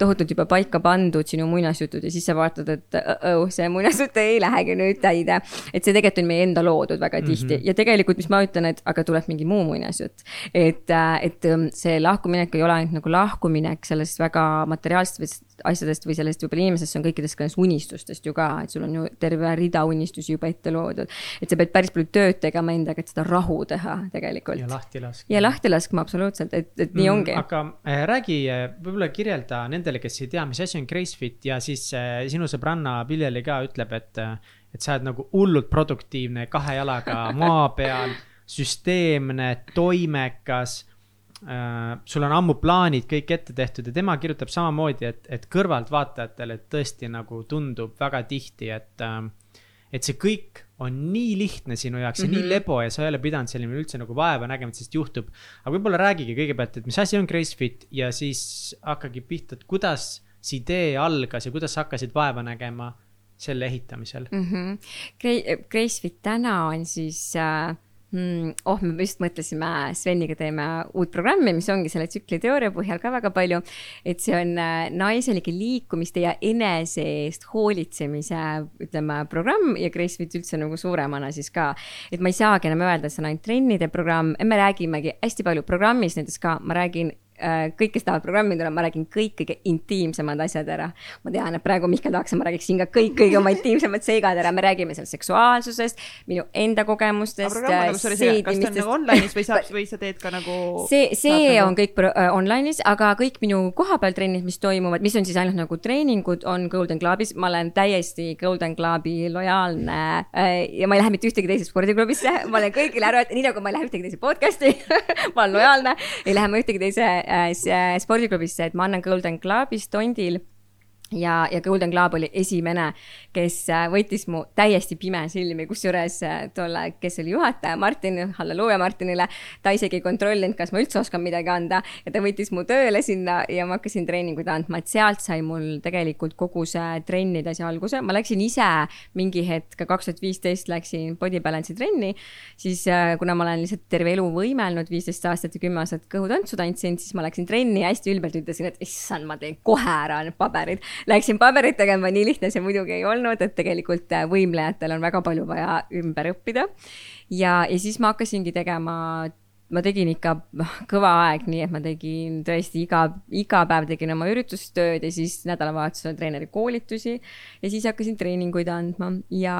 tohutult juba paika pandud sinu muinasjutud ja siis sa vaatad, et oh, see muinasjutt ei lähegi nüüd täide. et see tegelikult on meie enda loodud väga tihti mm -hmm. ja tegelikult, mis ma ütlen, et aga tuleb mingi muu muinasjutt. et, et see lahkuminek ei ole ainult nagu lahkuminek sellest väga materiaalsest asjadest või sellest võib-olla inimesest, see on kõikidest ka unistustest ju ka, et sul on ju terve rida unistusi juba ette loodud. et sa pead päris palju tööd tegema endaga, et seda rahu teha tegelikult. ja lahti laskma. ja lahti laskma absoluutselt, et, et nii mm, ongi. aga äh, räägi äh,, võib-olla kirjelda nendele, kes ei tea, mis asi on Gracefit ja siis äh, sinu sõbranna Pilleli ka ütleb, et, äh, et sa oled nagu hullult produktiivne, kahe jalaga maa peal, süsteemne, toimekas sul on ammu plaanid kõik ette tehtud ja tema kirjutab samamoodi, et, et kõrvaltvaatajatele tõesti nagu tundub väga tihti, et, äh, et see kõik on nii lihtne sinu jaoks ja mm -hmm. nii mhm. lebo ja sa ei ole pidanud selline üldse nagu vaeva nägema, et sellest juhtub. aga võib-olla räägigi kõigepealt, et mis asi on Gracefit ja siis hakkagi pihta, et kuidas see idee algas ja kuidas sa hakkasid vaeva nägema selle ehitamisel mm. -hmm. Gracefit täna on siis äh? Oh, me just mõtlesime Sveniga teeme uut programmi, mis ongi selle tsükliteooria põhjal ka väga palju. et see on äh, naiselike liikumiste ja enese eest hoolitsemise, ütleme, programm ja Gracefit üldse nagu suuremana siis ka. et ma ei saagi enam öelda, et see on ainult trennide programm, me räägimegi hästi palju programmis näiteks ka, ma räägin kõik, kes tahavad programmi tulla, ma räägin kõik kõige intiimsemad asjad ära. ma tean, et praegu Mihkel tahaks, et ma räägiksin ka kõik kõige oma intiimsemad seigad ära, me räägime seal seksuaalsusest, minu enda kogemustest. Nagu, kas ta on nagu online'is või saab, või sa teed ka nagu? see, see nagu... on kõik äh, online'is, aga kõik minu kohapeal trennid, mis toimuvad, mis on siis ainult nagu treeningud, on Golden Clubis, ma olen täiesti Golden Clubi lojaalne äh, ja ma ei lähe mitte ühtegi teise spordiklubisse, ma olen kõigile ära öelnud, nii nagu ma ei lähe ühtegi teise podcast'i ma olen lojaalne, ei lähe ma ühtegi teise Äh, äh, spordiklubisse, et ma annan Golden Clubis Tondil ja, ja Golden Globe oli esimene, kes äh, võttis mu täiesti pime silmi, kusjuures äh, tolle, kes oli juhataja, Martin, halleluuja Martinile, ta isegi ei kontrollinud, kas ma üldse oskan midagi anda. Ja ta võttis mu tööle sinna ja ma hakkasin treeninguid andma, et sealt sai mul tegelikult kogu see trennide see alguse, ma läksin ise mingi hetk, kaks tuhat viisteist läksin body balance'i trenni, siis äh, kuna ma olen lihtsalt terve elu võimelnud, viisteist aastat ja kümme aastat kõhutantsu tantsinud, siis ma läksin trenni ja hästi ülbelt ütlesin, et issand, ma teen kohe ära need paberid läksin paberit tegema, nii lihtne see muidugi ei olnud, et tegelikult äh, võimlejatel on väga palju vaja ümber õppida. ja, ja siis ma hakkasingi tegema ma tegin ikka kõva aeg, nii et ma tegin tõesti iga, iga päev tegin oma üritustööd ja siis nädalavahetusel treeneri koolitusi. ja siis hakkasin treeninguid andma ja,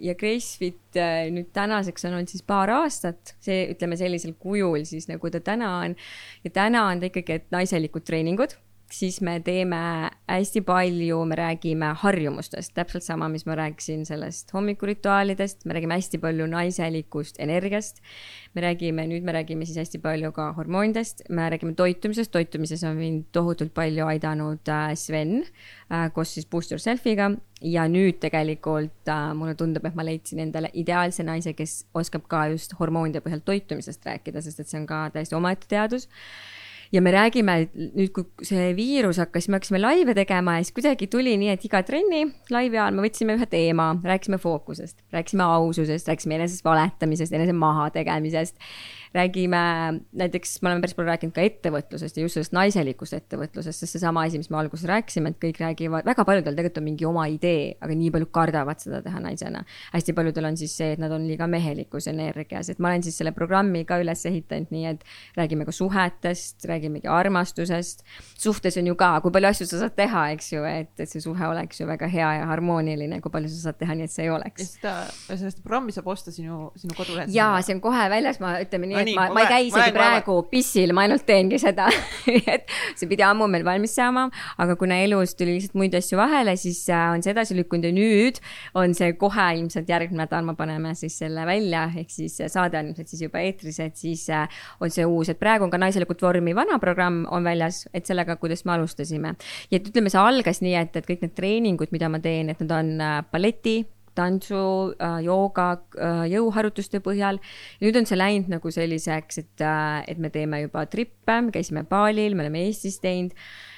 ja Gracefit äh, nüüd tänaseks on olnud siis paar aastat, see ütleme sellisel kujul siis nagu ta täna on. ja täna on ta ikkagi, et naiselikud treeningud siis me teeme hästi palju, me räägime harjumustest, täpselt sama, mis ma rääkisin sellest hommikurituaalidest, me räägime hästi palju naiselikust energiast. me räägime, nüüd me räägime siis hästi palju ka hormoonidest, me räägime toitumisest, toitumises on mind tohutult palju aidanud äh, Sven äh, koos siis Boost Yourselfiga ja nüüd tegelikult äh, mulle tundub, et ma leidsin endale ideaalse naise, kes oskab ka just hormoonide põhjal toitumisest rääkida, sest et see on ka täiesti omaette teadus ja me räägime nüüd, kui see viirus hakkas, me hakkasime laive tegema ja siis kuidagi tuli nii, et iga trenni laivi ajal me võtsime ühe teema, rääkisime fookusest, rääkisime aususest, rääkisime enesest valetamisest, enese mahategemisest räägime näiteks, me oleme päris palju rääkinud ka ettevõtlusest ja just sellest naiselikust ettevõtlusest, sest seesama asi, mis me alguses rääkisime, et kõik räägivad, väga paljudel tegelikult on mingi oma idee, aga nii paljud kardavad seda teha naisena. hästi paljudel on siis see, et nad on liiga mehelikus energias, et ma olen siis selle programmi ka üles ehitanud nii, et räägime ka suhetest, räägimegi armastusest. suhtes on ju ka, kui palju asju sa saad teha, eks ju, et, et see suhe oleks ju väga hea ja harmooniline, kui palju sa saad teha nii, et see ei oleks. seda, sellest programmi saab osta sinu, sinu kodulehel. jaa, see on kohe väljas, ma ütleme nii, et ma, ma ei käi isegi praegu pissil, ma ainult teengi seda et see pidi ammu meil valmis saama, aga kuna elus tuli lihtsalt muid asju vahele, siis äh, on see edasi lükkunud ja nüüd on see kohe ilmselt järgmine nädal, me paneme siis selle välja, ehk siis saade on ilmselt siis juba eetris, et siis äh, on see uus, et praegu on ka naiselikult vormi vana programm on väljas, et sellega, kuidas me alustasime. ja et ütleme, see algas nii, et, et kõik need treeningud, mida ma teen, et need on äh, balleti tantsu, äh, jooga, äh, jõuharjutuste põhjal. nüüd on see läinud nagu selliseks, et, äh, et me teeme juba trippe, me käisime baalil, me oleme Eestis teinud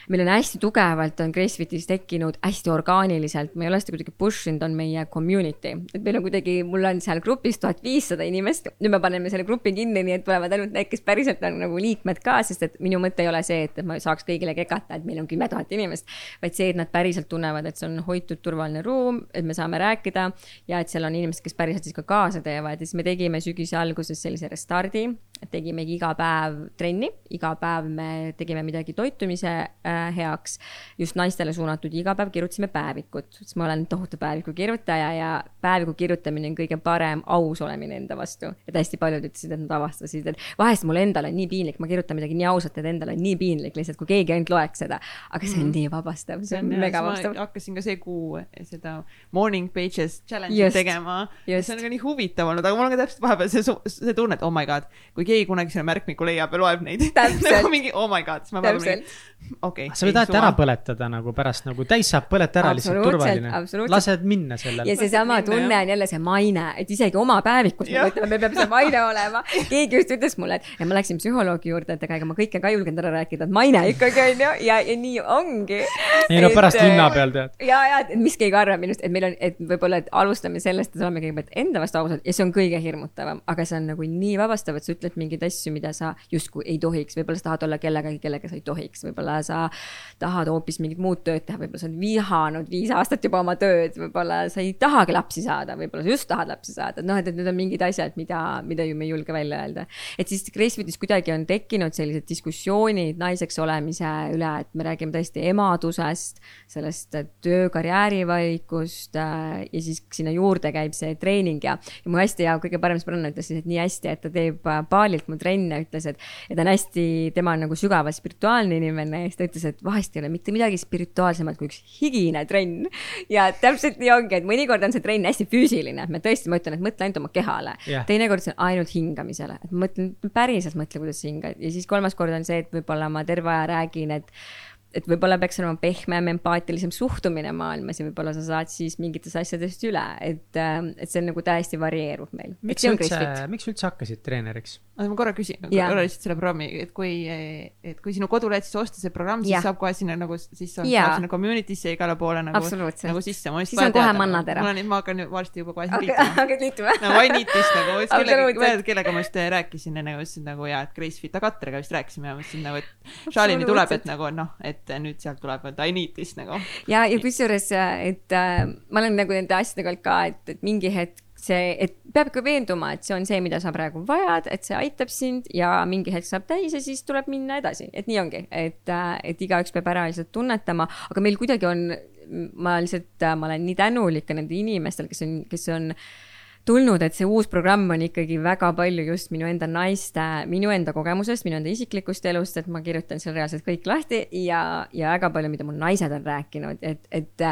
meil on hästi tugevalt on Gracefitis tekkinud hästi orgaaniliselt, ma ei ole seda kuidagi push inud, on meie community. et meil on kuidagi, mul on seal grupis tuhat viissada inimest, nüüd me paneme selle grupi kinni, nii et tulevad ainult need, kes päriselt on nagu liikmed ka, sest et minu mõte ei ole see, et, ma saaks kõigile kekata, et meil on kümme tuhat inimest. vaid see, et nad päriselt tunnevad, et see on hoitud turvaline ruum, et me saame rääkida ja et seal on inimesed, kes päriselt siis ka kaasa teevad ja siis me tegime sügise alguses sellise restardi tegimegi iga päev trenni, iga päev me tegime midagi toitumise äh, heaks, just naistele suunatud, iga päev kirjutasime päevikut, sest ma olen tohutu päeviku kirjutaja ja päeviku kirjutamine on kõige parem aus olemine enda vastu. et hästi paljud ütlesid, et nad avastasid, et vahest mul endal on nii piinlik, ma kirjutan midagi nii ausalt, et endal on nii piinlik lihtsalt, kui keegi ainult loeks seda. aga see on mm. nii vabastav, see on mega vabastav. hakkasin ka see kuu seda morning pages challenge'i tegema. see on ka nii huvitav olnud, aga mul on ka täpselt vahepeal see, see tunne, et oh my god, kui keegi kunagi selle märkmiku leiab ja loeb neid. nagu mingi oh my god, siis ma pean mingi, okei okay,. sa võid alati ära põletada nagu pärast nagu täis saab põleta ära lihtsalt turvaline. lased minna sellele. ja seesama tunne on jälle see maine, et isegi oma päevikus me mõtleme, meil peab see maine olema. keegi just ütles mulle, et ja ma läksin psühholoogi juurde, et aga ega ma kõike ka ei julgenud ära rääkida, et maine ikkagi on ju ja, ja nii ongi. ei no pärast linna peal tead. ja, ja mis keegi arvab minust, et meil on, et võib-olla, et alustame sellest, et oleme kõigepealt enda vastu ausad ja see on kõige hirmutavam, aga see on nagu nii vabastav, et sa ütled mingeid asju, mida sa justkui ei tohiks, võib-olla sa tahad olla kellegagi, kellega sa ei tohiks, võib-olla sa tahad hoopis mingit muud tööd teha, võib-olla sa oled vihanud viis aastat juba oma tööd, võib-olla sa ei tahagi lapsi saada, võib-olla sa just tahad lapsi saada, et noh, et, et need on mingid asjad, mida, mida ju me ei julge välja öelda. et siis Gracefitis kuidagi on tekkinud sellised diskussioonid naiseks olemise üle, et me räägime tõesti emadusest, sellest töö, karjääri valikust äh, ja siis sinna juurde käib see treening. Ja, ja mu hästi hea, kõige parem sõbranna ütles siis, et nii hästi, et ta teeb äh, baalilt mu trenne, ütles, et, et ta on hästi, tema on nagu sügavalt spirituaalne inimene ja siis ta ütles, et vahest ei ole mitte midagi spirituaalsemat kui üks higine trenn. ja täpselt nii ongi, et mõnikord on see trenn hästi füüsiline, et ma tõesti, ma ütlen, et mõtle ainult oma kehale. Yeah.. teinekord see on ainult hingamisele, et ma mõtlen, päriselt mõtle, kuidas sa hingad. Ja siis kolmas kord on see, et võib-olla ma terve aja räägin, et et võib-olla peaks olema pehmem, empaatilisem suhtumine maailmas ja võib-olla sa saad siis mingitest asjadest üle, et, et see on nagu täiesti varieerub meil. miks üldse, miks üldse hakkasid treeneriks? ma korra küsin, korra lihtsalt selle programmi, et kui, et kui sinu kodulehelt siis osta see programm, siis ja. saab kohe sinna nagu, siis saab sinna community'sse igale poole nagu, nagu sisse. siis on kohe mannad ära. ma hakkan varsti juba kohe liituma. hakkad liituma? nagu I need this nagu, kellega, kellega ma just rääkisin enne, mõtlesin nagu ja, et Grace Fit Akatriga vist rääkisime ja mõtlesin nagu, et Charlie'ni tuleb, et nagu noh, et nüüd sealt tuleb, et need this nagu. ja, ja kusjuures, et äh, ma olen nagu nende asjadega ka, et, et mingi hetk see, et peab ikka veenduma, et see on see, mida sa praegu vajad, et see aitab sind ja mingi hetk saab täis ja siis tuleb minna edasi, et nii ongi, et, et igaüks peab ära lihtsalt tunnetama, aga meil kuidagi on, ma lihtsalt, ma olen nii tänulik ka nende inimestel, kes on, kes on tulnud, et see uus programm on ikkagi väga palju just minu enda naiste, minu enda kogemusest, minu enda isiklikust elust, et ma kirjutan seal reaalselt kõik lahti ja, ja väga palju, mida mu naised on rääkinud, et, et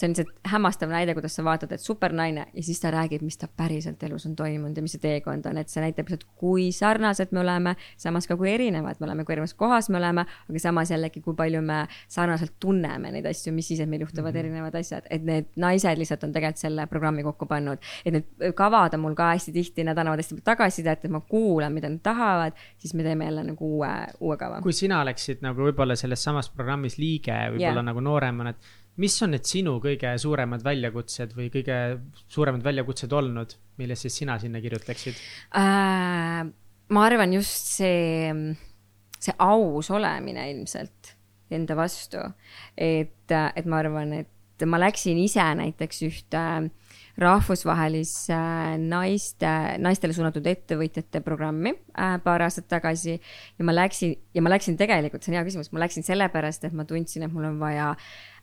see on lihtsalt hämmastav näide, kuidas sa vaatad, et supernaine ja siis ta räägib, mis ta päriselt elus on toimunud ja mis see teekond on, et see näitab lihtsalt, kui sarnased me oleme, samas ka kui erinevad me oleme, kui erinevas kohas me oleme, aga samas jällegi, kui palju me sarnaselt tunneme neid asju, mis siis, et meil juhtuvad mm -hmm. erinevad asjad, et need naised lihtsalt on tegelikult selle programmi kokku pannud. et need kavad on mul ka hästi tihti, nad annavad hästi palju tagasisidet, et ma kuulan, mida nad tahavad, siis me teeme jälle nagu uue, uue kava. kui sina oleksid nagu võib-olla selles samas programmis liige, võib-olla yeah. nagu nooremana, et mis on need sinu kõige suuremad väljakutsed või kõige suuremad väljakutsed olnud, millest siis sina sinna kirjutaksid äh,? ma arvan just see, see aus olemine ilmselt enda vastu, et, et ma arvan, et ma läksin ise näiteks ühte rahvusvahelisse naiste, naistele suunatud ettevõtjate programmi äh, paar aastat tagasi ja ma läksin ja ma läksin tegelikult, see on hea küsimus, ma läksin sellepärast, et ma tundsin, et mul on vaja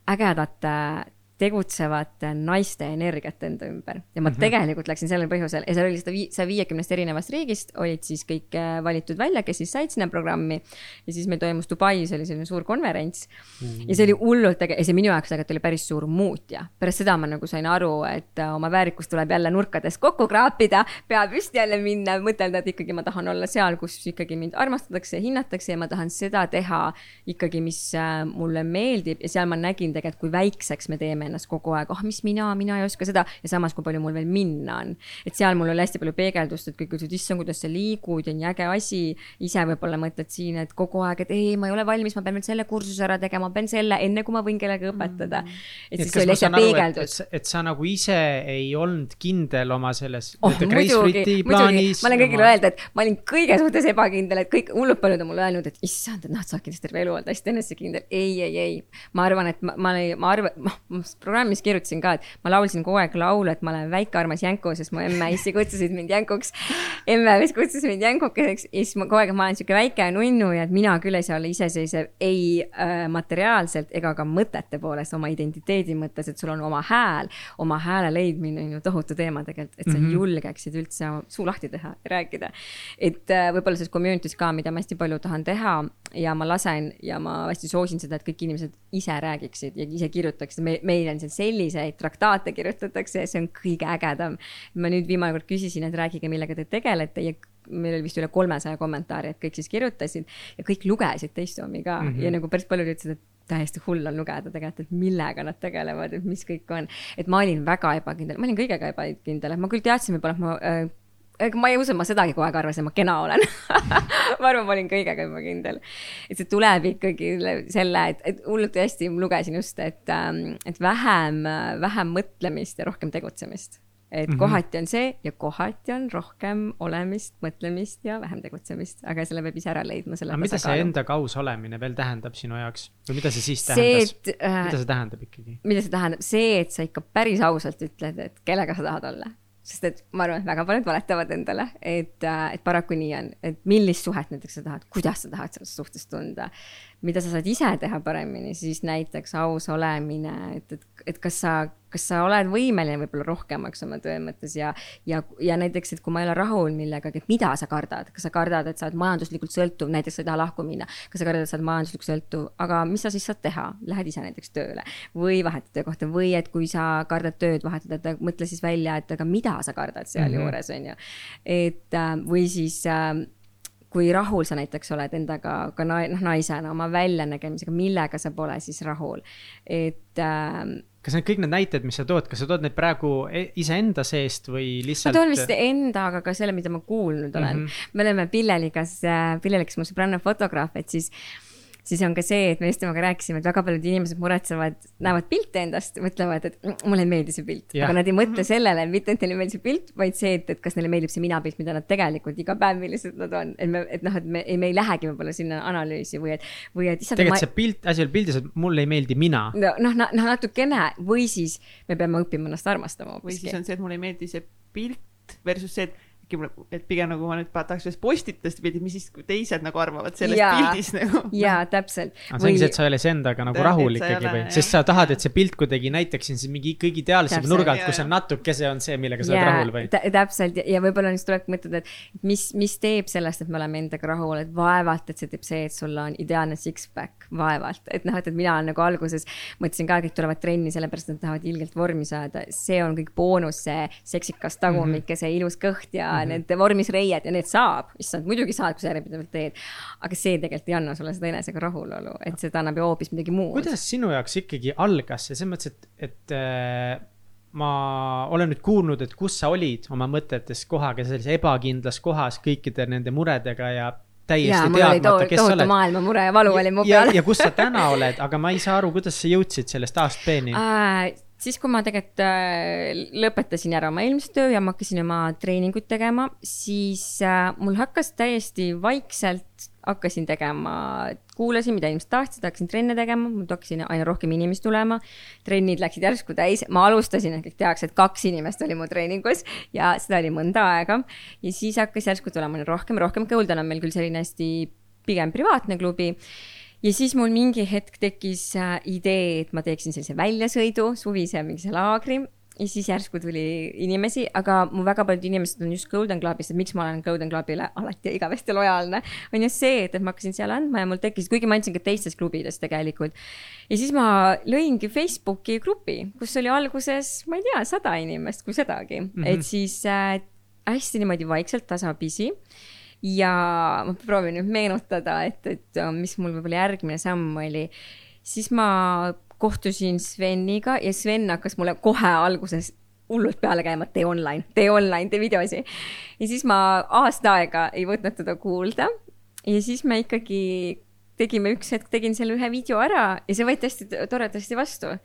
ägedate tegutsevate naiste energiat enda ümber ja ma mm -hmm. tegelikult läksin sellel põhjusel ja seal oli sada vii-, saja viiekümnest erinevast riigist olid siis kõik äh, valitud välja, kes siis said sinna programmi. ja siis meil toimus Dubais oli selline suur konverents mm -hmm. ja see oli hullult äge ja see minu jaoks tegelikult oli päris suur muutja. pärast seda ma nagu sain aru, et äh, oma väärikust tuleb jälle nurkades kokku kraapida, pea püsti jälle minna, mõtelda, et ikkagi ma tahan olla seal, kus ikkagi mind armastatakse ja hinnatakse ja ma tahan seda teha ikkagi, mis äh, mulle meeldib ja seal ma nägin tegelikult, kui väikseks me teeme ennast kogu aeg, ah oh, mis mina, mina ei oska seda ja samas, kui palju mul veel minna on. et seal mul oli hästi palju peegeldust, et kõik ütlesid, issand, kuidas sa liigud ja nii äge asi. ise võib-olla mõtled siin, et kogu aeg, et ei, ma ei ole valmis, ma pean veel selle kursuse ära tegema, ma pean selle, enne kui ma võin kellegi õpetada. et siis oli hästi peegeldus. et sa nagu ise ei olnud kindel oma selles oh,. muidugi, muidugi, ma olen kõigile oma... öelda, et ma olin kõige suhtes ebakindel, et kõik hullud paljud on mulle öelnud, et issand, et noh, sa oled kindlasti terve elu olnud hästi enesekindel. ei, ei, ei, ma arvan, et ma, ma, ma arvan, noh, programmis kirjutasin ka, et ma laulsin kogu aeg laulu, et ma olen väike armas jänku, sest mu emme ja issi kutsusid mind jänkuks. emme vist kutsus mind jänkukeseks ja siis ma kogu aeg, ma olen sihuke väike nunnu ja et mina küll ei saa olla iseseisev ei äh, materiaalselt ega ka mõtete poolest, oma identiteedi mõttes, et sul on oma hääl. oma hääle leidmine on ju tohutu teema tegelikult, et sa mm -hmm. julgeksid üldse suu lahti teha ja rääkida. et äh, võib-olla selles community's ka, mida ma hästi palju tahan teha ja ma lasen ja ma hästi soosin seda, et kõik inimesed ise räägiksid ja ise kirjutaksid, me, meil on seal selliseid traktaate kirjutatakse ja see on kõige ägedam. ma nüüd viimane kord küsisin, et rääkige, millega te tegelete ja meil oli vist üle kolmesaja kommentaari, et kõik siis kirjutasid ja kõik lugesid teist omi ka mm -hmm. ja nagu päris paljud ütlesid, et täiesti hull on lugeda tegelikult, et millega nad tegelevad, et mis kõik on. et ma olin väga ebakindel, ma olin kõigega ebakindel, et ma küll teadsin võib-olla, et ma äh, ega ma ei usu, ma sedagi kogu aeg arvasin, et ma kena olen ma arvan, ma olin kõigega juba kindel. et see tuleb ikkagi selle, et, et hullult hästi lugesin just, et, ähm, et vähem, vähem mõtlemist ja rohkem tegutsemist. et mm -hmm. kohati on see ja kohati on rohkem olemist, mõtlemist ja vähem tegutsemist, aga selle peab ise ära leidma. aga mida see endaga aus olemine veel tähendab sinu jaoks või mida see siis tähendas? Äh, mida see tähendab ikkagi? mida see tähendab, see, et sa ikka päris ausalt ütled, et kellega sa tahad olla sest et ma arvan, et väga paljud valetavad endale, et, äh, et paraku nii on, et millist suhet näiteks sa tahad, kuidas sa tahad selles suhtes tunda? Mida sa saad ise teha paremini, siis näiteks aus olemine, et, et, et kas sa, kas sa oled võimeline võib-olla rohkemaks oma töö mõttes ja, ja, ja näiteks, et kui ma ei ole rahul millegagi, et mida sa kardad, kas sa kardad, et sa oled majanduslikult sõltuv, näiteks sa ei taha lahku minna, kas sa kardad, et sa oled majanduslikult sõltuv, aga mis sa siis saad teha, lähed ise näiteks tööle või vahetad töökohta või et kui sa kardad tööd vahetada, et mõtle siis välja, et aga mida sa kardad sealjuures mm -hmm. on ju. et äh, või siis äh, kui rahul sa näiteks oled endaga ka na noh, naisena oma väljanägemisega, millega sa pole siis rahul, et äh, kas need kõik need näited, mis sa tood, kas sa tood neid praegu e-, iseenda seest või lihtsalt? ma toon vist enda, aga ka selle, mida ma kuulnud olen mm. -hmm. me oleme Pilleligas, Pillelikas mu sõbranna fotograaf, et siis äh, siis on ka see, et me just temaga rääkisime, et väga paljud inimesed muretsevad, näevad pilte endast, mõtlevad, et mm, mulle ei meeldi see pilt, aga nad ei mõtle mhm. sellele, mitte et neile ei meeldi see pilt, vaid see, et, et kas neile meeldib see minapilt, mida nad tegelikult iga päev, millised nad on, et me, et noh, et me, me ei lähegi võib-olla sinna analüüsi või et, või et. tegelikult ma... see pilt, asi on pildis, et mulle ei meeldi mina. noh, noh, noh, natukene või siis me peame õppima ennast armastama. või siis on see, et mulle ei meeldi see pilt versus see, et et pigem nagu ma nüüd tahaks sellest postitust pildid, mis siis teised nagu arvavad sellest ja, pildist nagu. jaa, täpselt. aga see ongi see, et sa ei ole iseendaga nagu rahul ikkagi või, sest sa tahad, et see pilt kuidagi näitaks sind mingi kõige ideaalsema nurga alt, kus on natukese on see, millega sa ja, oled rahul või? täpselt ja, ja võib-olla siis tuleb mõtelda, et mis, mis teeb sellest, et me oleme endaga rahul, et vaevalt, et see teeb see, et sul on ideaalne six-pack, vaevalt, et noh, et, et mina olen nagu alguses mõtlesin ka, kõik tulevad trenni sellepärast, et nad tahavad ilgelt vormi saada, see on kõik boonus, see seksikas tagumik mm -hmm. ja see ilus kõht ja mm -hmm. need vormis reied ja need saab, issand, muidugi saad, kui sa järjepidevalt teed. aga see tegelikult ei anna sulle seda enesega rahulolu, et seda annab ju hoopis midagi muud. kuidas sinu jaoks ikkagi algas see, selles mõttes, et, et äh, ma olen nüüd kuulnud, et kus sa olid oma mõtetes kohaga sellises ebakindlas kohas kõikide nende muredega ja täiesti teadmata, kes sa oled. maailma mure ja valu oli mu peal. ja kus sa täna oled, aga ma ei saa aru, kuidas sa jõudsid sellest A-st B-ni äh,? Siis, kui ma tegelikult äh, lõpetasin ära oma eelmise töö ja ma hakkasin oma treeninguid tegema, siis äh, mul hakkas täiesti vaikselt, hakkasin tegema, kuulasin, mida inimesed tahtsid, hakkasin trenne tegema, mul hakkasin aina rohkem inimesi tulema. trennid läksid järsku täis, ma alustasin, et teaks, et kaks inimest oli mu treeningus ja seda oli mõnda aega. ja siis hakkas järsku tulema rohkem, rohkem, Golden on meil küll selline hästi pigem privaatne klubi ja siis mul mingi hetk tekkis äh, idee, et ma teeksin sellise väljasõidu, suvise mingise laagri ja siis järsku tuli inimesi, aga mu väga paljud inimesed on just Golden Clubis, et miks ma olen Golden Clubile alati igavesti lojaalne, on just see, et, et ma hakkasin seal andma ja mul tekkis, kuigi ma andsin ka teistes klubides tegelikult. ja siis ma lõingi Facebooki grupi, kus oli alguses, ma ei tea, sada inimest, kui sedagi mm, -hmm. et siis äh, hästi niimoodi vaikselt, tasapisi ja ma proovin nüüd meenutada, et, et äh, mis mul võib-olla järgmine samm oli. siis ma kohtusin Sveniga ja Sven hakkas mulle kohe alguses hullult peale käima, tee online, tee online, tee videosi. ja siis ma aasta aega ei võtnud teda kuulda. ja siis me ikkagi tegime üks hetk, tegin selle ühe video ära ja see võeti hästi toredasti vastu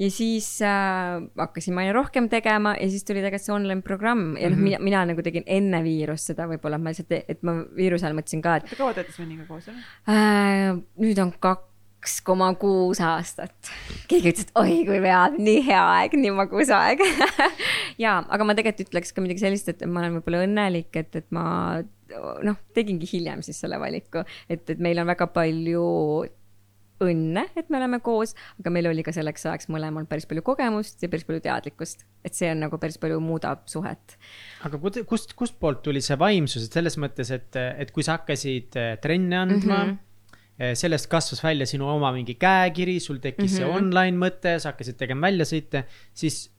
ja siis äh, hakkasin ma aina rohkem tegema ja siis tuli tegelikult see online programm ja noh mm -hmm., mina, mina nagu tegin enne viirust seda võib-olla, ma lihtsalt, et ma viiruse ajal mõtlesin ka, et. kaua te olete Sveniga koos olnud äh,? nüüd on kaks koma kuus aastat. keegi ütles, et oi kui vead, nii hea aeg, nii magus aeg ja, aga ma tegelikult ütleks ka midagi sellist, et ma olen võib-olla õnnelik, et, et ma noh, tegingi hiljem siis selle valiku, et, et meil on väga palju õnne, et me oleme koos, aga meil oli ka selleks ajaks mõlemal päris palju kogemust ja päris palju teadlikkust, et see on nagu päris palju muudab suhet. aga kust, kustpoolt tuli see vaimsus, et selles mõttes, et, et kui sa hakkasid eh, trenne andma mm, -hmm. sellest kasvas välja sinu oma mingi käekiri, sul tekkis mm -hmm. see mhm. online mõte, sa hakkasid tegema väljasõite, siis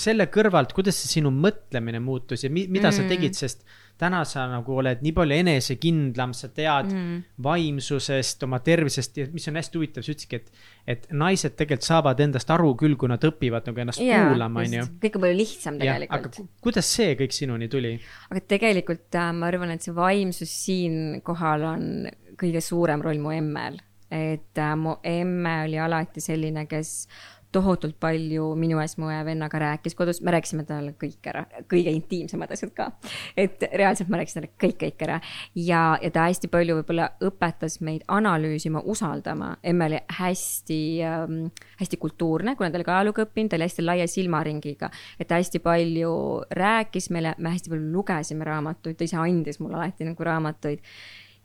selle kõrvalt, kuidas see sinu mõtlemine muutus ja mi, mida mm. sa tegid, sest täna sa nagu oled nii palju enesekindlam, sa tead mm. vaimsusest, oma tervisest ja mis on hästi huvitav, sa ütlesidki, et, et naised tegelikult saavad endast aru küll, kui nad õpivad nagu ennast yeah, kuulama, on ju. kõik on palju lihtsam tegelikult. aga kuidas see kõik sinuni tuli? aga tegelikult äh, ma arvan, et see vaimsus siinkohal on kõige suurem roll mu emmel, et äh, mu emme oli alati selline, kes tohutult palju minu ees mu vennaga rääkis kodus, me rääkisime talle kõik ära, kõige intiimsemad asjad ka. et reaalselt ma rääkisin talle kõik, kõik ära ja, ja ta hästi palju võib-olla õpetas meid analüüsima, usaldama. emme oli hästi ähm,, hästi kultuurne, kuna ta oli ka ajalugu õppinud, ta oli hästi laia silmaringiga. et ta hästi palju rääkis meile, me hästi palju lugesime raamatuid, ta ise andis mulle alati nagu raamatuid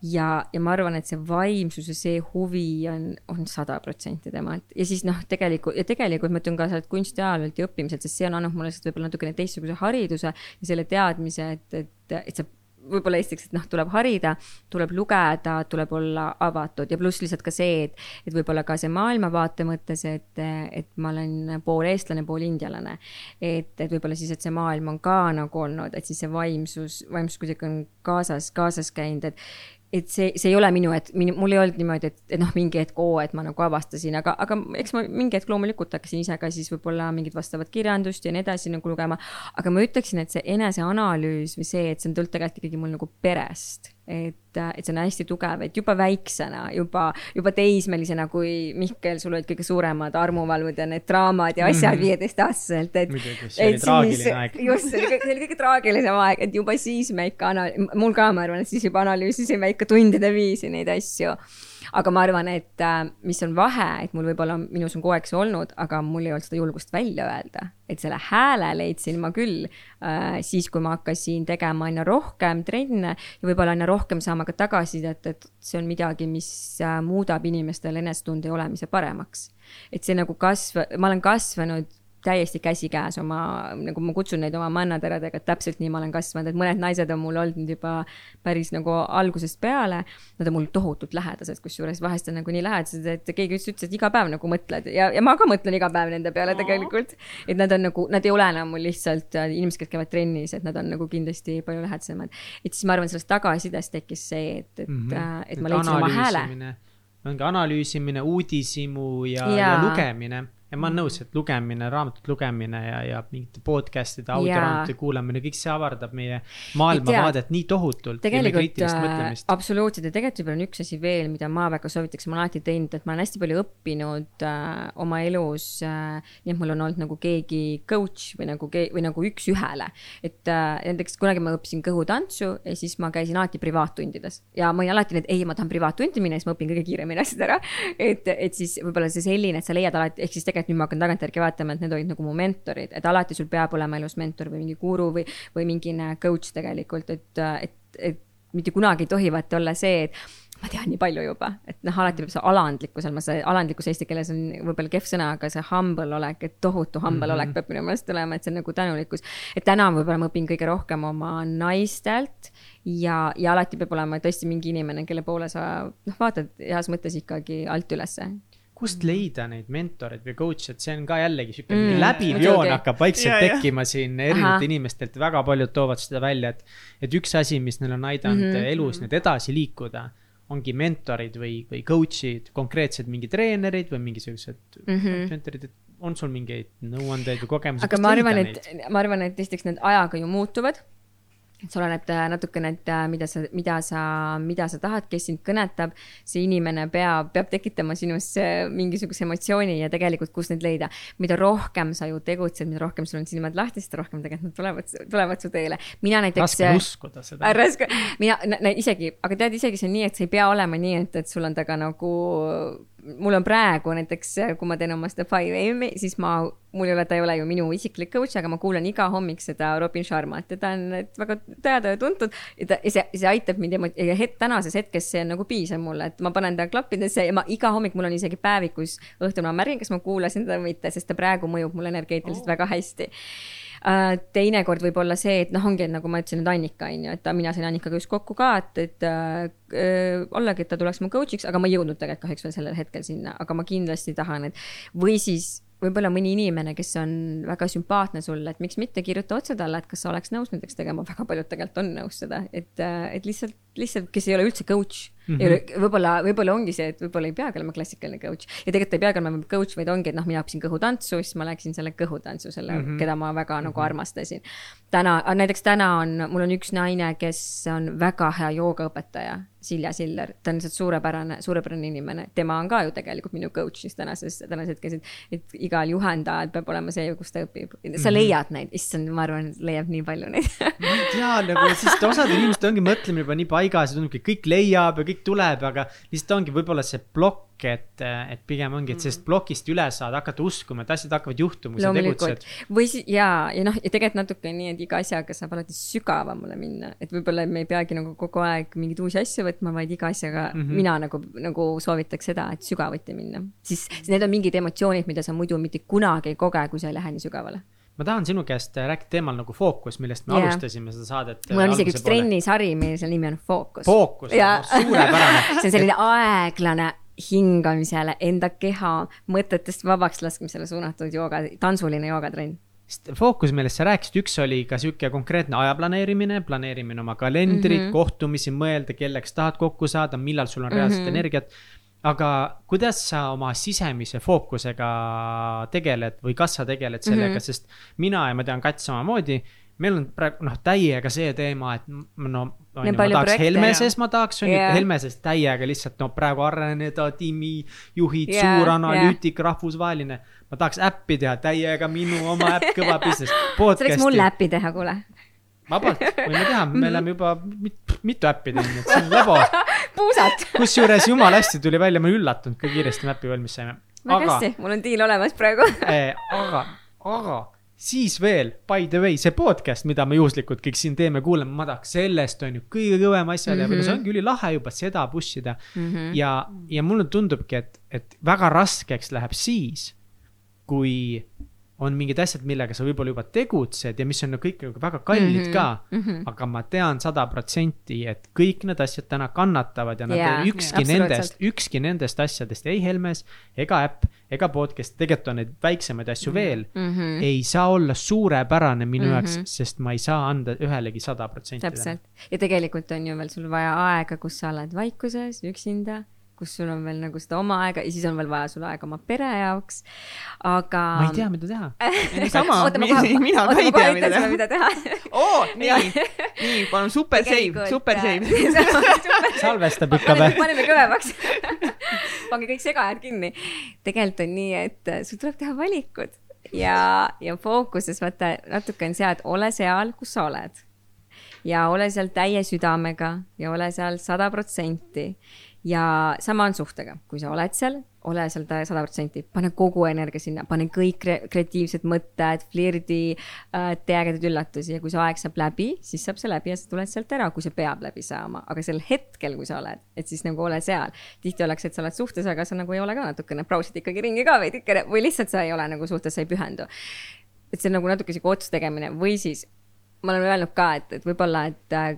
ja, ja ma arvan, et see vaimsus ja see huvi on, on sada protsenti temalt ja siis noh, tegelikult ja tegelikult ma ütlen ka sealt kunstiajalolt ja õppimiselt, sest see on andnud mulle lihtsalt võib-olla natukene teistsuguse hariduse ja selle teadmise, et, et, et sa võib-olla esiteks, et noh, tuleb harida, tuleb lugeda, tuleb olla avatud ja pluss lihtsalt ka see, et, et võib-olla ka see maailmavaate mõttes, et, et ma olen pool eestlane, pool indialane. et, et võib-olla siis, et see maailm on ka nagu olnud, et siis see vaimsus, vaimsus kuidagi on kaasas, kaasas käinud, et et see, see ei ole minu, et minu, mul ei olnud niimoodi, et, et noh, mingi hetk, oo, et ma nagu avastasin, aga, aga eks ma mingi hetk loomulikult hakkasin ise ka siis võib-olla mingit vastavat kirjandust ja nii edasi nagu lugema. aga ma ütleksin, et see eneseanalüüs või see, et see on tegelikult ikkagi mul nagu perest et, et see on hästi tugev, et juba väiksena, juba, juba teismelisena, kui Mihkel, sul olid kõige suuremad armuvalvud ja need draamad ja asjad mhm. viieteistaastaselt mm, -hmm. et. see oli traagiline aeg. just, see oli, see oli kõige traagilisem aeg, et juba siis me ikka ana-, mul ka, ma arvan, et siis juba analüüsisime ikka tundide viisi neid asju aga ma arvan, et äh, mis on vahe, et mul võib-olla minus on kogu aeg see olnud, aga mul ei olnud seda julgust välja öelda. et selle hääle leidsin ma küll äh, siis, kui ma hakkasin tegema aina rohkem trenne ja võib-olla aina rohkem saama ka tagasisidet, et see on midagi, mis äh, muudab inimestel enesetunde olemise paremaks. et see nagu kasv, ma olen kasvanud täiesti käsikäes oma, nagu ma kutsun neid oma mannateradega, et täpselt nii ma olen kasvanud, et mõned naised on mul olnud juba päris nagu algusest peale. Nad on mul tohutult lähedased, kusjuures vahest on nagu nii lähedased, et keegi ütles, ütles, et iga päev nagu mõtled ja, ja ma ka mõtlen iga päev nende peale tegelikult. et nad on nagu, nad ei ole enam mul lihtsalt äh, inimesed, kes käivad trennis, et nad on nagu kindlasti palju lähedasemad. et siis ma arvan, sellest tagasisidest tekkis see, et, et mm, -hmm. et ma leidsin oma hääle. ongi analüüsimine, uudishimu ja, ja., ja lugemine ja ma olen nõus, et lugemine, raamatute lugemine ja, ja mingite podcast'ide, audioraamatute kuulamine, kõik see avardab meie maailmavaadet nii tohutult. tegelikult absoluutselt ja tegelikult võib-olla on üks asi veel, mida ma väga soovitaks, ma olen alati teinud, et ma olen hästi palju õppinud äh, oma elus äh,. nii et mul on olnud nagu keegi coach või nagu, või nagu üks-ühele. et äh, näiteks kunagi ma õppisin kõhutantsu ja siis ma käisin alati privaattundides ja ma olin alati nii, et ei, ma tahan privaattundi minna, siis ma õpin kõige kiiremini asjad ära. et, et siis võib-olla see selline, et sa leiad alati, ehk siis tegelikult tegelikult nüüd ma hakkan tagantjärgi vaatama, et need olid nagu mu mentorid, et alati sul peab olema elus mentor või mingi guru või, või mingine coach tegelikult, et, et, et mitte kunagi ei tohi vaata olla see, et ma tean nii palju juba, et noh, alati peab see alandlikkusel, ma see alandlikkus eesti keeles on võib-olla kehv sõna, aga see humble olek, et tohutu humble mm -hmm. olek peab minu meelest tulema, et see on nagu tänulikkus. et täna võib-olla ma õpin kõige rohkem oma naistelt ja, ja alati peab olema tõesti mingi inimene, kelle poole sa noh, vaatad heas mõttes ikkagi alt ülesse kust leida neid mentoreid või coach'e, et see on ka jällegi sihuke mm, läbiv joon okay. hakkab vaikselt ja, tekkima ja. siin erinevate inimestelt, väga paljud toovad seda välja, et. et üks asi, mis neil on aidanud mm -hmm. elus nüüd edasi liikuda, ongi mentorid või, või coach'id, konkreetsed mingid treenerid või mingisugused mm -hmm. mentorid, et on sul mingeid nõuandeid või kogemusi? aga ma arvan, et, ma arvan, et esiteks need ajaga ju muutuvad et see oleneb äh, natukene, et äh, mida sa, mida sa, mida sa tahad, kes sind kõnetab. see inimene peab, peab tekitama sinus mingisuguse emotsiooni ja tegelikult, kus neid leida. mida rohkem sa ju tegutsed, mida rohkem sul on silmad lahti, seda rohkem tegelikult nad tulevad, tulevad su teele. mina näiteks. raske uskuda seda. raske, mina isegi, aga tead, isegi see on nii, et see ei pea olema nii, et, et sul on taga nagu mul on praegu näiteks, kui ma teen oma seda 5am-i, siis ma, mul ei ole, ta ei ole ju minu isiklik coach, aga ma kuulan iga hommik seda Robin Sharmat ja ta on väga teada ja tuntud. ja ta, see, see aitab mind emo-, ja het-, tänases hetkes see on nagu piisav mulle, et ma panen ta klappidesse ja ma iga hommik, mul on isegi päevikus õhtul ma märgin, kas ma kuulasin teda või mitte, sest ta praegu mõjub mulle energeetiliselt oh. väga hästi teinekord võib olla see, et noh, ongi, et nagu ma ütlesin, et Annika on ju, et mina sain Annikaga just kokku ka, et, et äh, ollagi, et ta tuleks mu coach'iks, aga ma ei jõudnud tegelikult kahjuks veel sellel hetkel sinna, aga ma kindlasti tahan, et või siis võib-olla mõni inimene, kes on väga sümpaatne sulle, et miks mitte kirjuta otse talle, et kas sa oleks nõus näiteks tegema, väga paljud tegelikult on nõus seda, et, et lihtsalt, lihtsalt, kes ei ole üldse coach mm -hmm.. võib-olla, võib-olla ongi see, et võib-olla ei peagi olema klassikaline coach ja tegelikult ei peagi olema coach, vaid ongi, et noh, mina õppisin kõhutantsu, siis ma läksin selle kõhutantsu, selle mm, -hmm. keda ma väga mm -hmm. nagu armastasin. täna, näiteks täna on, mul on üks naine, kes on väga hea joogaõpetaja Silja Siller, ta on lihtsalt suurepärane, suurepärane inimene, tema on ka ju tegelikult minu coach siis tänases, tänases hetkes, et, et igal juhendajal peab olema see, kus ta õpib. sa mm -hmm. leiad neid, issand, ma arvan, leiab nii palju neid ma ei tea, nagu, sest osad inimesed ongi mõtlemine juba nii paigas ja tundubki, kõik leiab ja kõik tuleb, aga lihtsalt ongi võib-olla see plokk et, et pigem ongi, et sellest plokist üle saada, hakata uskuma, et asjad hakkavad juhtuma, kui sa tegutsed. või siis ja, ja noh, ja tegelikult natuke nii, et iga asjaga saab alati sügavamale minna, et võib-olla me ei peagi nagu kogu aeg mingeid uusi asju võtma, vaid iga asjaga mm -hmm. mina nagu, nagu soovitaks seda, et sügavuti minna. siis need on mingid emotsioonid, mida sa muidu mitte kunagi ei koge, kui sa ei lähe nii sügavale ma tahan sinu käest rääkida teemal nagu fookus, millest me yeah. alustasime seda saadet. mul on isegi üks. trennisari, mille nimi on Fookus. fookus, Jaa. suurepärane. see on selline aeglane hingamisele, enda keha mõtetest vabaks laskmisele suunatud jooga, tantsuline joogatrenn. Fookus, millest sa rääkisid, üks oli ka sihuke konkreetne aja planeerimine, planeerimine oma kalendrit mm. -hmm. kohtumisi, mõelda, kelleks tahad kokku saada, millal sul on reaalselt mm. -hmm. energiat. Aga kuidas sa oma sisemise fookusega tegeled või kas sa tegeled sellega mm. -hmm. sest mina ja ma tean Kats samamoodi, meil on praegu noh, täiega see teema, et no. ma tahaks Helmeses, ma tahaks, Jaa., Helmeses täiega lihtsalt no praegu areneda, tiimijuhid Jaa, suur analüütik, rahvusvaheline. ma tahaks äppi teha täiega, minu oma äpp, kõva business. sa võiks mulle äppi teha, kuule. vabalt, võime teha, me oleme juba mit, mitu äppi teinud, see on lebo. puusalt. kusjuures jumala hästi tuli välja, ma olen üllatunud, kui kiiresti me äppi valmis saime. väga aga, hästi, mul on diil olemas praegu. aga, aga siis veel, by the way, see podcast, mida me juhuslikult kõik siin teeme, kuulame, ma tahaks sellest on ju kõige kõvem asja teha mm, -hmm. no see ongi ülilahe juba seda push ida mm. Mhm. -hmm. ja, ja mulle tundubki, et, et väga raskeks läheb siis, kui on mingid asjad, millega sa võib-olla juba tegutsed ja mis on nagu kõik nagu väga kallid mm Mhm, -hmm. ka mm. mhm. -hmm. aga ma tean sada protsenti, et kõik need asjad täna kannatavad ja nad yeah, ükski absoluutselt. nendest, ükski nendest asjadest, ei Helmes ega äpp ega podcast, tegelikult on neid väiksemaid asju veel mm. Mhm. -hmm. ei saa olla suurepärane minu mm Mhm. -hmm. jaoks, sest ma ei saa anda ühelegi sada protsenti. täpselt. ja tegelikult on ju veel sul vaja aega, kus sa oled vaikuses, üksinda, kus sul on veel nagu seda oma aega ja siis on veel vaja sul aega oma pere jaoks. aga. ma ei tea, mida teha. sama, mina ka ei tea, mida teha. mida teha. oo, nii, nii, palun super save, super save. salvestab ikka või? paneme kõvemaks. pange kõik segajad kinni. tegelikult on nii, et äh, sul tuleb teha valikud ja, ja fookuses vaata natuke on see, et ole seal, kus sa oled. ja ole seal täie südamega ja ole seal sada protsenti. Ja sama on suhtega, kui sa oled seal, ole seal sada protsenti, pane kogu energia sinna, pane kõik kre- kreatiivsed mõtted, flirdi äh,, tee ägedaid üllatusi. Ja kui see aeg saab läbi, siis saab see läbi ja sa tuled sealt ära, kui see peab läbi saama, aga sel hetkel, kui sa oled, et siis nagu ole seal. tihti ollakse, et sa oled suhtes, aga sa nagu ei ole ka natukene, brausid ikkagi ringi ka veidikene või lihtsalt sa ei ole nagu suhtes, sa ei pühendu. et see on nagu natuke sihuke otsuse tegemine või siis ma olen öelnud ka, et, et võib-olla, et äh,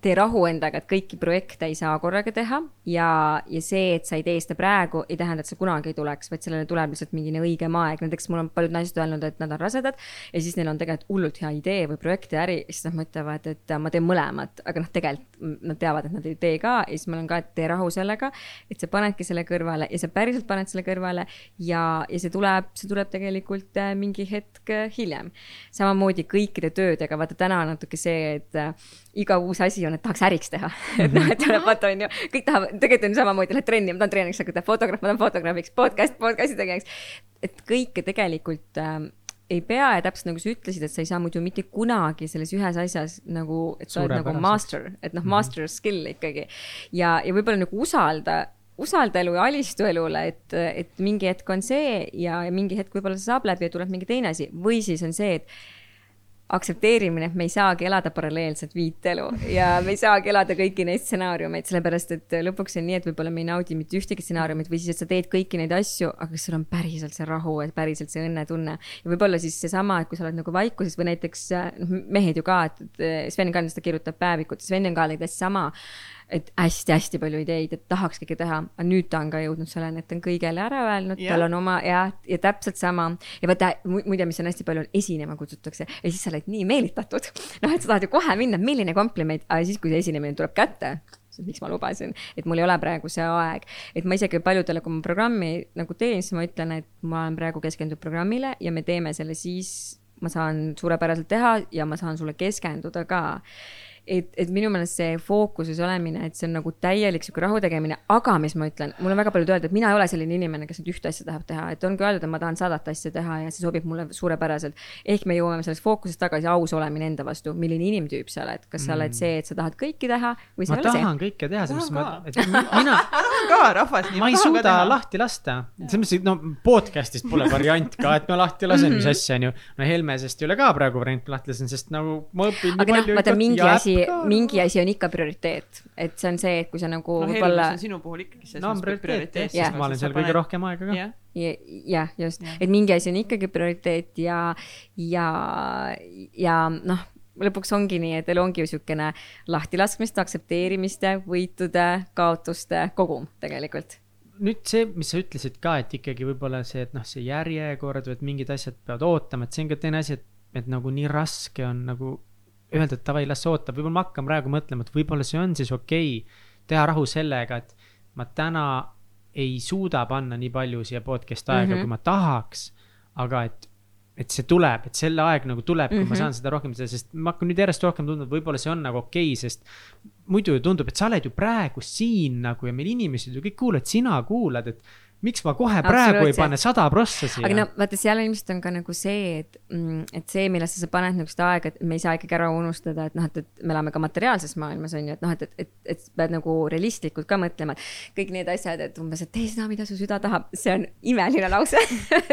tee rahu endaga, et kõiki projekte ei saa korraga teha ja, ja see, et sa ei tee seda praegu, ei tähenda, et see kunagi ei tuleks, vaid sellele tuleb lihtsalt mingine õigem aeg, näiteks mul on paljud naised öelnud, et nad on rasedad ja siis neil on tegelikult hullult hea idee või projekt ja äri siis nad mõtlevad, et ma teen mõlemat, aga noh, tegelikult nad teavad, et nad ei tee ka ja siis ma olen ka, et tee rahu sellega, et sa panedki selle kõrvale ja sa päriselt paned selle kõrvale ja, ja see tuleb, see tuleb tegelikult äh, mingi hetk äh, hiljem. samamoodi kõikide töödega, vaata täna on natuke see, et äh, iga uus asi on, et tahaks äriks teha. et noh, et tuleb vaata on ju, kõik tahavad, tegelikult on samamoodi, lähed trenni, ma tahan treeniks hakata, fotograaf, ma tahan fotograafiks, podcast, podcast'i tegijaks. et kõike tegelikult äh, ei pea ja täpselt nagu sa ütlesid, et sa ei saa muidu mitte kunagi selles ühes asjas nagu, et sa oled nagu master, et noh, master skill ikkagi. ja, ja võib-olla nagu usalda, usalda elu ja alistu elule, et, et mingi hetk on see ja, ja mingi hetk võib-olla see saab läbi ja tuleb mingi teine asi või siis on see, et aktsepteerimine, et me ei saagi elada paralleelset viit elu ja me ei saagi elada kõiki neid stsenaariumeid, sellepärast et lõpuks on nii, et võib-olla me ei naudi mitte ühtegi stsenaariumit või siis, et sa teed kõiki neid asju, aga kas sul on päriselt see rahu, et päriselt see õnnetunne. ja võib-olla siis seesama, et kui sa oled nagu vaikuses või näiteks noh, mehed ju ka, et Sven Kandis ta kirjutab päevikut, Sven on ka täiesti sama et hästi-hästi palju ideid, et tahaks kõike teha, aga nüüd ta on ka jõudnud selleni, et ta on kõigele ära öelnud Jah. tal on oma ja, ja täpselt sama. ja vaata mu- muide, mis on hästi palju, esinema kutsutakse ja siis sa oled nii meelitatud. noh, et sa tahad ju kohe minna, milline kompliment, aga siis, kui see esinemine tuleb kätte, miks ma lubasin, et mul ei ole praegu see aeg, et ma isegi paljudele, kui ma programmi nagu teen, siis ma ütlen, et ma olen praegu keskendunud programmile ja me teeme selle siis, ma saan suurepäraselt teha ja ma saan sulle keskenduda ka et, et minu meelest see fookuses olemine, et see on nagu täielik sihuke rahu tegemine, aga mis ma ütlen, mul on väga palju öelda, et mina ei ole selline inimene, kes nüüd ühte asja tahab teha, et ongi öeldud, et ma tahan sadat asja teha ja see sobib mulle suurepäraselt. ehk me jõuame sellest fookusest tagasi aus olemine enda vastu, milline inimtüüp sa oled, kas sa oled see, et sa tahad kõike teha või sa ma ei ole see. tahan kõike teha, selles Tahan mõttes, et mi- mina, ma tahan ka rahvas nii. ma ei suuda. lahti lasta. selles mõttes, et no podcast'ist pole variant ka, et ma lahti lasen, mis asja on ju. no Helmesest ei ole ka praegu varianti lahti lasen, sest nagu ma õpin aga noh, vaata mingi asi mingi asi on ikka prioriteet, et see on see, et kui sa nagu noh, võib-olla sinu puhul ikkagi see no on prioriteet sest ma olen seal kõige rohkem aega ka. jah, Ja- just Jah., et mingi asi on ikkagi prioriteet ja, ja, ja noh, lõpuks ongi nii, et elu ongi ju siukene lahtilaskmiste, aktsepteerimiste, võitude, kaotuste kogum tegelikult. nüüd see, mis sa ütlesid ka, et ikkagi võib-olla see, et noh, see järjekord või et mingid asjad peavad ootama, et see on ka teine asi, et, et nagu nii raske on nagu öelda, et davai, las ootab, võib-olla ma hakkan praegu mõtlema, et võib-olla see on siis okei okay, teha rahu sellega, et ma täna ei suuda panna nii palju siia podcast'i aega mm, Mhm. -hmm. kui ma tahaks, aga et et see tuleb, et selle aeg nagu tuleb, kui mm -hmm. ma Mhm. saan seda rohkem teha, sest ma hakkan nüüd järjest rohkem tundma, et võib-olla see on nagu okei okay,, sest muidu ju tundub, et sa oled ju praegu siin nagu ja meil inimesed ju kõik kuulavad, sina kuulad, et miks ma kohe praegu ei pane sada prossa siia. aga no vaata, seal ilmselt on ka nagu see, et, et see, millesse sa paned niisugust aega, et me ei saa ikkagi ära unustada, et noh, et, et me elame ka materiaalses maailmas on ju, et noh, et, et, et, et sa pead nagu realistlikult ka mõtlema, et kõik need asjad, et umbes, et tee seda, mida su süda tahab, see on imeline lause.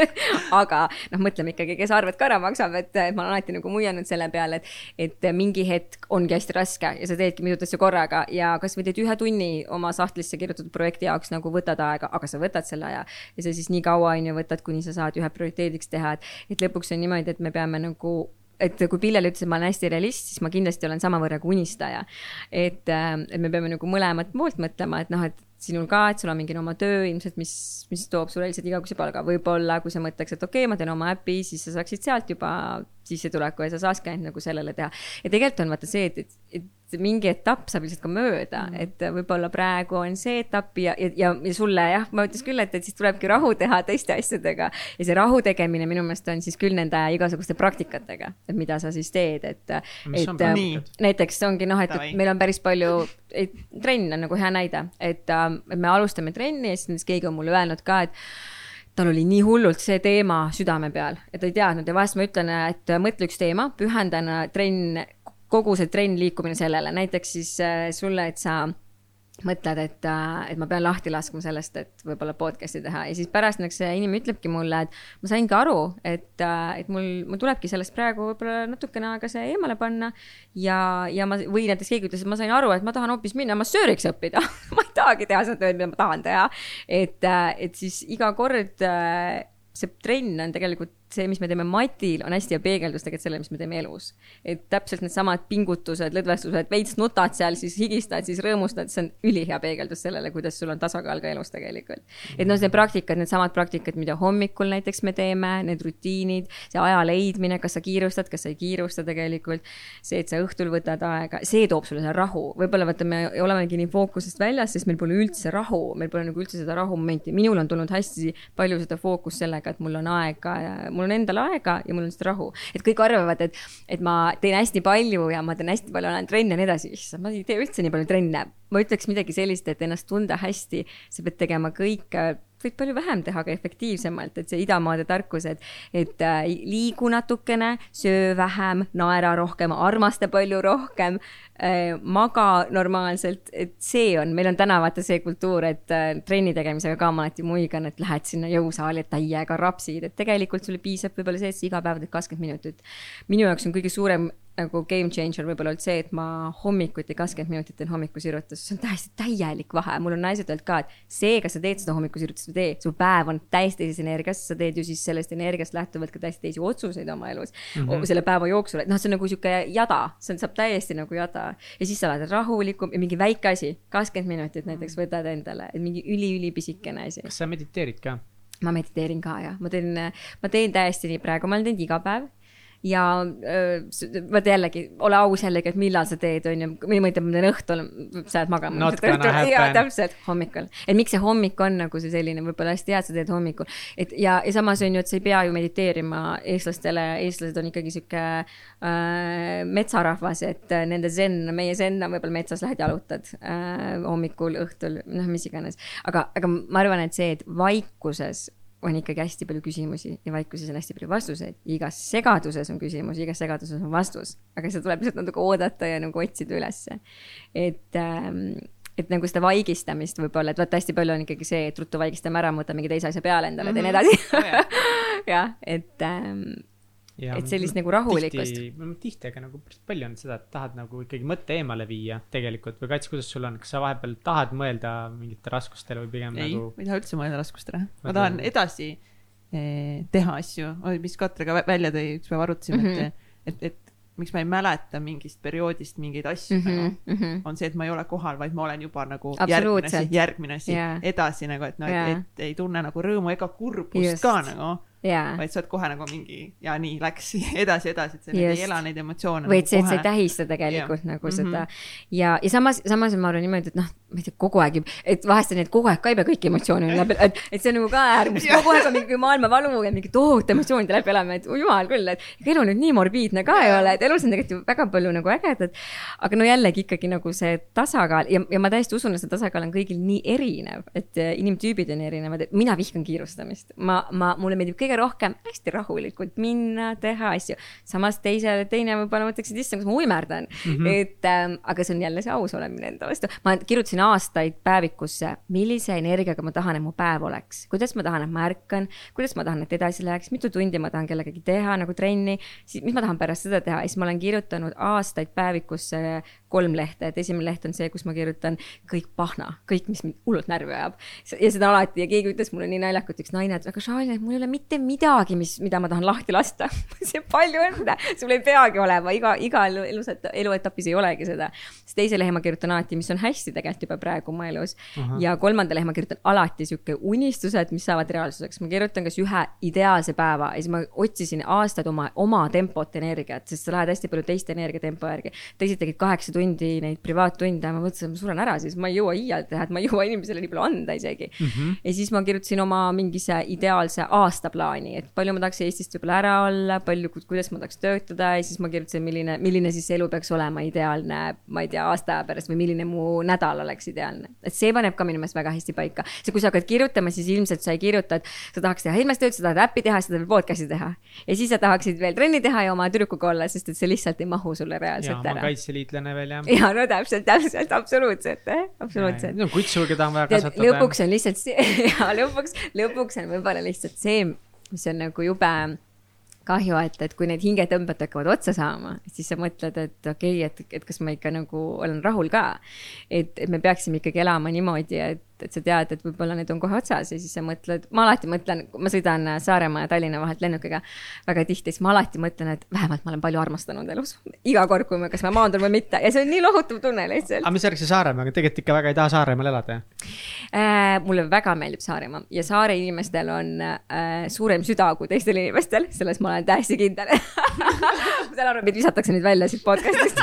aga noh, mõtleme ikkagi, kes arved ka ära maksab, et et ma olen alati nagu muianud selle peale, et, et mingi hetk ongi hästi raske ja sa teedki mitut asja korraga ja kasvõi teed ühe tunni oma sahtlisse kirjutatud projekti jaoks nagu võtad aega, aga sa võtad selle aja ja sa siis nii kaua on ju võtad, kuni sa saad ühe prioriteediks teha, et, et lõpuks on niimoodi, et me peame nagu et kui Pillel ütles, et ma olen hästi realist, siis ma kindlasti olen samavõrra ka unistaja. et, et me peame nagu mõlemat poolt mõtlema, et noh, et sinul ka, et sul on mingi oma töö ilmselt, mis, mis toob sulle lihtsalt igakuise palga, võib-olla kui sa mõtleks, et okei okay,, ma teen oma äpi, siis sa saaksid sealt juba sissetuleku ja sa saakski ainult nagu sellele teha. ja tegelikult on vaata see, et, et, et mingi etapp saab lihtsalt ka mööda mm, et võib-olla praegu on see etapp ja, ja, ja, ja sulle jah, ma ütleks küll, et, et siis tulebki rahu teha teiste asjadega. ja see rahu tegemine minu meelest on siis küll nende igasuguste praktikatega, et mida sa siis teed, et, et äh, praktikad? näiteks ongi noh, et, meil on päris palju, trenn on nagu hea näide, et äh, et me alustame trenni ja siis näiteks keegi on mulle öelnud ka, et tal oli nii hullult see teema südame peal ja ta ei teadnud ja vahest ma ütlen, et mõtle üks teema, pühendan trenn, kogu see trenn liikumine sellele, näiteks siis äh, sulle, et sa mõtled, et, et ma pean lahti laskma sellest, et võib-olla podcast'i teha. Ja siis pärast näiteks see inimene ütlebki mulle, et ma saingi aru, et, et mul, mul tulebki sellest praegu võib-olla natukene aega see eemale panna. Ja, ja ma või näiteks keegi ütles, et ma sain aru, et ma tahan hoopis minna massööriks õppida. Ma ei tahagi teha seda tööd, mida ma tahan teha. et, et siis iga kord äh, see trenn on tegelikult see, mis me teeme matil, on hästi hea peegeldus tegelikult sellele, mis me teeme elus. et täpselt needsamad pingutused, lõdvestused, veits nutad seal, siis higistad, siis rõõmustad, see on ülihea peegeldus sellele, kuidas sul on tasakaal ka elus tegelikult. et noh, need praktikad, needsamad praktikad, mida hommikul näiteks me teeme, need rutiinid, see aja leidmine, kas sa kiirustad, kas sa ei kiirusta tegelikult, see, et sa õhtul võtad aega, see toob sulle selle rahu, võib-olla vaata, me olemegi nii fookusest väljas, sest meil pole üldse rahu, meil pole nagu üldse seda rahumomenti, minul on tulnud hästi palju seda fookust sellega, et mul on aega mul on endal aega ja mul on seda rahu. et kõik arvavad, et, et ma teen hästi palju ja ma teen hästi palju, olen trenne ja nii edasi, issand, ma ei tee üldse nii palju trenne. ma ütleks midagi sellist, et ennast tunda hästi, sa pead tegema kõike võid palju vähem teha, aga efektiivsemalt, et see idamaade tarkus, et, et äh, liigu natukene, söö vähem, naera rohkem, armasta palju rohkem äh,, maga normaalselt, et see on, meil on täna vaata see kultuur, et äh, trenni tegemisega ka ma alati muigan, et lähed sinna jõusaali, et täiega rapsid, et tegelikult sulle piisab võib-olla see, et sa iga päev teed kakskümmend minutit. minu jaoks on kõige suurem nagu game changer võib-olla olnud see, et ma hommikuti kakskümmend minutit teen hommikusirutust, see on täiesti täielik vahe, mul on naised öelnud ka, et see, kas sa teed seda hommikusirutust või ei tee, su päev on täiesti teises energias, sa teed ju siis sellest energiast lähtuvalt ka täiesti teisi otsuseid oma elus mm -hmm. selle päeva jooksul, et noh, see on nagu sihuke jada, see on, saab täiesti nagu jada ja siis sa oled rahulikum ja mingi väike asi, kakskümmend minutit näiteks võtad endale, et mingi üliülipisikene asi. kas sa mediteerid ka? ma mediteerin ka jah, ma teen, ma teen täiesti nii praegu, ma olen teinud iga päev ja vaata jällegi, ole aus jällegi, et millal sa teed, on ju, või ma ütlen, ma teen õhtul, sa lähed magama. Jaa, täpselt, hommikul. et miks see hommik on nagu see selline, võib-olla hästi hea, et sa teed hommikul. et ja, ja samas on ju, et sa ei pea ju mediteerima eestlastele, eestlased on ikkagi sihuke äh, metsarahvas, et äh, nende zen, meie zen on võib-olla metsas lähed jalutad äh, hommikul, õhtul, noh, mis iganes. aga, aga ma arvan, et see, et vaikuses on ikkagi hästi palju küsimusi ja vaikuses on hästi palju vastuseid. igas segaduses on küsimus, igas segaduses on vastus, aga seda tuleb lihtsalt natuke oodata ja nagu otsida ülesse. et ähm, et nagu seda vaigistamist võib-olla, et vaata hästi palju on ikkagi see, et ruttu vaigistame ära, võtan mingi teise asja peale endale, teen Mhm. edasi Oh, jah, et ähm, et sellist nagu rahulikkust. tihti, aga nagu päris palju on seda, et tahad nagu ikkagi mõtte eemale viia tegelikult või Kats, kuidas sul on, kas sa vahepeal tahad mõelda mingite raskustele või pigem ei, nagu? ma ei taha üldse mõelda raskustele, ma tahan edasi eh, teha asju, mis Katre ka välja tõi, üks päev arutasime mm, -hmm. et, et, et miks ma ei mäleta mingist perioodist mingeid asju mm, -hmm, nagu, mm -hmm. on see, et ma ei ole kohal, vaid ma olen juba nagu järgmine asi, järgmine asi yeah., edasi nagu, et noh yeah., et, et ei tunne nagu rõõmu ega kurbust Just. ka nagu yeah.. vaid sa oled kohe nagu mingi ja nii läks edasi, edasi, et sa ei ela neid emotsioone. või et nagu see, et sa ei tähista tegelikult yeah. nagu mm -hmm. seda ja, ja samas, samas ma arvan niimoodi, et noh, ma ei tea, kogu aeg, et vahest on nii, et kogu aeg ka ei pea kõiki emotsioone läbi, et, et see on nagu ka äärmus kogu aeg on mingi maailmavalu ja mingi tohutu emotsioonide läbi elame, et jumal küll, et elu nüüd nii morbiidne ka ei ole, et elus on tegelikult ju väga palju nagu ägedat. aga no jällegi ikkagi nagu see tasakaal ja, ja ma täiesti usun, et see tasakaal on kõigil nii erinev, et inimtüübid on erinevad, et mina vihkan kiirustamist, ma, ma, mulle meeldib kõige rohkem hästi rahulikult minna, teha asju. samas teisele, teine võib-olla mõtleks, et issand, kas ma uimerdan mm. -hmm. et ähm, aga see on jälle see aus olemine enda vastu. ma kirjutasin aastaid päevikusse, millise energiaga ma tahan, et mu päev oleks, kuidas ma tahan, et ma ärkan, kuidas ma tahan, et edasi läheks, mitu tundi ma tahan kellegagi teha nagu trenni, siis mis ma tahan pärast seda teha ja siis ma olen kirjutanud aastaid päevikusse kolm lehte, et esimene leht on see, kus ma kirjutan kõik pahna, kõik, mis mind hullult närvi ajab. ja seda alati ja keegi ütles mulle nii naljakalt, üks naine, et aga Charlie, mul ei ole mitte midagi, mis, mida ma tahan lahti lasta see palju õnne, sul ei peagi olema, iga, igal elus, eluetapis ei olegi seda. siis teise lehe ma kirjutan alati, mis on hästi tegelikult juba praegu mu elus uh. -huh. ja kolmanda lehe ma kirjutan alati sihuke unistused, mis saavad reaalsuseks. ma kirjutan kas ühe ideaalse päeva ja siis ma otsisin aastaid oma, oma tempot, energiat, sest sa lähed hästi palju teiste energiatempo järgi. teised tegid kaheksa tundi neid privaattunde, ma mõtlesin, et ma suren ära, siis ma ei jõua iial teha, et ma ei jõua inimesele nii palju anda isegi mm. -hmm. ja siis ma kirjutasin oma mingise ideaalse aastaplaani, et palju ma tahaks Eestist võib-olla ära olla, palju, kuidas ma tahaks töötada ja siis ma kirjutasin, milline, milline siis elu peaks olema ideaalne, ma ei tea, aasta aja pärast või milline mu nädal oleks ideaalne. et see paneb ka minu meelest väga hästi paika. see, kui sa hakkad kirjutama, siis ilmselt sa ei kirjuta, et sa tahaks teha ilmestööd, sa tahad äppi teha, sa tahad podcast'i teha. ja siis sa tahaksid veel trenni teha ja oma tüdrukuga olla, sest et see lihtsalt ei mahu sulle reaalselt ja, ära. kaitseliitlane veel jah. ja no täpselt, täpselt, absoluutselt, eh, absoluutselt. no kutsu, keda on vaja kasvatada. lõpuks on lihtsalt see ja lõpuks, lõpuks on võib-olla lihtsalt see, mis on nagu jube kahju, et, et kui need hingetõmbed hakkavad otsa saama, siis sa mõtled, et okei okay,, et, et kas ma ikka nagu olen rahul ka. et, et me peaksime ikkagi elama niimoodi, et et sa tead, et võib-olla need on kohe otsas ja siis sa mõtled, ma alati mõtlen, ma sõidan Saaremaa ja Tallinna vahelt lennukiga väga tihti, siis ma alati mõtlen, et vähemalt ma olen palju armastanud elus. iga kord, kui me, kas ma maandun või mitte. Ja see on nii lohutav tunne lihtsalt. aga mis värk see Saaremaaga, tegelikult ikka väga ei taha Saaremaal elada äh,? mulle väga meeldib Saaremaa. Ja saare inimestel on äh, suurem süda kui teistel inimestel, selles ma olen täiesti kindel. Ma saan aru, meid visatakse nüüd välja siit podcast'ist.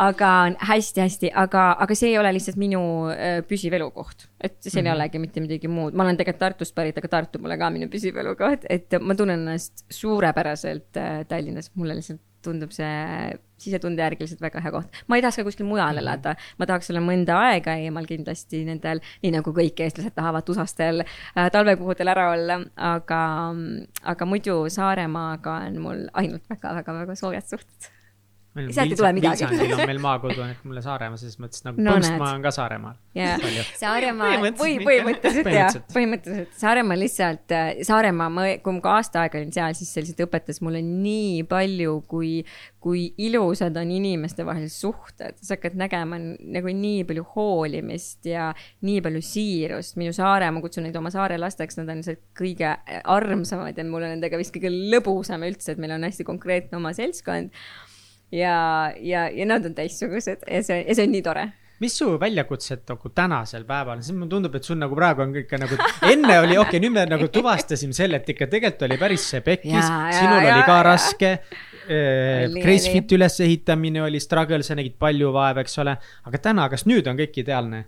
Aga hästi-hästi, aga, aga see ei ole lihtsalt minu äh, püsiv elu elukoht, et siin mm -hmm. ei olegi mitte midagi muud, ma olen tegelikult Tartust pärit, aga Tartu pole ka minu püsiv elukoht, et ma tunnen ennast suurepäraselt äh, Tallinnas, mulle lihtsalt tundub see sisetunde järgi lihtsalt väga hea koht. ma ei tahaks ka kuskil mujal mhm. elada, ma tahaks olla mõnda aega eemal kindlasti nendel, nii nagu kõik eestlased tahavad usastel äh, talvekuudel ära olla, aga, aga muidu Saaremaaga on mul ainult väga-väga-väga soojad suhted sealt ei tule midagi. Viljandil on meil maakodu, et mulle Saaremaa, selles mõttes nagu no, Põltsmaa on ka Saaremaal. jaa, Saaremaa või põhimõtteliselt jah, põhimõtteliselt Saaremaa lihtsalt, äh, Saaremaa, ma, kui ma ka aasta aega olin seal, siis see lihtsalt õpetas mulle nii palju, kui, kui ilusad on inimestevahelised suhted. sa hakkad nägema nagu nii palju hoolimist ja nii palju siirust. minu saare, ma kutsun neid oma saare lasteks, nad on lihtsalt kõige armsamad ja mul on nendega vist kõige lõbusam üldse, et meil on hästi konkreetne oma seltskond ja, ja, ja nad on teistsugused ja see, ja see on nii tore. Mis su väljakutsed nagu tänasel päeval, siis mulle tundub, et sul nagu praegu on ikka nagu, enne oli okei okay,, nüüd me nagu tuvastasime selle, et ikka tegelikult oli päris see pekkis, sinul ja, oli ka ja, raske. Gracefiti ülesehitamine oli struggle, sa nägid palju vaeva, eks ole, aga täna, kas nüüd on kõik ideaalne?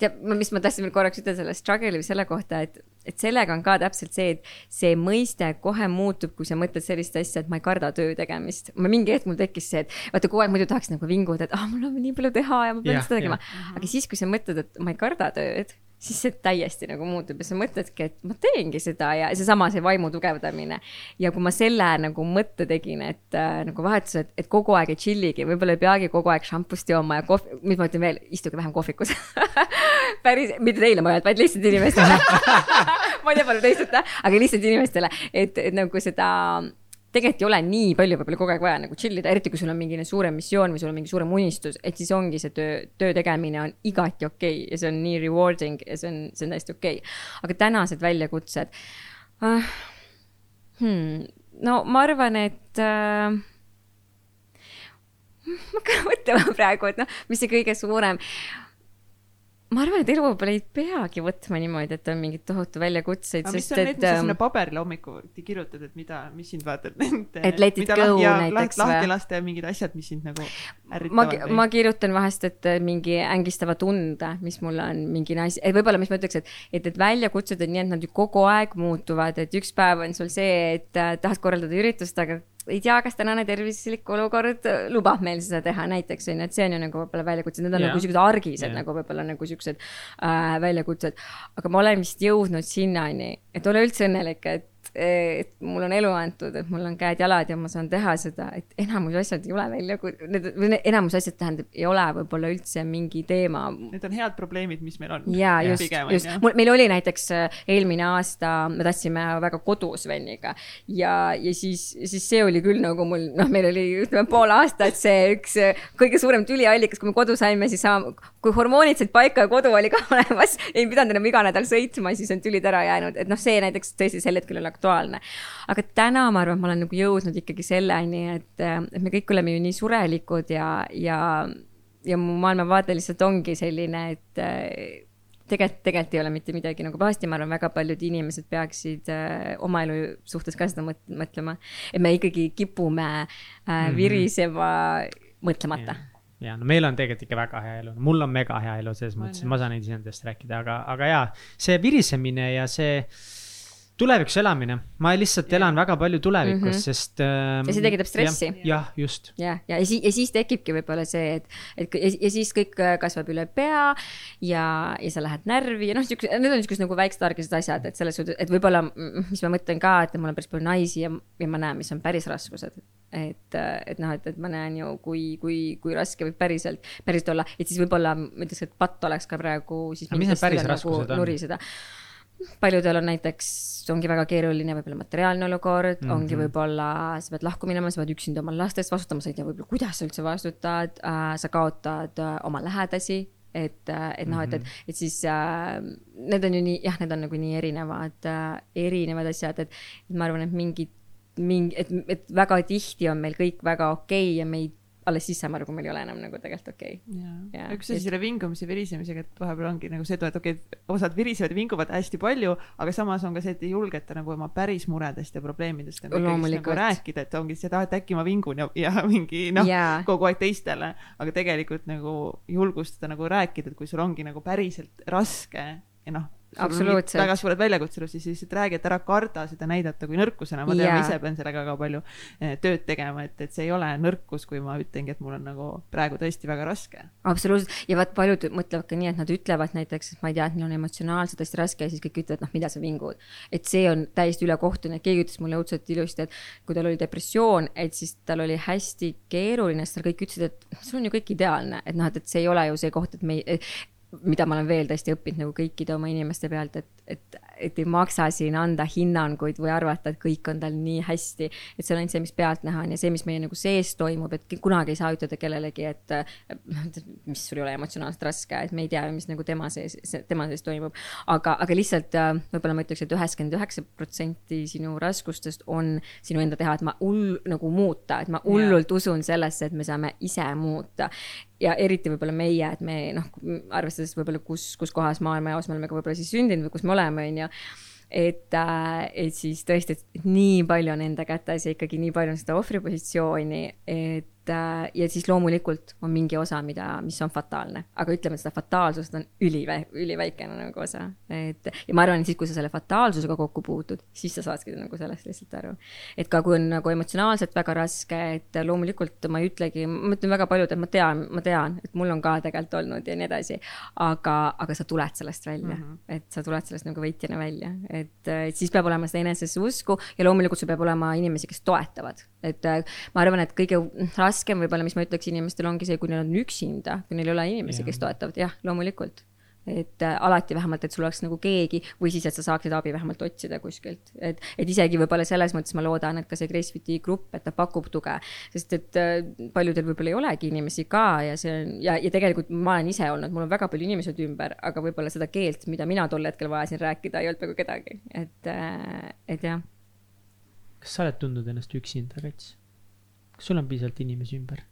tead, mis ma tahtsin veel korraks ütelda selle struggle'i selle kohta, et, et sellega on ka täpselt see, et see mõiste kohe muutub, kui sa mõtled sellist asja, et ma ei karda töö tegemist. ma mingi hetk mul tekkis see, et vaata, kogu aeg muidu tahaks nagu vinguda, et ah, mul on nii palju teha ja ma pean yeah, seda tegema aga siis, kui sa mõtled, et ma ei karda tööd siis see täiesti nagu muutub ja sa mõtledki, et ma teengi seda ja seesama, see vaimu tugevdamine. ja kui ma selle nagu mõtte tegin, et äh, nagu vahetus, et, et kogu aeg ei chill'igi, võib-olla ei peagi kogu aeg šampust jooma ja kohvi, mis ma ütlen veel, istuge vähem kohvikus. Päris, mitte teile mõelnud, vaid lihtsalt inimestele. Ma ei tea, palju te istute, aga lihtsalt inimestele, et, et nagu seda tegelikult ei ole nii palju võib-olla kogu aeg vaja nagu chill ida, eriti kui sul on mingi suurem missioon või sul on mingi suurem unistus, et siis ongi see töö, töö tegemine on igati okei okay ja see on nii rewarding ja see on, see on täiesti okei okay.. aga tänased väljakutsed uh,. Hmm, no ma arvan, et uh, ma hakkan mõtlema praegu, et noh, mis see kõige suurem ma arvan, et elu võib-olla ei peagi võtma niimoodi, et on mingeid tohutu väljakutseid. aga mis on need, mis sa sinna paberile hommikuti kirjutad, et mida, mis sind vaatad? et let it go lahja, näiteks või? lahti lasta ja mingid asjad, mis sind nagu ärritavad. ma, ma kirjutan vahest, et äh, mingi ängistava tunde, mis mul on mingi nais-, et võib-olla, mis ma ütleks, et, et, et väljakutsed on nii, et nad ju kogu aeg muutuvad, et üks päev on sul see, et äh, tahad korraldada üritust, aga ei tea, kas tänane tervislik olukord lubab meil seda teha, näiteks on ju, et see on ju nagu võib-olla väljakutsed, need on yeah. nagu siuksed argised yeah. nagu võib-olla nagu siuksed äh, väljakutsed. aga ma olen vist jõudnud sinnani, et ole üldse õnnelik, et et mul on elu antud, et mul on käed-jalad ja ma saan teha seda, et enamus asjad ei ole välja, need, või enamus asjad tähendab, ei ole võib-olla üldse mingi teema. Need on head probleemid, mis meil on. ja just, just, mul, meil oli näiteks äh, eelmine aasta, me tahtsime väga kodus venniga ja, ja siis, siis see oli küll nagu mul, noh, meil oli ütleme pool aastat see üks äh, kõige suurem tüliallikas, kui me kodu saime, siis saam, kui hormoonid said paika ja kodu oli ka olemas, ei pidanud enam iga nädal sõitma, siis on tülid ära jäänud, et noh, see näiteks tõesti sel hetkel oli aktuaalne. aga täna ma arvan, et ma olen nagu jõudnud ikkagi selleni, et, et me kõik oleme ju nii surelikud ja, ja, ja mu maailmavaade lihtsalt ongi selline, et tegelikult, tegelikult ei ole mitte midagi nagu pahasti, ma arvan, väga paljud inimesed peaksid äh, oma elu suhtes ka seda mõtlema. et me ikkagi kipume äh, virisema mm -hmm. mõtlemata yeah ja no meil on tegelikult ikka väga hea elu, mul on mega hea elu selles mõttes, ma saan iseendast rääkida, aga, aga jaa, see virisemine ja see tulevikus elamine, ma lihtsalt elan väga palju tulevikus mm, -hmm. sest ähm,. ja see tekitab stressi. jah, just. jah, ja, ja siis, ja siis tekibki võib-olla see, et, et ja, ja siis kõik äh, kasvab üle pea ja, ja sa lähed närvi ja noh, siukse, need on siuksed nagu väiksed argised asjad, et selles suhtes, et võib-olla, mis ma mõtlen ka, et mul on päris palju naisi ja, ja ma näen, mis on päris raskused. et, et noh, et, et ma näen ju, kui, kui, kui raske võib päriselt, päriselt olla, et siis võib-olla ma ütleks, et patt oleks ka praegu siis. mis need päris raskused nagu on? Paljudel on näiteks, ongi väga keeruline võib-olla materiaalne olukord mm, -hmm. ongi võib-olla, sa pead lahku minema, sa pead üksinda oma laste eest vastutama, sa ei tea võib-olla, kuidas sa üldse vastutad äh,, sa kaotad äh, oma lähedasi, et, äh, et noh, et, et, mhm. et siis äh, need on ju nii, jah, need on nagu nii erinevad äh,, erinevad asjad, et ma arvan, et mingid, mingi, et, et väga tihti on meil kõik väga okei okay ja me ei alles siis saame aru, kui meil ei ole enam nagu tegelikult okei. Okay.. üks asi selle vingumise, virisemisega, et vahepeal ongi nagu see, et okei okay,, osad virisevad ja vinguvad hästi palju, aga samas on ka see, et ei julgeta nagu oma päris muredest ja probleemidest nagu, nagu rääkida, et ongi see, et ah, et äkki ma vingun ja, ja mingi noh yeah., kogu aeg teistele, aga tegelikult nagu julgustada nagu rääkida, et kui sul ongi nagu päriselt raske ja noh absoluutselt. väga suured väljakutsed, siis lihtsalt räägi, et ära karda seda näidata kui nõrkusena, ma tean ma ise pean sellega väga palju eh, tööd tegema, et, et see ei ole nõrkus, kui ma ütlengi, et mul on nagu praegu tõesti väga raske. absoluutselt, ja vaat paljud mõtlevad ka nii, et nad ütlevad näiteks, et ma ei tea, et neil on emotsionaalselt hästi raske ja siis kõik ütlevad, noh, mida sa vingud. et see on täiesti ülekohtune, keegi ütles mulle õudselt ilusti, et kui tal oli depressioon, et siis tal oli hästi keeruline, sest tal kõik ütlesid, et sul on ju kõik ideaalne, et noh, et, et see ei ole ju see koht, et me ei mida ma olen veel tõesti õppinud nagu kõikide oma inimeste pealt, et, et, et ei maksa siin anda hinnanguid või arvata, et kõik on tal nii hästi. et see on ainult see, mis pealtnäha on ja see, mis meie nagu sees toimub, et kunagi ei saa ütelda kellelegi, et mis sul ei ole emotsionaalselt raske, et me ei tea, mis nagu tema sees, tema sees toimub. aga, aga lihtsalt võib-olla ma ütleks et, et üheksakümmend üheksa protsenti sinu raskustest on sinu enda teha, et ma hull nagu muuta, et ma hullult usun sellesse, et me saame ise muuta ja eriti võib-olla meie, et me noh, arvestades võib-olla, kus, kus kohas maailmajaos me oleme ka võib-olla siis sündinud või kus me oleme, on ju et, äh, et siis tõesti, et nii palju on enda kätes ja ikkagi nii palju on seda ohvripositsiooni, et ja siis loomulikult on mingi osa, mida, mis on fataalne, aga ütleme, et seda fataalsust on üliväe-, üliväikene nagu osa. et ja ma arvan, et siis, kui sa selle fataalsusega kokku puutud, siis sa saadki nagu sellest lihtsalt aru. et ka kui on nagu emotsionaalselt väga raske, et loomulikult ma ei ütlegi, ma ütlen väga paljud, et ma tean, ma tean, et mul on ka tegelikult olnud ja nii edasi. aga, aga sa tuled sellest välja mm, -hmm. et sa tuled sellest nagu võitjana välja, et, et siis peab olema seda enesesse usku ja loomulikult sul peab olema inimesi, kes toetavad. et äh, ma arvan, et kõige raskem võib-olla, mis ma ütleks inimestele, ongi see, kui neil on üksinda, kui neil ei ole inimesi, kes toetavad, jah, loomulikult. Et äh, alati vähemalt, et sul oleks nagu keegi või siis, et sa saaksid abi vähemalt otsida kuskilt, et, et isegi võib-olla selles mõttes ma loodan, et ka see Gracefiti grupp, et ta pakub tuge, sest et äh, paljudel võib-olla ei olegi inimesi ka ja see on ja, ja tegelikult ma olen ise olnud, mul on väga palju inimesed ümber, aga võib-olla seda keelt, mida mina tol hetkel vajasin rääkida, ei olnud peaaegu kedagi, et, äh, et jah. kas sa oled tundnud ennast üksinda, Kats? Kas sul on piisavalt inimesi ümber?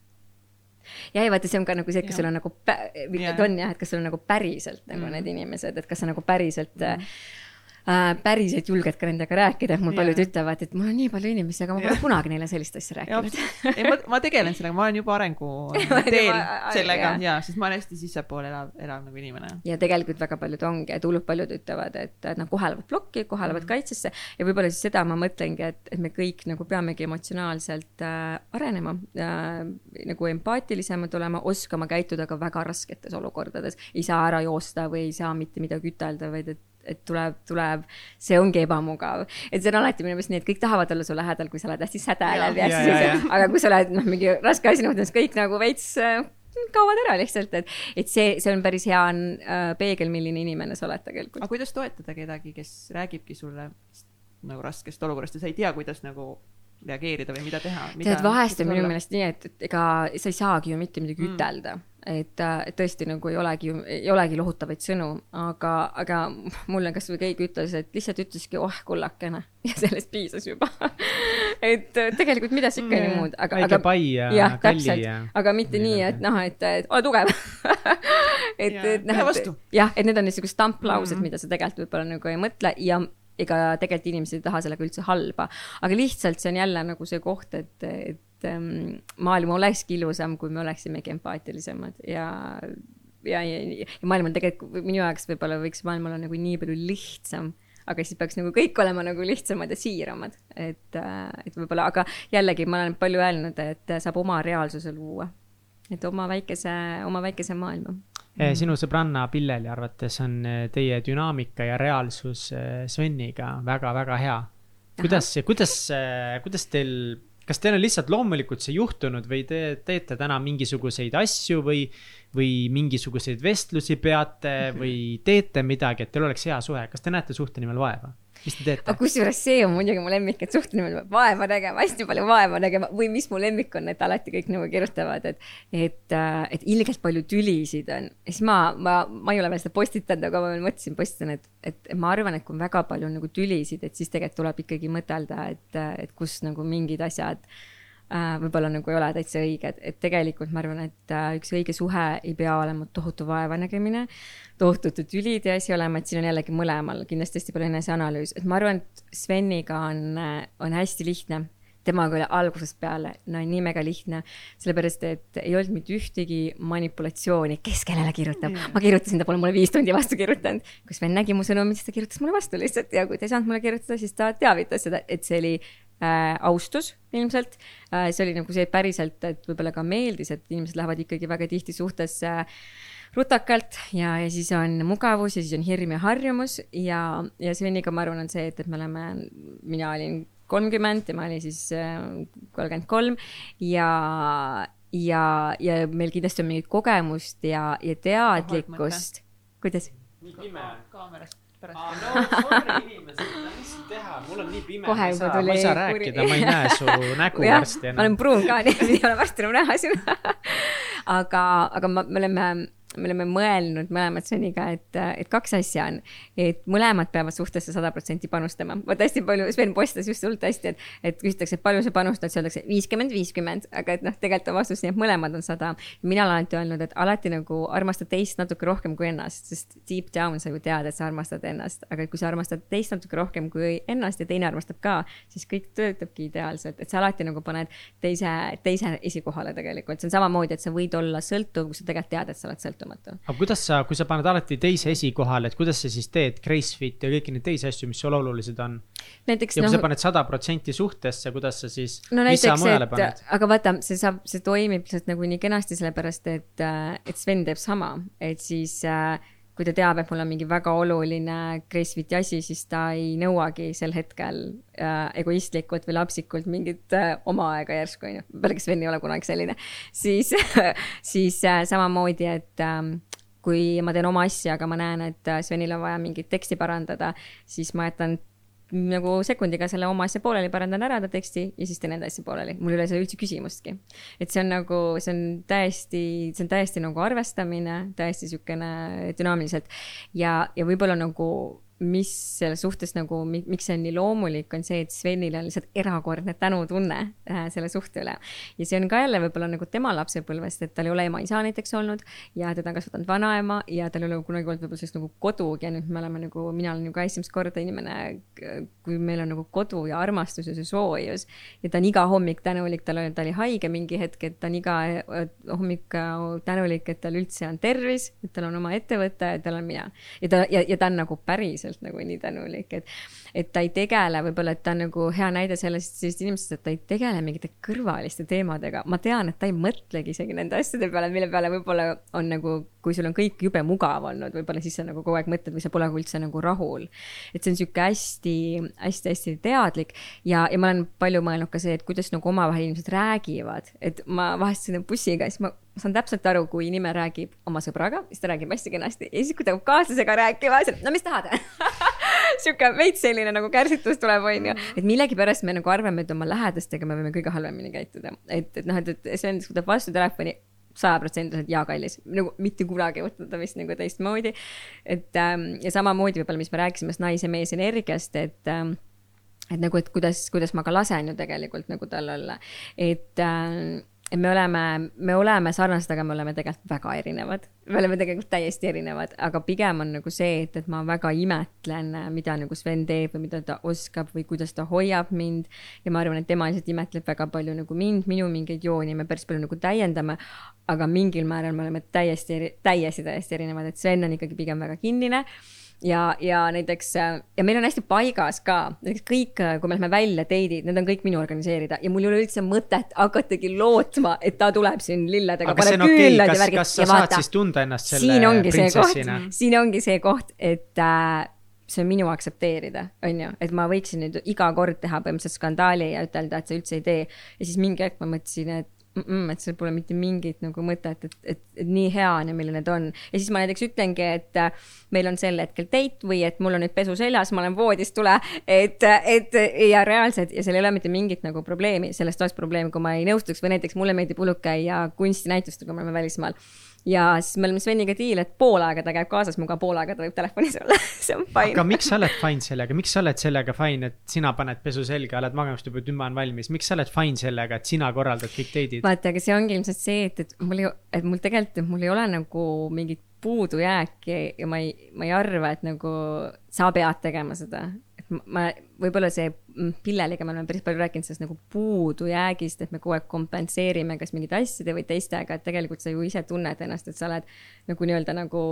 ja ei vaata, see on ka nagu see, et kas sul on nagu, on jah, et kas sul on nagu päriselt nagu mm. need inimesed, et kas sa nagu päriselt mm äh, päriselt julged ka nendega rääkida, et mul yeah. paljud ütlevad, et mul on nii palju inimesi, aga ma pole yeah. kunagi neile sellist asja rääkinud. ei, ma, ma tegelen sellega, ma olen juba arengu teel sellega ja, sest ma olen hästi sissepoole elav, elav nagu inimene. ja tegelikult väga paljud ongi, et hullult paljud ütlevad, et nad kohe lähevad plokki, kohe lähevad mm. kaitsesse ja võib-olla siis seda ma mõtlengi, et, et me kõik nagu peamegi emotsionaalselt äh, arenema äh,, nagu empaatilisemad olema, oskama käituda ka väga rasketes olukordades. ei saa ära joosta või ei saa mitte midagi ütelda, vaid et et tuleb, tuleb, see ongi ebamugav. et see on alati minu meelest nii, et kõik tahavad olla su lähedal, kui sa oled hästi ja, ja. aga kui sa oled noh, mingi raske asi juhtunud, siis kõik nagu veits äh, kaovad ära lihtsalt, et, et see, see on päris hea äh, peegel, milline inimene sa oled tegelikult. aga kuidas toetada kedagi, kes räägibki sulle nagu raskest olukorrast ja sa ei tea, kuidas nagu reageerida või mida teha? tead, vahest on minu meelest nii, et, et ega sa ei saagi ju mitte midagi mm. ütelda et, et tõesti nagu ei olegi, ei olegi lohutavaid sõnu, aga, aga mulle kasvõi keegi ütles, et lihtsalt ütleski oh kullakene. Ja sellest piisas juba. Et tegelikult mida sa ikka mm, muud, aga, aga. pai ja jah, kalli ja. aga mitte nii, et noh, et, et ole tugev. Et, et noh, et jah, et need on niisugused stamplaused mm, -hmm. mida sa tegelikult võib-olla nagu ei mõtle ja ega tegelikult inimesed ei taha sellega üldse halba, aga lihtsalt see on jälle nagu see koht, et, et et ähm, maailm olekski ilusam, kui me oleksimegi empaatilisemad ja ja, ja, ja maailm on tegelikult, minu jaoks võib-olla võiks maailm olla nagu nii palju lihtsam, aga siis peaks nagu kõik olema nagu lihtsamad ja siiramad, et, äh, et võib-olla, aga jällegi ma olen palju öelnud, et saab oma reaalsuse luua. et oma väikese, oma väikese maailma eh, sinu sõbranna Pilleli arvates on eh, teie dünaamika ja reaalsus eh, Sveniga väga-väga hea. kuidas, kuidas, kuidas teil kas teil on lihtsalt loomulikult see juhtunud või te teete täna mingisuguseid asju või, või mingisuguseid vestlusi peate või teete midagi, et teil oleks hea suhe, kas te näete suhte nimel vaeva? Mis te teete? kusjuures see on muidugi mu lemmik, et suhte nimel peab vaeva nägema, hästi palju vaeva nägema või mis mu lemmik on, et alati kõik nagu kirjutavad, et, et, äh, et ilgelt palju tülisid on. ja siis ma, ma, ma ei ole veel seda postitanud, aga ma veel mõtlesin, postitan, et, et ma arvan, et kui on väga palju nagu tülisid, et siis tegelikult tuleb ikkagi mõtelda, et, et kus nagu mingid asjad äh, võib-olla nagu ei ole täitsa õiged, et tegelikult ma arvan, et äh, üks õige suhe ei pea olema tohutu vaevanägemine tohutute tülide asi olema, et siin on jällegi mõlemal. Kindlasti hästi palju eneseanalüüs, et ma arvan, et Sveniga on, on hästi lihtne. Temaga oli algusest peale, no nii mega lihtne, sellepärast et ei olnud mitte ühtegi manipulatsiooni, kes kellele kirjutab. Mm.. ma kirjutasin, ta pole mulle viis tundi vastu kirjutanud. kui Sven nägi mu sõnumit, siis ta kirjutas mulle vastu lihtsalt ja kui ta ei saanud mulle kirjutada, siis ta teavitas seda, et see oli äh, austus ilmselt. Äh,. see oli nagu see päriselt, et võib-olla ka meeldis, et inimesed lähevad ikkagi väga tihti suhtesse äh, rutakalt ja, ja siis on mugavus ja siis on hirm ja harjumus ja, ja Sveniga ma arvan, on see, et, et me oleme, mina olin kolmkümmend, tema oli siis äh, kolmkümmend kolm ja, ja, ja meil kindlasti on mingit kogemust ja, ja teadlikkust. kuidas? nii pime. kaamerast pärast. aa, no sorry inimesed, mis teha, mul on nii pime. kohe juba tuli. ma ei saa rääkida, ma ei näe su nägu varsti enam. ma olen pruun ka, nii et ei ole varsti enam näha siin aga, aga ma, me oleme me oleme mõelnud mõlemad Sveniga, et, et kaks asja on, et mõlemad peavad suhtesse sada protsenti panustama. vot hästi palju, Sven postas just hullult hästi, et, et küsitakse, et palju sa panustad, siis öeldakse viiskümmend, viiskümmend, aga et noh, tegelikult on vastus nii, et mõlemad on sada. mina olen alati öelnud, et alati nagu armasta teist natuke rohkem kui ennast, sest deep down sa ju tead, et sa armastad ennast, aga kui sa armastad teist natuke rohkem kui ennast ja teine armastab ka, siis kõik töötabki ideaalselt, et sa alati nagu paned teise, teise esikohale tegelikult, see on samamoodi, et sa võid olla sõltuv, kui sa tegelikult tead, et sa oled sõltuv sõltumatu. aga kuidas sa, kui sa paned alati teise esikohale, et kuidas sa siis teed Gracefit ja kõiki neid teisi asju, mis sul olulised on? ja kui no, sa paned sada protsenti suhtesse, kuidas sa siis, no, mis sa mujale paned? aga vaata, see saab, see toimib lihtsalt nagu nii kenasti, sellepärast et, et Sven teeb sama, et siis äh, kui ta teab, et mul on mingi väga oluline Gracefiti asi, siis ta ei nõuagi sel hetkel äh, egoistlikult või lapsikult mingit äh, oma aega järsku, onju. pealegi Sven ei ole kunagi selline. siis siis äh, samamoodi, et äh, kui ma teen oma asja, aga ma näen, et äh, Svenil on vaja mingit teksti parandada, siis ma jätan nagu sekundiga selle oma asja pooleli, parandan ära ta teksti ja siis teen enda asja pooleli, mul ei ole seal üldse küsimustki. et see on nagu, see on täiesti, see on täiesti nagu arvestamine, täiesti niisugune dünaamiliselt ja, ja võib-olla nagu mis selle suhtes nagu, miks see on nii loomulik, on see, et Svenil on lihtsalt erakordne tänutunne äh, selle suhte üle. ja see on ka jälle võib-olla nagu tema lapsepõlvest, et tal ei ole ema-isa näiteks olnud ja teda on kasvatanud vanaema ja tal ei ole kunagi olnud võib-olla sellist nagu kodugi ja nüüd me oleme nagu, mina olen ju ka esimest korda inimene, kui meil on nagu kodu ja armastus ja see soojus. ja ta on iga hommik tänulik, tal oli, ta oli haige mingi hetk, et ta on iga äh, hommik tänulik, et tal üldse on tervis, et tal on oma ettevõte tal on mina. ja ta, ja, ja ta on nagu päriselt päriselt nagu nii tänulik, et, et ta ei tegele, võib-olla, et ta on nagu hea näide sellest, sellisest inimesest, et ta ei tegele mingite kõrvaliste teemadega. ma tean, et ta ei mõtlegi isegi nende asjade peale, mille peale võib-olla on nagu, kui sul on kõik jube mugav olnud, võib-olla siis sa nagu kogu aeg mõtled või sa pole üldse nagu rahul. et see on sihuke hästi, hästi-hästi teadlik ja, ja ma olen palju mõelnud ka see, et kuidas nagu omavahel inimesed räägivad, et ma vahest sõidan bussiga, siis ma ma saan täpselt aru, kui inimene räägib oma sõbraga, siis ta räägib hästi kenasti ja siis, kui ta hakkab kaaslasega rääkima, siis no mis tahad sihuke veits selline nagu kärsitus tuleb, onju. et millegipärast me nagu arvame, et oma lähedastega me võime kõige halvemini käituda. et, et noh, et, et see on, võtab vastu telefoni sajaprotsendiliselt jaa, kallis, nagu mitte kunagi võtta vist nagu teistmoodi. et ähm, ja samamoodi võib-olla, mis me rääkisime naise-mees energiast, et ähm, et nagu, et kuidas, kuidas ma ka lasen ju tegelikult nagu tal olla, et äh, et me oleme, me oleme sarnased, aga me oleme tegelikult väga erinevad. me oleme tegelikult täiesti erinevad, aga pigem on nagu see, et, et ma väga imetlen, mida nagu Sven teeb või mida ta oskab või kuidas ta hoiab mind. ja ma arvan, et tema lihtsalt imetleb väga palju nagu mind, minu mingeid jooni, me päris palju nagu täiendame. aga mingil määral me oleme täiesti, täiesti, täiesti erinevad, et Sven on ikkagi pigem väga kinnine ja, ja näiteks ja meil on hästi paigas ka, näiteks kõik, kui me lähme välja date'id, need on kõik minu organiseerida ja mul ei ole üldse mõtet hakatagi lootma, et ta tuleb siin lilledega. aga see on okei okay., kas, kas sa vaata, saad siis tunda ennast selle printsessina? siin ongi see koht, et äh, see on minu aktsepteerida, on ju, et ma võiksin nüüd iga kord teha põhimõtteliselt skandaali ja ütelda, et sa üldse ei tee. ja siis mingi hetk ma mõtlesin, et mm, -mm, et seal pole mitte mingit nagu mõtet, et, et, et nii hea on ja milline ta on. ja siis ma näiteks ütlengi, et äh, meil on sel hetkel date või et mul on nüüd pesu seljas, ma olen voodis, tule. et, et ja reaalselt ja seal ei ole mitte mingit nagu probleemi, sellest oleks probleem, kui ma ei nõustuks või näiteks mulle meeldib hullult käia kunstinäitustel, kui me oleme välismaal ja siis me oleme Sveniga diil, et pool aega ta käib kaasas minuga, pool aega ta võib telefonis olla see on fine. aga miks sa oled fine sellega, miks sa oled sellega fine, et sina paned pesu selga, oled magamist juba tümme on valmis, miks sa oled fine sellega, et sina korraldad kõik date'id? vaata, aga see ongi ilmselt see, et, et mul ei, et mul tegelikult, mul ei ole nagu mingit puudujääki ja ma ei, ma ei arva, et nagu sa pead tegema seda, ma, võib-olla see mm, Pilleliga me oleme päris palju rääkinud sellest nagu puudujäägist, et me kogu aeg kompenseerime kas mingite asjade või teistega, et tegelikult sa ju ise tunned ennast, et sa oled nagu nii-öelda nagu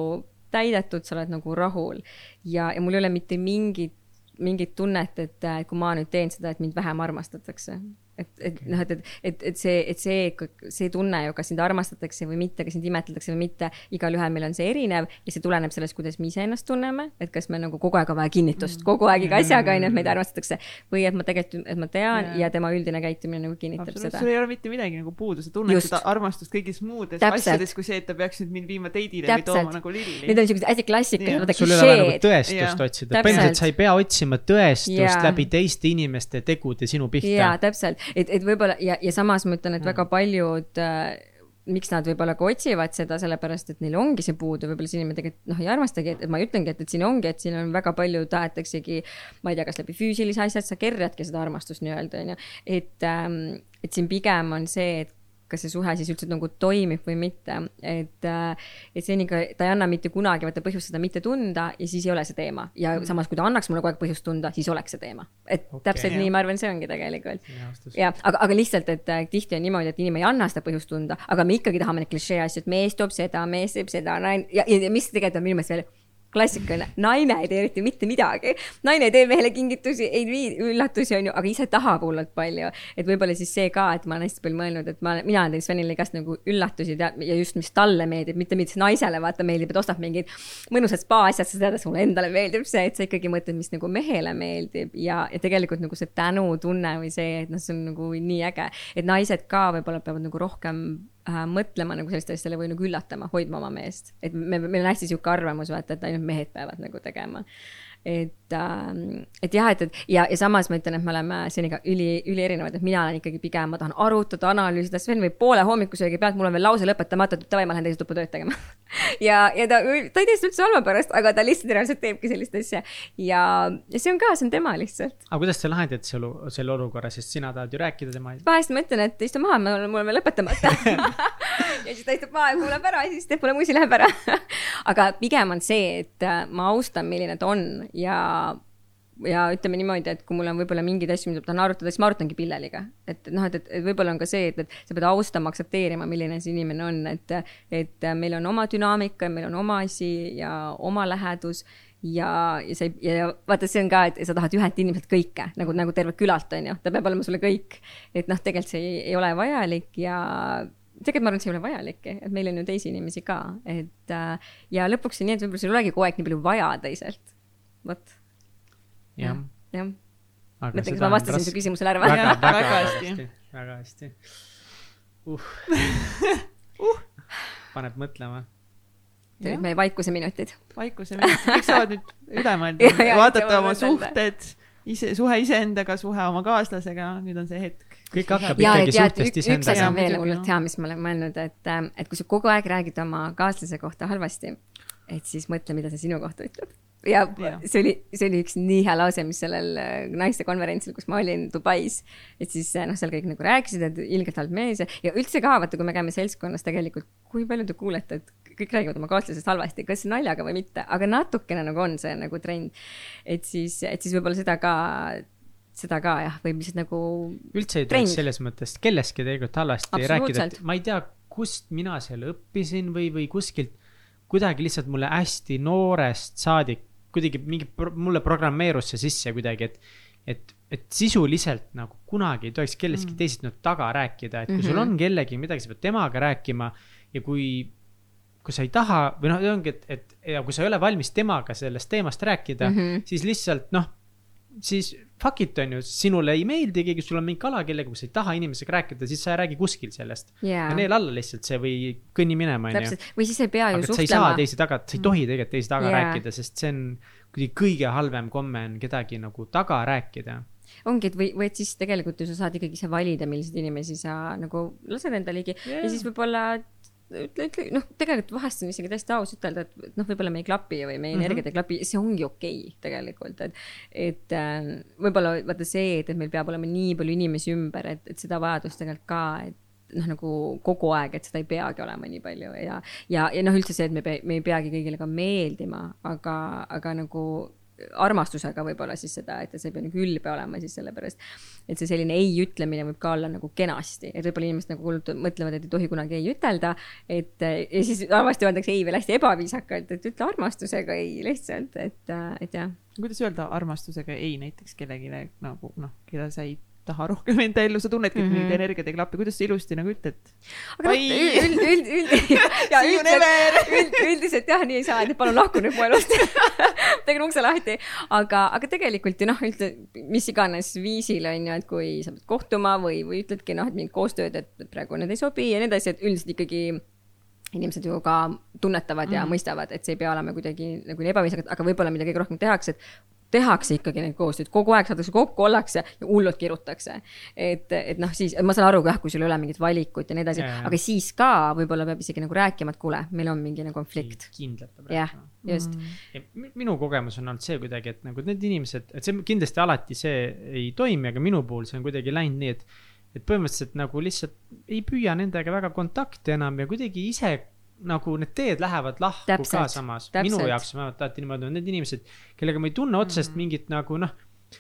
täidetud, sa oled nagu rahul. ja, ja mul ei ole mitte mingit, mingit tunnet, et kui ma nüüd teen seda, et mind vähem armastatakse et, et noh, et, et, et, et see, et see, see tunne ju, kas sind armastatakse või mitte, kas sind imetletakse või mitte, igalühel meil on see erinev ja see tuleneb sellest, kuidas me iseennast tunneme, et kas me nagu kogu aeg on vaja kinnitust, kogu aeg iga asjaga on ju, et meid armastatakse. või et ma tegelikult, et ma tean ja, ja tema üldine käitumine nagu kinnitab seda. sul ei ole mitte midagi nagu puudu, sa tunned Just. seda armastust kõigis muudes Täpselt. asjades, kui see, et ta peaks nüüd mind viima teidile või tooma nagu lilli. Need on siuksed hästi klassikalised, vaata sul ei ole nagu tõestust otsida, põhimõtteliselt sa ei pea otsima tõestust ja. läbi teiste inimeste tegude sinu pihta. jaa, täpselt, et, et võib-olla ja, ja samas ma ütlen, et mm. väga paljud äh, miks nad võib-olla ka otsivad seda, sellepärast et neil ongi see puudu, võib-olla see inimene tegelikult noh, ei armastagi, et ma ütlengi, et, et siin ongi, et siin on väga palju tahetaksegi, ma ei tea, kas läbi füüsilise asja, et sa kerjadki seda armastust nii-öelda, on ju. et ähm,, et siin pigem on see, et kas see suhe siis üldse nagu toimib või mitte, et, äh, et seniga ta ei anna mitte kunagi vaata põhjust seda mitte tunda ja siis ei ole see teema ja mm. samas, kui ta annaks mulle kogu aeg põhjust tunda, siis oleks see teema. et okay, täpselt jah. nii, ma arvan, see ongi tegelikult. ja, aga, aga lihtsalt, et äh, tihti on niimoodi, et inimene ei anna seda põhjust tunda, aga me ikkagi tahame neid klišee asju, et mees toob seda, mees teeb seda, naine ja, ja, ja mis tegelikult on minu meelest veel klassikaline, naine ei tee eriti mitte midagi. naine ei tee mehele kingitusi, ei vii üllatusi, onju, aga ise tahab hullult palju. et võib-olla siis see ka, et ma olen hästi palju mõelnud, et ma, mina teen Svenile igast nagu üllatusi tead ja just, mis talle meeldib, mitte mis naisele vaata meeldib, et ostab mingid mõnusad spa asjad, sa tead, et mulle endale meeldib see, et sa ikkagi mõtled, mis nagu mehele meeldib ja, ja tegelikult nagu see tänutunne või see, et noh, see on nagu nii äge, et naised ka võib-olla peavad nagu rohkem äh, mõtlema nagu sellistele asjadele või nagu üllatama, hoidma oma meest. et me, meil on hästi sihuke arvamus, vaata, et ainult mehed peavad nagu tegema et, ähm, et jah, et, et ja, ja samas ma ütlen, et me oleme Seniga üli, ülierinevad, et mina olen ikkagi pigem, ma tahan arutada, analüüsida, Sven võib poole hommikusöögi pealt, mul on veel lause lõpetamata, et davai, ma lähen teise tuppa tööd tegema ja, ja ta, ta ei tee seda üldse halva pärast, aga ta lihtsalt reaalselt teebki sellist asja. ja, ja see on ka, see on tema lihtsalt. aga kuidas sa lahendad selle, selle olukorra, sest sina tahad ju rääkida tema vahest ma ütlen, et istu maha, mul on veel lõpetamata ja siis ta istub maha ja kuulab ära. Ja siis teeb mulle musi, läheb ära. Aga pigem on see, et ma austan, milline ta on. Ja, ja ütleme niimoodi, et kui mul on võib-olla mingeid asju, mida ma tahan arutada, siis ma arutangi Pilleliga. et noh, et, et, et võib-olla on ka see, et, et sa pead austama, aktsepteerima, milline see inimene on, et, et meil on oma dünaamika, meil on oma asi ja oma lähedus. Ja, ja sa ei, ja vaata, see on ka, et sa tahad ühelt inimeselt kõike nagu, nagu terve külalt, on ju, ta peab olema sulle kõik. et noh, tegelikult see ei, ei ole vajalik ja tegelikult ma arvan, et see ei ole vajalikki, et meil on ju teisi inimesi ka, et ja lõpuks on nii, et võib-olla sul ei olegi kogu aeg nii palju vaja teiselt vot. jah. jah. mõtlen, kas ma vastasin su küsimusele ära või? väga, väga, väga hästi, väga hästi uh. uh. paneb mõtlema. Need meie vaikuseminutid. vaikuseminutid, kõik saavad nüüd üle mõelda vaadata oma suhted, ise, suhe iseendaga, suhe oma kaaslasega, nüüd on see hetk. Kõik hakkab ja, ikkagi suhtest iseendaga. üks asi on veel hullult hea, mis ma olen mõelnud, et, et kui sa kogu aeg räägid oma kaaslase kohta halvasti, et siis mõtle, mida see sinu kohta ütleb ja, ja see oli, see oli üks nii hea lause, mis sellel äh, naistekonverentsil, kus ma olin Dubais. et siis äh, noh, seal kõik nagu rääkisid, et ilgelt halb mees ja, ja üldse ka vaata, kui me käime seltskonnas tegelikult, kui palju te kuulete, et kõik räägivad oma kaaslasest halvasti, kas naljaga või mitte, aga natukene nagu on see nagu trend. et siis, et siis võib-olla seda ka seda ka jah, võib lihtsalt nagu. üldse ei tohiks selles mõttes kellestki tegelikult halvasti rääkida, et ma ei tea, kust mina selle õppisin või, või kuskilt kuidagi lihtsalt mulle hästi noorest saadik kuidagi mingi, mulle programmeerus see sisse kuidagi, et, et, et sisuliselt nagu kunagi ei tohiks kellestki mm. teisest nüüd taga rääkida, et kui mm -hmm. sul on kellegi midagi, sa pead temaga rääkima ja kui, kui sa ei taha või noh, ongi, et, et ja kui sa ei ole valmis temaga sellest teemast rääkida mm, -hmm. siis lihtsalt noh siis fuck it on ju, sinule ei meeldi keegi, sul on mingi kala, kellega, sa ei taha inimesega rääkida, siis sa ei räägi kuskil sellest yeah.. ja neel alla lihtsalt see või kõnni minema, on ju. või siis ei pea ju suhtlema. sa ei saa teisi taga, sa ei tohi tegelikult teisi taga yeah. rääkida, sest see on kuidagi kõige halvem komme on kedagi nagu taga rääkida ongi, et või, või et siis tegelikult ju sa saad ikkagi ise valida, milliseid inimesi sa nagu lased enda ligi yeah. ja siis võib-olla ütle, ütle, noh, tegelikult vahest on isegi täiesti aus ütelda, et noh, võib-olla me ei klapi või meie mm -hmm. energiat ei klapi, see ongi okei okay, tegelikult, et. et äh, võib-olla vaata see, et, et meil peab olema nii palju inimesi ümber, et, et seda vajadust tegelikult ka, et noh, nagu kogu aeg, et seda ei peagi olema nii palju ja, ja, ja noh, üldse see, et me, me ei peagi kõigile ka meeldima, aga, aga nagu armastusega võib-olla siis seda, et see ei pea nagu ülbe olema siis sellepärast. et see selline ei ütlemine võib ka olla nagu kenasti, et võib-olla inimesed nagu mõtlevad, et ei tohi kunagi ei ütelda. et ja siis halvasti öeldakse ei veel hästi ebaviisakalt, et ütle armastusega ei lihtsalt, et, et jah. kuidas öelda armastusega ei näiteks kellelegi nagu noh, keda sa ei taha rohkem enda ellu, sa tunnedki, et mm -hmm. mingid energiat ei klapi, kuidas sa ilusti nagu ütled? aga noh, üld, üld, üld, üld, üldiselt jah, nii ei saa, et palun lahku nüüd mu elust tegin ukse lahti, aga, aga tegelikult ju noh, üldse mis iganes viisil on ju, et kui sa pead kohtuma või, või ütledki noh, et mingit koostööd, et praegu need ei sobi ja nii edasi, et üldiselt ikkagi inimesed ju ka tunnetavad ja mm. mõistavad, et see ei pea olema kuidagi nagu nii ebaviisakas, aga võib-olla mida kõige rohkem tehakse, et tehakse ikkagi neid koostööd, kogu aeg saadakse kokku, ollakse ja hullult kirutakse. et, et noh, siis ma saan aru jah, kui sul ei ole mingit valikut ja nii edasi, aga siis ka võib-olla peab isegi nagu rääkima, et kuule, meil on mingi nagu konflikt. kindlalt peab rääkima. just mm.. minu kogemus on olnud see kuidagi, et nagu need inimesed, et see kindlasti alati see ei toimi, aga minu puhul see on kuidagi läinud nii, et et põhimõtteliselt nagu lihtsalt ei püüa nendega väga kontakti enam ja kuidagi ise nagu need teed lähevad lahku täpselt, ka samas. minu jaoks vähemalt alati niimoodi on need inimesed, kellega ma ei tunne otsest mm -hmm. mingit nagu noh,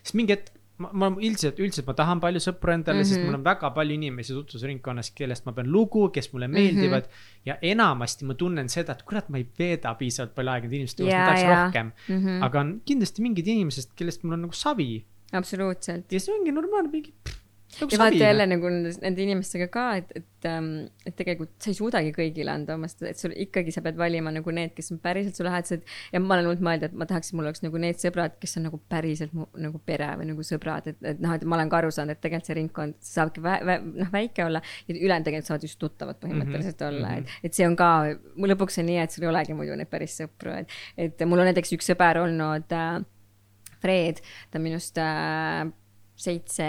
sest mingi hetk ma, ma üldiselt, üldiselt ma tahan palju sõpru endale mm, -hmm. sest mul on väga palju inimesi tutvusringkonnas, kellest ma pean lugu, kes mulle meeldivad mm. -hmm. ja enamasti ma tunnen seda, et kurat, ma ei veeda piisavalt palju aega nende inimeste juures yeah,, ma tahaks yeah. rohkem mm. -hmm. aga on kindlasti mingid inimesed, kellest mul on nagu savi. absoluutselt. ja see ongi normaalne, mingi Nagu ja vaata jälle nagu nende, inimestega ka, et, et, et tegelikult sa ei suudagi kõigile anda oma seda, et sul ikkagi sa pead valima nagu need, kes on päriselt su lähedased. Ja ma olen olnud mõelda, et ma tahaks, et mul oleks nagu need sõbrad, kes on nagu päriselt mu nagu pere või nagu sõbrad, et, et noh, et ma olen ka aru saanud, et tegelikult see ringkond saabki vä-, vä-, noh, väike olla ja ülejäänud tegelikult saavad just tuttavad põhimõtteliselt mm -hmm. olla, et, et see on ka, lõpuks on nii, et sul ei olegi muidu neid päris sõpru, et, et mul on näiteks üks sõber olnud äh,, Fred, ta on minust äh, seitse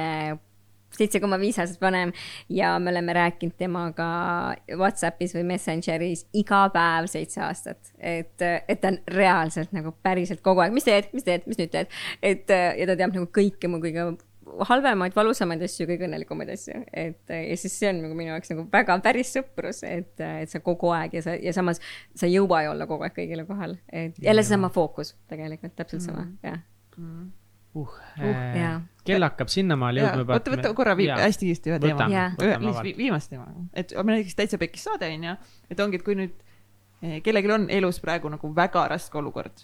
seitse koma viis aastat vanem ja me oleme rääkinud temaga Whatsappis või Messengeris iga päev seitse aastat. et, et ta on reaalselt nagu päriselt kogu aeg, mis teed, mis teed, mis nüüd teed, et ja ta teab nagu kõike mu kõige halvemaid, valusamaid asju, kõige õnnelikumaid asju, et ja siis see on nagu minu jaoks nagu väga päris sõprus, et, et sa kogu aeg ja sa ja samas sa ei jõua ju olla kogu aeg kõigile kohal, et jälle seesama fookus tegelikult täpselt sama mm., jah. Uh, Uh, jaa. kell hakkab sinnamaale jõudma oota, võta korra vii-, hästi kiiresti ühe teema vabalt. viimast teema, et on näiteks täitsa pekis saade onju, et ongi, et kui nüüd eh, kellelgi on elus praegu nagu väga raske olukord,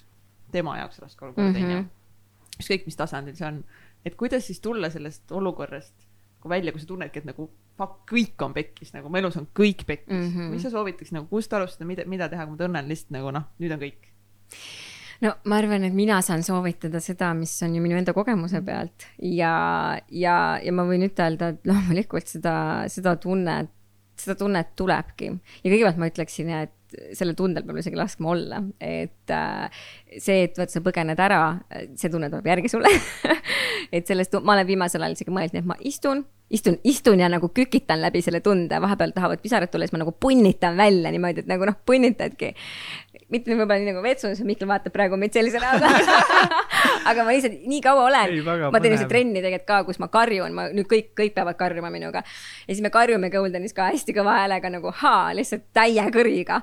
tema jaoks raske olukord onju mm -hmm., ükskõik mis tasandil see on, et kuidas siis tulla sellest olukorrast nagu välja, kui sa tunnedki, et nagu fuck, kõik on pekkis, nagu mu elus on kõik pekkis mm. -hmm. mis sa soovitaks nagu, kust alustada, mida, mida teha, kui ma tunnen lihtsalt nagu noh, nüüd on kõik. No ma arvan, et mina saan soovitada seda, mis on ju minu enda kogemuse pealt. Ja, ja, ja ma võin ütelda, et loomulikult seda, seda tunnet, seda tunnet tulebki. Ja kõigepealt ma ütleksin, et sellel tundel peab isegi laskma olla, et äh, see, et vaat sa põgened ära, see tunne tuleb järgi sulle. Et sellest, ma olen viimasel ajal isegi mõelnud, et ma istun, istun, istun ja nagu kükitan läbi selle tunde, vahepeal tahavad pisarad tulla, siis ma nagu punnitan välja niimoodi, et nagu noh, punnitadki. Mitte võib-olla nii nagu vetsus, Mihkel vaatab praegu meid sellise näoga. aga ma lihtsalt nii kaua olen ma teen lihtsalt trenni tegelikult ka, kus ma karjun, ma nüüd kõik, kõik peavad karjuma minuga. ja siis me karjume Goldenis ka hästi kõva häälega nagu haa, lihtsalt täie kõriga.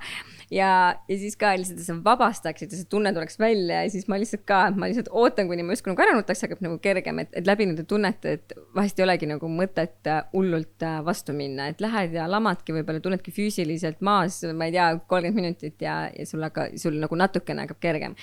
ja, ja siis ka lihtsalt, sa vabastaksid ja see tunne tuleks välja ja siis ma lihtsalt ka, ma lihtsalt ootan, kuni ma justkui nagu ära nutaks, hakkab nagu kergem, et, et läbi nende tunnete, et vahest ei olegi nagu mõtet äh, hullult äh, vastu minna, et lähed ja lamadki võib-olla, tunnedki füüsiliselt maas, ma ei tea, kolmkümmend minutit ja, ja sul aga, sul nagu natukene hakkab kergem.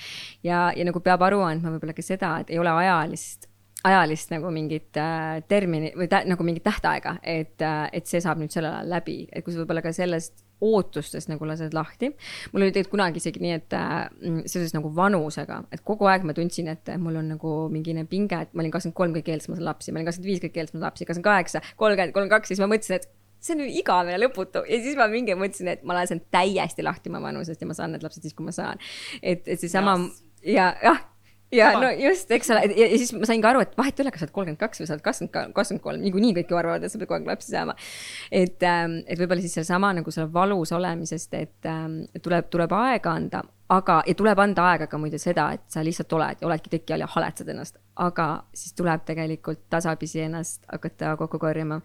ja, ja nagu peab aru andma võib-olla ka seda, et ei ole ajalist ajalist nagu mingit äh, termini või tä, nagu mingit tähtaega, et äh,, et see saab nüüd sellel ajal läbi, et kui sa võib-olla ka sellest ootustest nagu lased lahti. mul oli tegelikult kunagi isegi nii, et äh, mm, seoses nagu vanusega, et kogu aeg ma tundsin, et mul on nagu mingine pinge, et ma olin kakskümmend kolm kõige eelsam lapsi, ma olin kakskümmend viis kõige eelsam lapsi, kakskümmend kaheksa, kolmkümmend, kolmkümmend kaks, siis ma mõtlesin, et see on ju igavene lõputu ja siis ma mingi mõtlesin, et ma lasen täiesti lahti oma vanusest ja ma saan need lapsed siis, kui ma saan. et, et seesama ja, jah ja no just, eks ole, ja, siis ma sain ka aru, et vahet ei ole, kas sa oled kolmkümmend kaks või sa oled kakskümmend, kakskümmend kolm, niikuinii kõik ju arvavad, et sa pead kogu aeg lapsi saama. et, et võib-olla siis seesama nagu selle valus olemisest, et ähm, tuleb, tuleb aega anda, aga, ja tuleb anda aega ka muide seda, et sa lihtsalt oled ja oledki teki all ja haletsad ennast, aga siis tuleb tegelikult tasapisi ennast hakata kokku korjama.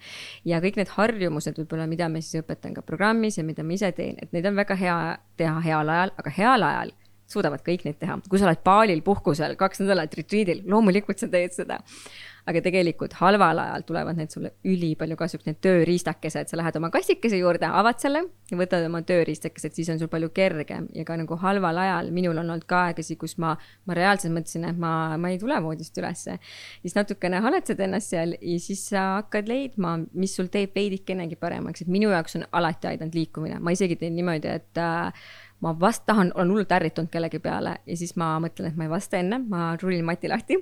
ja kõik need harjumused võib-olla, mida ma siis õpetan ka programmis ja mida ma ise teen, et neid on väga hea teha heal ajal, aga heal ajal suudavad kõik neid teha, kui sa oled baalil puhkusel kaks nädalat retriidil, loomulikult sa teed seda. aga tegelikult halval ajal tulevad need sulle ülipalju kasuks, need tööriistakesed, sa lähed oma kastikese juurde, avad selle ja võtad oma tööriistakesed, siis on sul palju kergem. Ja ka nagu halval ajal, minul on olnud ka aegasid, kus ma, ma reaalselt mõtlesin, et ma, ma ei tule voodist ülesse. siis natukene haletsed ennast seal ja siis sa hakkad leidma, mis sul teeb veidikenegi paremaks, et minu jaoks on alati aidanud liikumine, ma isegi teen niimoodi, et äh, ma vast tahan, olen hullult ärritunud kellegi peale ja siis ma mõtlen, et ma ei vasta enne, ma rullin mati lahti,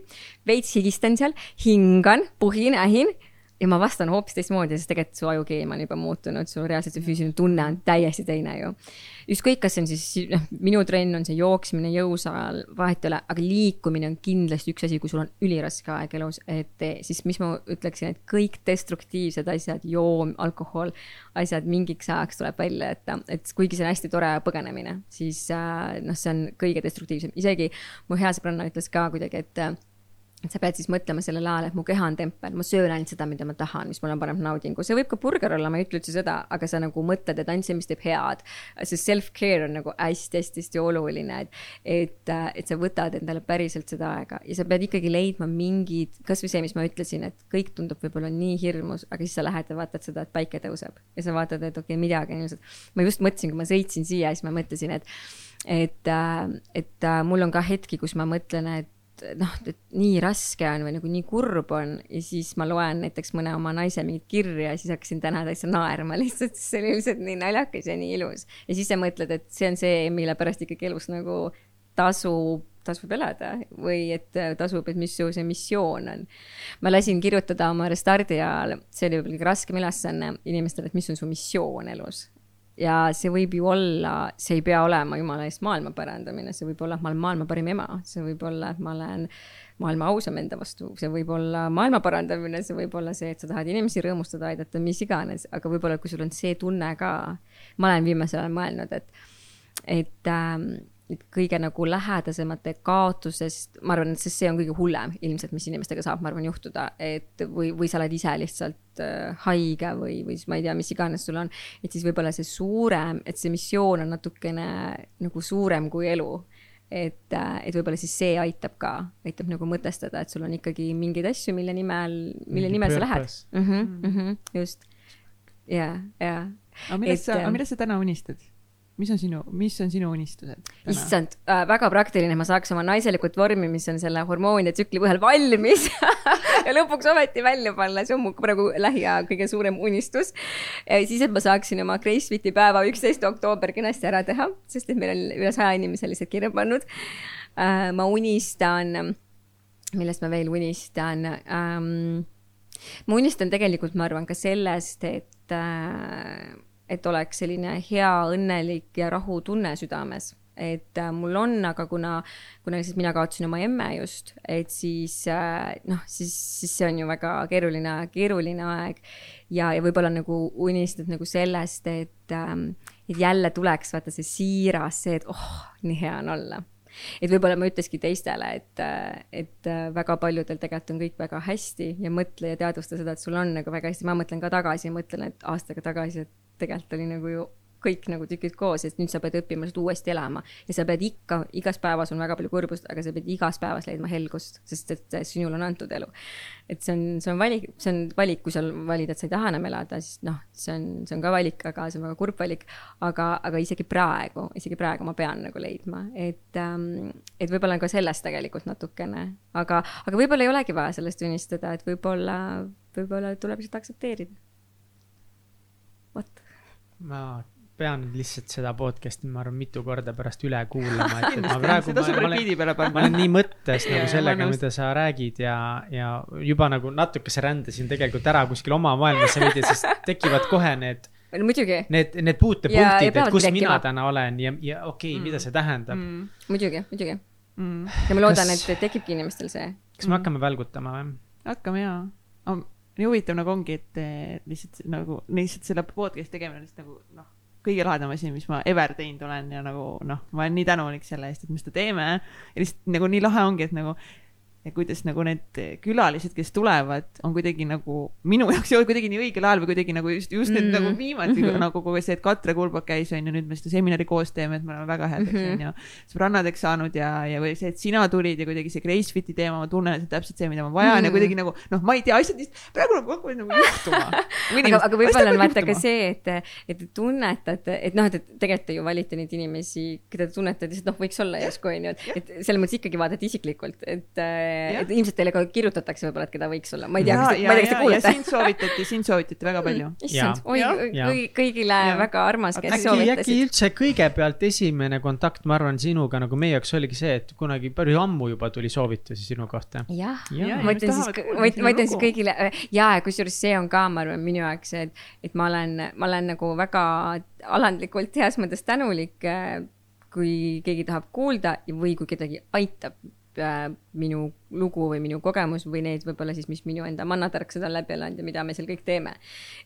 veits higistan seal, hingan, puhin, ähin ja ma vastan hoopis teistmoodi, sest tegelikult su ajukeemia on juba muutunud, su reaalselt see füüsiline tunne on täiesti teine ju. ükskõik, kas see on siis, noh, minu trenn on see jooksmine jõusaal, vahet ei ole, aga liikumine on kindlasti üks asi, kui sul on üliraske aeg elus, et eh, siis mis ma ütleksin, et kõik destruktiivsed asjad, joom, alkohol, asjad mingiks ajaks tuleb välja jätta, et kuigi see on hästi tore põgenemine, siis äh, noh, see on kõige destruktiivsem, isegi mu hea sõbranna ütles ka kuidagi, et et sa pead siis mõtlema sellel ajal, et mu keha on tempel, ma söön ainult seda, mida ma tahan, mis mulle paneb naudingu, see võib ka burger olla, ma ei ütle üldse seda, aga sa nagu mõtled, et ainult see, mis teeb head. see self-care on nagu hästi-hästi-hästi oluline, et, et, et sa võtad endale päriselt seda aega ja sa pead ikkagi leidma mingid, kasvõi see, mis ma ütlesin, et kõik tundub võib-olla nii hirmus, aga siis sa lähed ja vaatad seda, et päike tõuseb ja sa vaatad, et okei okay,, midagi on ilusat. ma just mõtlesin, kui ma sõitsin siia, siis ma mõtlesin, et et, et äh, mul on ka hetki, kus ma mõtlen, et noh, et nii raske on või nagu nii kurb on ja siis ma loen näiteks mõne oma naise mingit kirja ja siis hakkasin täna täitsa naerma lihtsalt, sest see oli lihtsalt nii naljakas ja nii ilus. ja siis sa mõtled, et see on see, mille pärast ikkagi elus nagu tasub tasub elada või et tasub, et mis su see missioon on. ma lasin kirjutada oma restardi ajal, see oli võib-olla kõige raskem ülesanne inimestele, et mis on su missioon elus ja see võib ju olla, see ei pea olema jumala eest maailma parandamine, see võib olla, et ma olen maailma parim ema, see võib olla, et ma olen maailma ausam enda vastu, see võib olla maailma parandamine, see võib olla see, et sa tahad inimesi rõõmustada, aidata, mis iganes, aga võib-olla, kui sul on see tunne ka, ma olen viimasel ajal mõelnud, et, et ähm, kõige nagu lähedasemate kaotusest, ma arvan, et sest see on kõige hullem ilmselt, mis inimestega saab, ma arvan, juhtuda, et või, või sa oled ise lihtsalt äh, haige või, või siis ma ei tea, mis iganes sul on. et siis võib-olla see suurem, et see missioon on natukene nagu suurem kui elu. et, äh, et võib-olla siis see aitab ka, aitab nagu mõtestada, et sul on ikkagi mingeid asju, mille nimel, mille Mingi nimel sa lähed mm. -hmm, mm -hmm, just, ja, ja. aga millest sa, aga äh, millest sa täna unistad? Mis on sinu, mis on sinu unistused? issand äh,, väga praktiline, ma saaks oma naiselikult vormi, mis on selle hormoonide tsükli põhjal valmis ja lõpuks ometi välja panna, see on mu praegu lähiaja kõige suurem unistus. siis, et ma saaksin oma Gracefiti päeva üksteist oktoober kenasti ära teha, sest et meil on üle saja inimese lihtsalt kirja pannud äh,. ma unistan, millest ma veel unistan ähm,? ma unistan tegelikult, ma arvan ka sellest, et äh, et oleks selline hea, õnnelik ja rahutunne südames. et äh, mul on, aga kuna, kuna lihtsalt mina kaotasin oma emme just, et siis äh, noh, siis, siis see on ju väga keeruline, keeruline aeg. ja, ja võib-olla nagu unistad nagu sellest, et ähm,, et jälle tuleks vaata see siiras, see, et oh, nii hea on olla. et võib-olla ma ütleski teistele, et, äh, et väga paljudel tegelikult on kõik väga hästi ja mõtle ja teadvusta seda, et sul on nagu väga hästi, ma mõtlen ka tagasi mõtlen, et aastaga tagasi, et tegelikult oli nagu ju kõik nagu tükid koos, et nüüd sa pead õppima seda uuesti elama ja sa pead ikka, igas päevas on väga palju kurbust, aga sa pead igas päevas leidma helgust, sest et sinule on antud elu. et see on, see on valik, see on valik, kui sa valid, et sa ei taha enam elada, siis noh, see on, see on ka valik, aga see on väga kurb valik. aga, aga isegi praegu, isegi praegu ma pean nagu leidma, et ähm,, et võib-olla ka sellest tegelikult natukene, aga, aga võib-olla ei olegi vaja sellest unistada, et võib-olla, võib-olla tuleb lihtsalt aktsepteerida. vot ma pean lihtsalt seda podcast'i, ma arvan, mitu korda pärast üle kuulama, et, ma praegu, ma, ma olen, ma olen nii mõttes nagu sellega, mida sa räägid ja, ja juba nagu natukese rändasin tegelikult ära kuskil oma maailmasse veidi, sest tekivad kohe need no muidugi. Need, need puutepunktid, et kus mina täna olen ja, ja okei okay, mm., mida see tähendab mm.. muidugi, muidugi mm.. ja ma loodan kas..., et tekibki inimestel see. kas me mm. hakkame välgutama või? hakkame jaa nii huvitav nagu ongi, et lihtsalt nagu lihtsalt selle podcast'i tegemine on lihtsalt nagu noh, kõige lahedam asi, mis ma ever teinud olen ja nagu noh, ma olen nii tänulik selle eest, et me seda teeme. ja lihtsalt nagu nii lahe ongi, et nagu ja kuidas nagu need külalised, kes tulevad, on kuidagi nagu minu jaoks kuidagi nii õigel ajal või kuidagi nagu just, just need mm. nagu viimati mm -hmm. nagu kogu see, et Katre Kulbak käis, on ju, nüüd me seda seminari koos teeme, et me oleme väga headeks mm, -hmm. on ju, sõbrannadeks saanud ja, ja või see, et sina tulid ja kuidagi see Gracefiti teema, ma tunnen, et see on täpselt see, mida ma vajan mm -hmm. ja kuidagi nagu noh, ma ei tea, asjad lihtsalt praegu nagu hakkavad nagu juhtuma. aga, aga võib-olla on vaata ka see, et, et te tunnetate, et noh, et tegelikult te ju valite neid inimesi, keda te tunnetate, lihtsalt noh, võiks olla järsku on ju, et, et selles mõttes ikkagi vaadata isiklikult, et et ilmselt teile ka kirjutatakse võib-olla, et keda võiks olla, ma ei tea, kas te, ma ei tea, kas te kuulete. sind soovitati, sind soovitati väga palju. issand, oi, kõigi, kõigile ja. väga armas, kes äkki, soovitasid. äkki üldse kõigepealt esimene kontakt, ma arvan, sinuga nagu meie jaoks oligi see, et kunagi päris ammu juba tuli soovitusi sinu kohta. jah ja., ma ütlen siis, ma ütlen siis kõigile ja kusjuures see on ka, ma arvan, minu jaoks, et, et ma olen, ma olen nagu väga alandlikult heas mõttes tänulik kui keegi tahab kuulda või kui kedagi aitab äh, minu lugu või minu kogemus või need võib-olla siis, mis minu enda mannatarkused on läbi elanud ja mida me seal kõik teeme.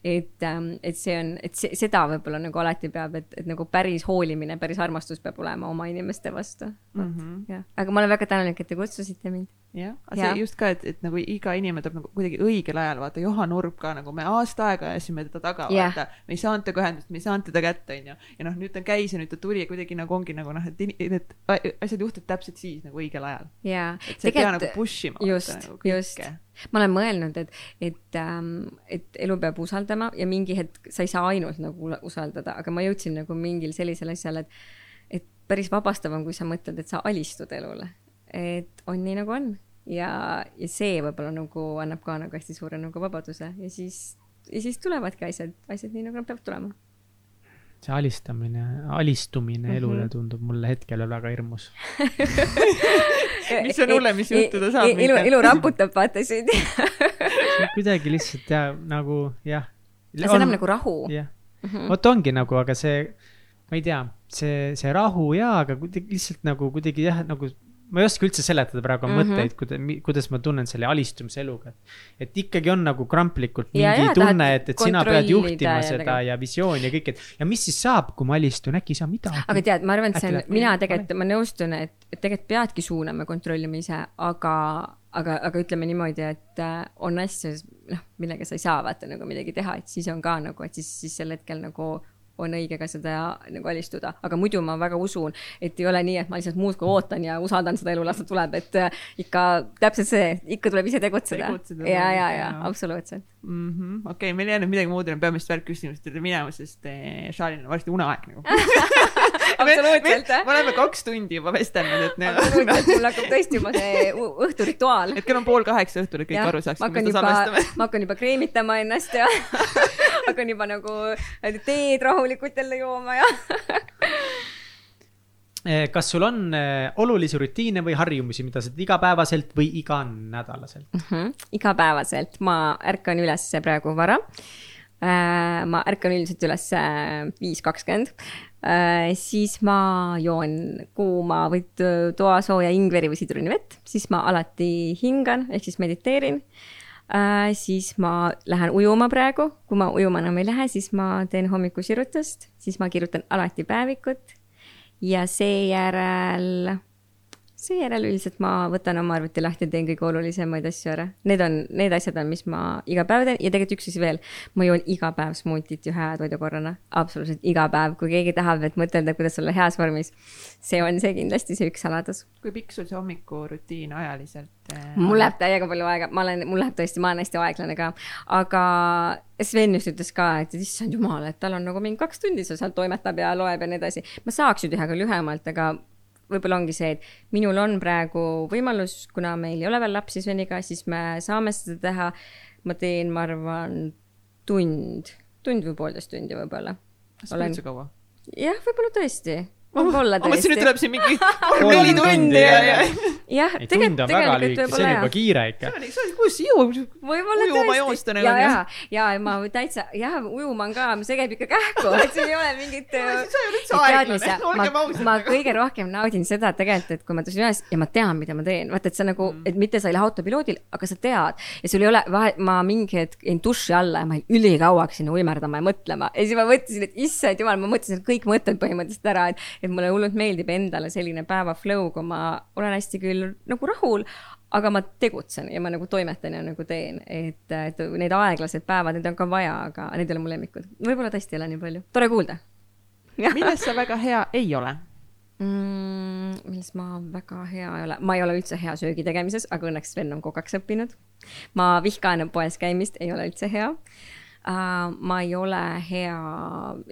et, ähm, et see on, et see, seda võib-olla nagu alati peab, et, et nagu päris hoolimine, päris armastus peab olema oma inimeste vastu mm. -hmm. aga ma olen väga tänulik, et te kutsusite mind jah, aga see just ka, et, et nagu iga inimene tuleb nagu kuidagi õigel ajal, vaata Johan Urb ka nagu me aasta aega ajasime teda taga, vaata. me ei saanud temaga ühendust, me ei saanud teda kätte, onju. ja noh, nüüd ta käis ja nüüd ta tuli ja kuidagi nagu ongi nagu noh, et need asjad juhtuvad täpselt siis nagu õigel ajal. et sa ei pea nagu push ima. just, nagu just. Ma olen mõelnud, et, et ähm,, et elu peab usaldama ja mingi hetk sa ei saa ainult nagu usaldada, aga ma jõudsin nagu mingil sellisel asjal, et, et päris vabastav on, kui sa mõtled, et sa alistud elule. Et on nii nagu on. Ja, ja see võib-olla nagu annab ka nagu hästi suure nagu vabaduse ja siis, ja siis tulevadki asjad, asjad nii nagu nad peavad tulema. See alistamine, alistumine mm -hmm. elule tundub mulle hetkel väga hirmus mis on hullem, mis juhtuda saab? elu, elu raputab vaata sind kuidagi lihtsalt ja nagu jah. see annab nagu rahu. jah -hmm., vot ongi nagu, aga see, ma ei tea, see, see rahu jaa, aga kuidagi lihtsalt nagu kuidagi jah, nagu ma ei oska üldse seletada praegu mm -hmm. mõtteid, kuidas, kuidas ma tunnen selle alistumise eluga. et ikkagi on nagu kramplikult mingi ja, ja, tunne, et, et sina pead juhtima ja seda ja visiooni ja kõik, et ja mis siis saab, kui ma alistun, äkki ei saa midagi. aga tead, ma arvan, et see on, mina tegelikult, ma nõustun, et, et tegelikult peadki suunama, kontrollima ise, aga, aga, aga ütleme niimoodi, et äh, on asju, noh, millega sa ei saa vaata nagu midagi teha, et siis on ka nagu, et siis, siis sel hetkel nagu on õige ka seda nagu alistuda, aga muidu ma väga usun, et ei ole nii, et ma lihtsalt muudkui ootan ja usaldan seda elu, las ta tuleb, et äh, ikka täpselt see, ikka tuleb ise tegutseda, tegutseda. ja, ja, ja absoluutselt. Mm -hmm.. okei okay,, meil ei jäänud midagi muud enam peamist värkküsimust juurde. Minema, sest eh, Charlil on varsti uneaeg nagu absoluutselt me, me oleme kaks tundi juba vestelnud, et absoluutselt, mul hakkab tõesti juba see õhturituaal. et kell on pool kaheksa õhtul, et kõik ja, aru saaksid, mida salvestame. ma hakkan juba kreemitama ennast ja hakkan juba nagu teed rahulikult jälle jooma ja eh, kas sul on eh, olulisi rutiine või harjumusi, mida sa teed igapäevaselt või iganädalaselt mm? -hmm. igapäevaselt, ma ärkan üles praegu vara. Eh, ma ärkan üldiselt üles viis kakskümmend. Siis ma joon kuuma või toasooja ingveri või sidrunivett, siis ma alati hingan ehk siis mediteerin. Äh,. siis ma lähen ujuma praegu, kui ma ujuma enam ei lähe, siis ma teen hommikusirutust, siis ma kirjutan alati päevikut. Ja seejärel seejärel üldiselt ma võtan oma arvuti lahti ja teen kõige olulisemaid asju ära. Need on, need asjad on, mis ma iga päev teen ja tegelikult üks asi veel. ma joon iga päev smuutit ühe toidukorrana, absoluutselt iga päev, kui keegi tahab, et mõtelda, kuidas olla heas vormis. see on see kindlasti see üks saladus. kui pikk sul see hommikurutiin ajaliselt äh,? mul läheb täiega palju aega, ma olen, mul läheb tõesti, ma olen hästi aeglane ka, aga Sven just ütles ka, et issand jumal, et tal on nagu mingi kaks tundi seal toimetab ja loeb ja nii edasi. ma saaks ju teha ka lühemalt, aga võib-olla ongi see, et minul on praegu võimalus, kuna meil ei ole veel lapsi Sveniga, siis me saame seda teha. ma teen, ma arvan, tund, tund või poolteist tundi võib-olla. kas on üldse kaua? jah, võib-olla tõesti võib-olla tõesti. ma mõtlesin, et tuleb siin mingi neli tundi ja, ja. jah, tegelikult, tegelikult võib-olla jah. see on juba kiire ikka. see on, kuidas jõuab võib-olla ujuma joosta nagu. ja, ja, ja ma täitsa, jah, ujuma on ka, see käib ikka kähku, et siin ei ole mingit. sa ei ole üldse aeglane, olgem ausad. ma kõige rohkem naudin seda tegelikult, et kui ma tõusen üles ja ma tean, mida ma teen, vaata, et sa nagu mm., et mitte sa ei lähe autopiloodil, aga sa tead ja sul ei ole vahe, ma mingi hetk jäin duši alla ja ma jäin ülikaua hakkasin uimerdama ja mõtlema ja siis ma mõtlesin, et issand jumal, ma mõtlesin kõik mõtted põhimõtteliselt ära, et, et mulle hullult meeldib endale selline päeva flow, kui ma olen hästi küll nagu rahul, aga ma tegutsen ja ma nagu toimetan ja nagu teen, et, et need aeglased päevad, need on ka vaja, aga need ei ole mu lemmikud. võib-olla tõesti ei ole nii palju, tore kuulda. milles sa väga hea ei ole mm,? milles ma väga hea ei ole, ma ei ole üldse hea söögi tegemises, aga õnneks Sven on kokaks õppinud. ma vihkan poes käimist, ei ole üldse hea uh,. ma ei ole hea,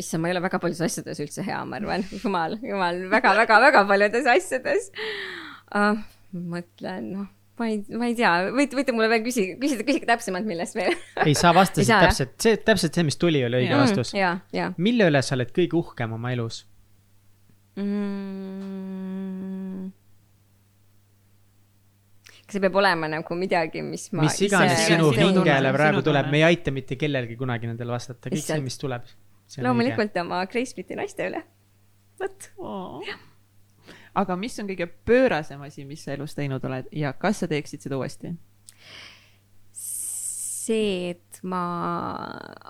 issand, ma ei ole väga paljudes asjades üldse hea, ma arvan, jumal, jumal väga, väga, väga paljudes asjades uh,. mõtlen, noh ma ei, ma ei tea, võite, võite mulle veel küsida, küsida, küsige täpsemalt, millest veel ei, sa vastasid täpselt, see, täpselt see, mis tuli, oli õige ja. vastus. Mm, mille üle sa oled kõige uhkem oma elus mm.? kas see peab olema nagu midagi, mis ma mis iganes ise, sinu hingele praegu tuleb, me ei aita mitte kellelgi kunagi nendele vastata, kõik see, mis tuleb. loomulikult oma Gracefiti naiste üle, vot. Oh.. aga mis on kõige pöörasem asi, mis sa elus teinud oled ja kas sa teeksid seda uuesti? see, et ma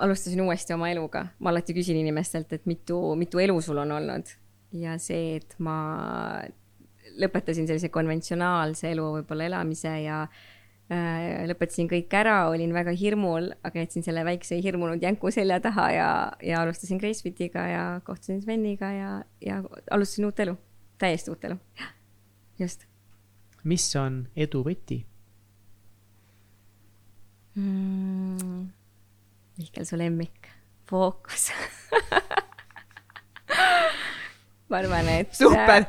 alustasin uuesti oma eluga, ma alati küsin inimestelt, et mitu, mitu elu sul on olnud. Ja see, et ma lõpetasin sellise konventsionaalse elu võib-olla elamise ja äh, lõpetasin kõik ära, olin väga hirmul, aga jätsin selle väikse hirmunud jänku selja taha ja, ja alustasin Gracefitiga ja kohtusin Sveniga ja, ja alustasin uut elu, täiesti uut elu, just. mis on edu võti mm,? Mihkel, su lemmik, fookus ma arvan, et. super,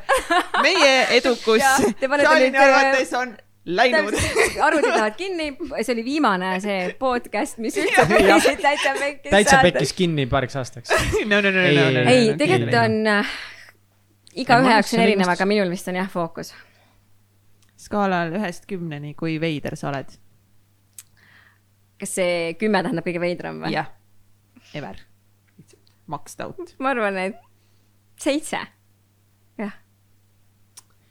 meie edukus nüüd, äh, arvates on läinud. arvutid lähevad kinni, see oli viimane see podcast, mis üldse võisid täitsa pekkis täitsa pekkis kinni paariks aastaks. no, no, no, Ei, no, no, ei. no. ei, tegelikult on äh, igaühe jaoks on erinev, aga minul vist on jah fookus. skaalal ühest kümneni, kui veider sa oled? kas see kümme tähendab kõige veidram või? jah, ever. Maxed out. ma arvan, et seitse.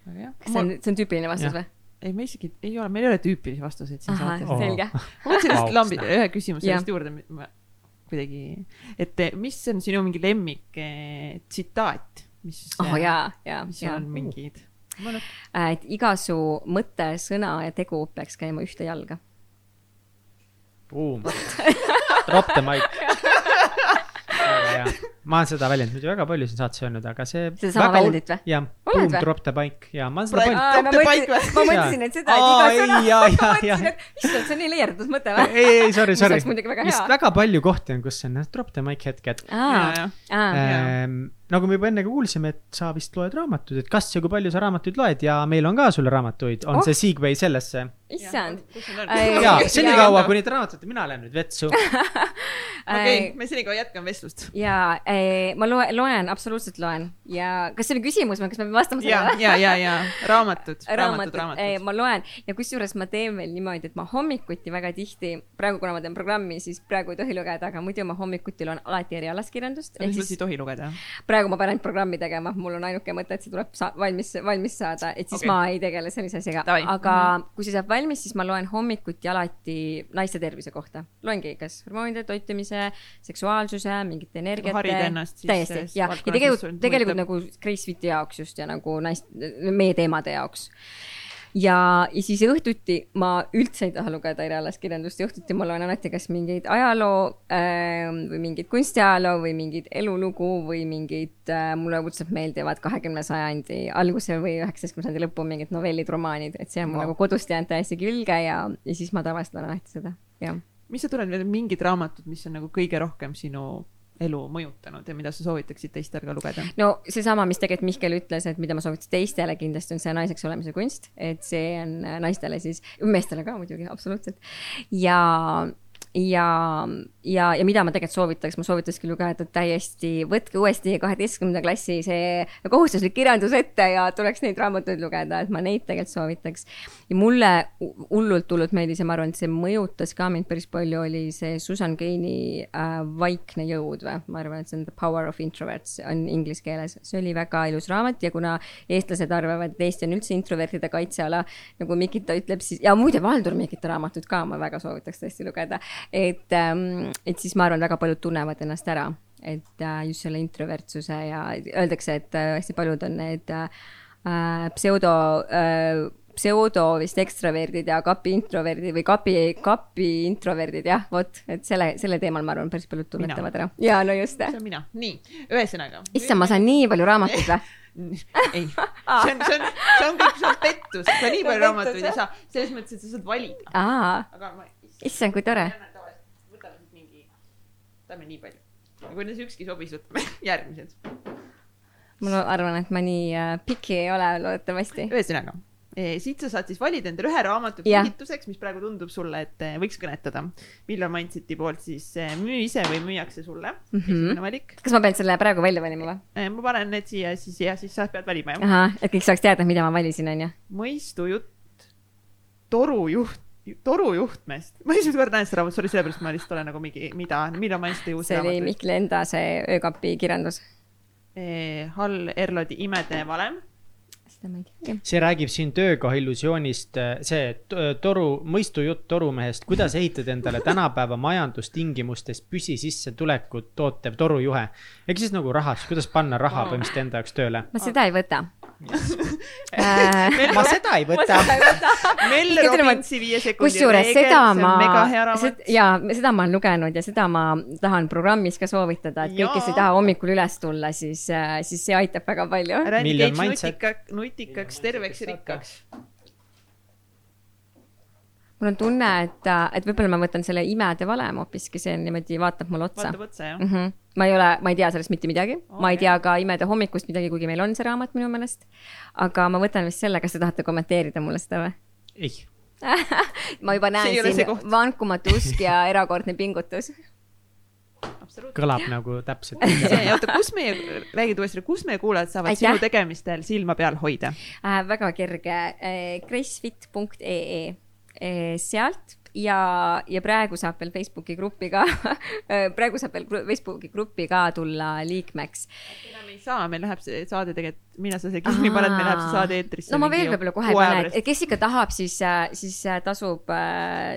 Väga hea. kas see on, see on tüüpiline vastus või? ei, me isegi ei ole, meil ei ole tüüpilisi vastuseid siin ahah, saates. selge. ma mõtlesin Vau. lihtsalt lambi, ühe küsimuse just juurde, ma kuidagi, et eh, mis on sinu mingi lemmik eh, tsitaat, mis oh, jaa, jaa, mis jaa on. mingid mõned et iga su mõte, sõna ja tegu peaks käima ühte jalga. Boom. Drop the mic. väga hea. Ma olen seda väljendit muidu väga palju siin saates öelnud, aga see. Sedasama väljendit või? jah, boom drop the mic ja ma olen seda palju. ma mõtlesin, et seda, et iga sõna, issand, see on nii leierdatud mõte või? ei, ei, sorry, mis sorry oleks. muidugi väga lihtsalt hea. väga palju kohti on, kus on drop the mic hetk, et ähm, nagu me juba enne ka kuulsime, et sa vist loed raamatuid, et kas ja kui palju sa raamatuid loed ja meil on ka sulle raamatuid, on Oh. see Segway sellesse. issand. sul ja senikaua, kuni te raamatud, mina lähen nüüd vetsu. okei, me senikaua jätkame vestlust. ja ma loen, loen, absoluutselt loen ja kas see oli küsimus või kas ma pean vastama ja sellele?, ja, ja, ja raamatud, raamatud, raamatud, raamatud. ma loen ja kusjuures ma teen veel niimoodi, et ma hommikuti väga tihti, praegu kuna ma teen programmi, siis praegu ei tohi lugeda, aga muidu ma hommikuti loen alati erialaskirjandust. mis siis ei tohi lugeda? praegu ma pean ainult programmi tegema, mul on ainuke mõte, et see tuleb valmis, valmis saada, et siis okay. ma ei tegele sellise asjaga, aga mm -hmm. kui see saab valmis, siis ma loen hommikuti alati naiste tervise kohta. loengi kas hormoonide, toitumise, seksuaalsuse, mingite energiate. Ennast siis täiesti selles ja, tegelikult tegelikult nagu Gracefiti jaoks just ja nagu naist, meie teemade jaoks ja, ja siis õhtuti ma üldse ei taha lugeda erialaskirjandust ja õhtuti ma loen alati kas mingeid ajaloo äh, või mingit kunstiajaloo või mingit elulugu või mingid äh,, mulle õudselt meeldivad kahekümne sajandi alguse või üheksateistkümnenda sajandi lõpu mingid novellid, romaanid, et see on mul Vau. nagu kodust jäänud täiesti külge ja, ja siis ma tavaliselt loen alati seda, jah. mis sa tunned veel mingid raamatud, mis on nagu kõige rohkem sinu elu mõjutanud ja mida sa soovitaksid teistel ka lugeda? no seesama, mis tegelikult Mihkel ütles, et mida ma soovitaks teistele kindlasti on see naiseks olemise kunst, et see on naistele siis, meestele ka muidugi, absoluutselt. ja, ja, ja, ja mida ma tegelikult soovitaks, ma soovitakski lugeda täiesti, võtke uuesti kaheteistkümnenda klassi see kohustuslik kirjandus ette ja tuleks neid raamatuid lugeda, et ma neid tegelikult soovitaks. ja mulle hu- hullult, hullult meeldis ja ma arvan, et see mõjutas ka mind päris palju, oli see Susan Cain'i äh, Vaikne jõud või, ma arvan, et see on The Power of Introverts on inglise keeles, see oli väga ilus raamat ja kuna eestlased arvavad, et Eesti on üldse introvertide kaitseala, nagu Mikita ütleb, siis ja muide Valdur Mikita raamatuid ka ma väga soovitaks tõesti lugeda, et, et siis ma arvan, väga paljud tunnevad ennast ära, et äh, just selle introvertsuse ja öeldakse, et äh, hästi paljud on need äh, äh, pseudo äh, pseudo vist ekstraverdid ja kapi introverdid või kapi, kapi introverdid jah, vot, et selle, selle teemal ma arvan, päris paljud tunnetavad ära. ja no just, see on mina, nii, ühesõnaga. issand, ma saan nii palju raamatuid või? ei, see on, see on, see on kõik, see on pettus, sa nii palju raamatuid ei saa, selles mõttes, et sa saad valida. aa, aga ma, issand, kui tore. Võtame nii palju. ja kui neist ükski sobis, võtame järgmised. ma arvan, et ma nii äh, piki ei ole loodetavasti. ühesõnaga, siit sa saad siis valida endale ühe raamatu kingituseks, mis praegu tundub sulle, et eh, võiks kõnetada. Viljar Mindseti poolt siis eh, Müü ise või müüakse sulle mm. -hmm. esimene valik. kas ma pean selle praegu välja valima või? ma panen need siia siis ja siis sa pead valima jah. ahah, et kõik saaks teada, mida ma valisin, onju. mõistujutt torujuht, torujuhtmest. ma esimest korda näen seda raamatut, sorry, sellepärast ma lihtsalt olen nagu mingi, mida, millal ma lihtsalt ei uus see oli. Mihkli enda see öökapi kirjandus. Hall Erlodi Imede valem. seda ma ei teagi. see räägib siin töökoha illusioonist, see t- toru, mõistujutt torumehest, kuidas ehitada endale tänapäeva majandustingimustes püsisissetulekut tootev torujuhe. ehk siis nagu rahas, kuidas panna raha põhimõtteliselt enda jaoks tööle. ma seda ei võta äh,. Ma seda ei võta. Mel Robinsi viie sekundi reegel, seda see ma on mega hea, raamat. ja seda ma olen lugenud ja seda ma tahan programmis ka soovitada, et kõik, kes ei taha hommikul üles tulla, siis, siis see aitab väga palju. Nutikaks, terveks ja rikkaks. Mul on tunne, et, et võib-olla ma võtan selle imede valem hoopiski, see niimoodi vaatab mulle otsa vaatab otsa jah mm. -hmm. ma ei ole, ma ei tea sellest mitte midagi okay., ma ei tea ka Imede hommikust midagi, kuigi meil on see raamat minu meelest. aga ma võtan vist selle, kas te tahate kommenteerida mulle seda või? ei, ma juba näen siin vankumatu usk ja erakordne pingutus. absoluutselt. kõlab nagu täpselt. oota, kus meie, räägid uuesti, kus meie kuulajad saavad Aitäh. sinu tegemistel silma peal hoida? äh,. väga kerge äh,, gracefit.ee sealt ja, ja praegu saab veel Facebooki gruppi ka praegu saab veel Facebooki gruppi ka tulla liikmeks. enam ei saa, meil läheb see saade tegelikult, mina sa see kinni panen, meil läheb see saade eetrisse. no ma veel võib-olla kohe ei pane, et kes ikka tahab, siis, siis äh, tasub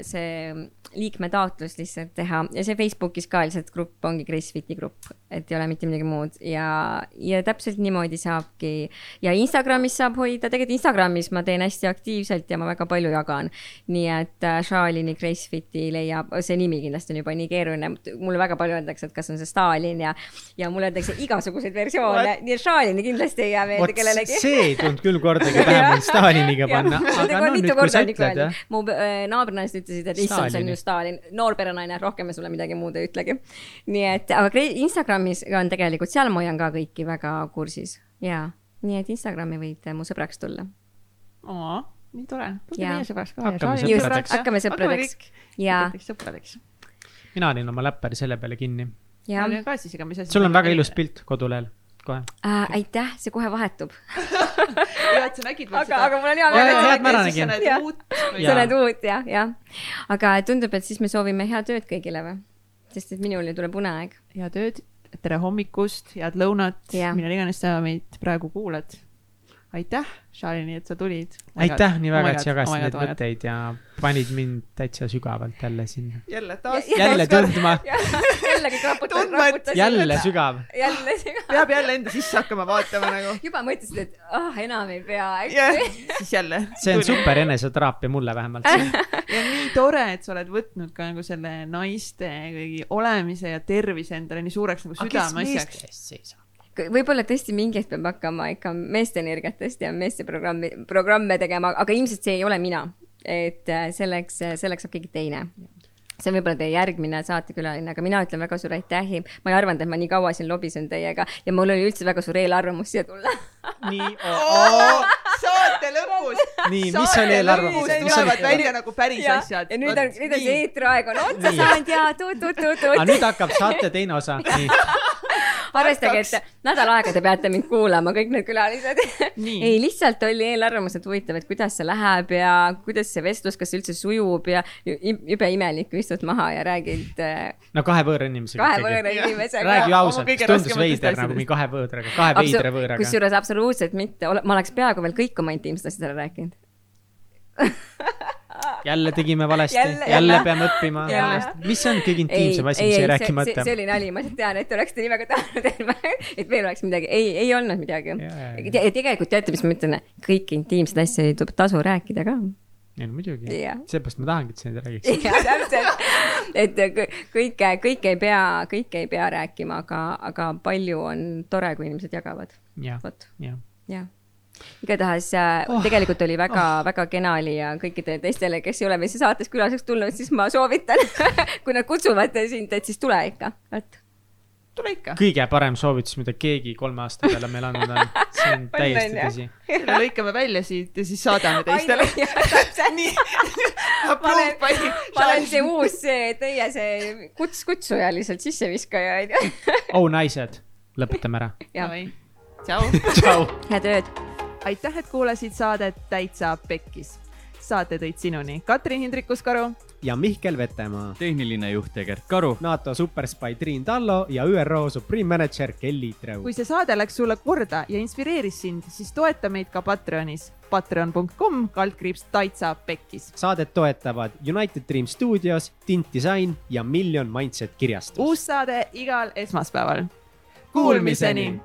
see liikmetaotlus lihtsalt teha. Ja see Facebookis ka lihtsalt grupp ongi Gracefiti grupp, et ei ole mitte midagi muud. Ja, ja täpselt niimoodi saabki. Ja Instagramis saab hoida, tegelikult Instagramis ma teen hästi aktiivselt ja ma väga palju jagan. nii et äh, Shalini Gracefiti leiab, see nimi kindlasti on juba nii keeruline, mulle väga palju öeldakse, et kas on see Stalin ja, ja mulle öeldakse igasuguseid versioone, nii et Shalini kindlasti ei jää meelde kellelegi. see ei tulnud küll kordagi pähe mul Staliniga panna, mu äh, naabrinaised ütlesid, et issand, see on Stalini. ju Stalin, noor perenaine, rohkem me sulle midagi muud ei ütlegi. nii et, aga Instagramis on tegelikult, seal ma hoian ka kõiki väga kursis ja, nii et Instagrami võid mu sõbraks tulla. aa, nii tore. tulge Jaa. meie sõbraks ka. Hakkame Just, sõpradeks. hakkame sõpradeks. Jaa. mina olin oma läppari selle peale kinni. sul on väga ilus. pilt kodulehel, kohe. äh, aitäh, see kohe vahetub. ja, et sa nägid veel aga, aga mul on hea meel et sa uut. sa näed uut jah, jah. aga tundub, et siis me soovime head ööd kõigile või? sest et minul ju tuleb uneaeg. head ööd, tere hommikust, head lõunat millal iganes sa meid praegu kuulad. aitäh, Shalini, et sa tulid. aitäh nii Oh väga, et sa jagasid neid. mõtteid ja panid mind täitsa sügavalt jälle sinna. jälle taas. jälle tundma, jälle kõik raputavad, Tundma, et- raputasid. jälle sügav. jälle. peab jälle enda sisse hakkama vaatama nagu. juba mõtlesid, et ah oh,, enam ei pea, eks. siis jälle. see on. super eneseteraapia mulle vähemalt. ja nii tore, et sa oled võtnud ka nagu selle naiste kõigi olemise ja tervise endale nii suureks nagu südameasjaks. eest seisab? Võib-olla tõesti mingi hetk peab hakkama ikka meeste energiatest ja meeste programmi, programme tegema, aga ilmselt see ei ole mina. et äh, selleks, selleks saab keegi teine. see on võib-olla teie järgmine saatekülaline, aga mina ütlen väga suur aitäh. ma ei arvanud, et ma nii kaua siin lobisen teiega ja mul oli üldse väga suur eelarvamus siia tulla. nii, saate lõpus. nii, mis oli eelarvamus, tulevad välja nagu päris ja, asjad. ja nüüd on, nüüd on see eetriaeg on otsa saanud ja tuut-tuut-tuut-tuut aga. nüüd hakkab saate teine osa. nii arvestage, et nädal aega te peate mind kuulama, kõik need külalised. Ei, lihtsalt oli eelarvamus, et huvitav, et kuidas see läheb ja kuidas see vestlus, kas see üldse sujub ja ju- jube imelik, istud maha ja räägid äh, no kahe võõra inimesega kahe võõra inimesega. räägi ausalt, tundus veider nagu mingi kahe võõraga, kahe veidra võõraga. kusjuures absoluutselt mitte, ma oleks peaaegu veel kõik oma intiimsed asjad ära rääkinud. jälle tegime valesti, Jälle, jälle jälle. peame õppima Jaa.. mis on kõige intiimsem asi, mis jäi rääkimata see? oli nali, ma lihtsalt tean, et te oleksite nii väga tahtnud, et veel oleks midagi, ei, ei olnud midagi ja tegelikult teate, mis ma ütlen, kõiki intiimseid asju ei tasu rääkida ka ei no muidugi Jah., seepärast ma tahangi, et sa neid räägiksid. jah, täpselt, et kõ- kõike, kõike ei pea, kõike ei pea rääkima, aga, aga palju on tore, kui inimesed jagavad, jah, vot, jah. Igatahes oh. Oh. tegelikult oli väga oh., väga kena oli ja kõikidele teistele, kes ei ole meil saates külaliseks tulnud, siis ma soovitan, kui nad kutsuvad sind, et siis tule ikka, vot. tule ikka. kõige parem soovitus, mida keegi kolme aasta peale meile andnud on, see on täiesti tõsi. selle lõikame välja siit ja siis saadame teistele. nii. ma olen, ma olen see uus, see teie see kuts, kutsuja lihtsalt sisseviskaja, onju. oh naised, lõpetame ära. tšau. head ööd. aitäh, et kuulasid saadet Täitsa Pekkis. saate tõid sinuni Katrin Hindrikus-Karu, ja Mihkel Vetemaa, tehniline juht Egert Karu. NATO superspai Triin Tallo ja ÜRO Supreme Manager Kelly Treu kui. see saade läks sulle korda ja inspireeris sind, siis toeta meid ka Patreonis patreon.com kaldkriips Täitsa Pekkis. saadet toetavad United Dream Studios, Tint Disain ja Million Mindset kirjastus. uus saade igal esmaspäeval. Kuulmiseni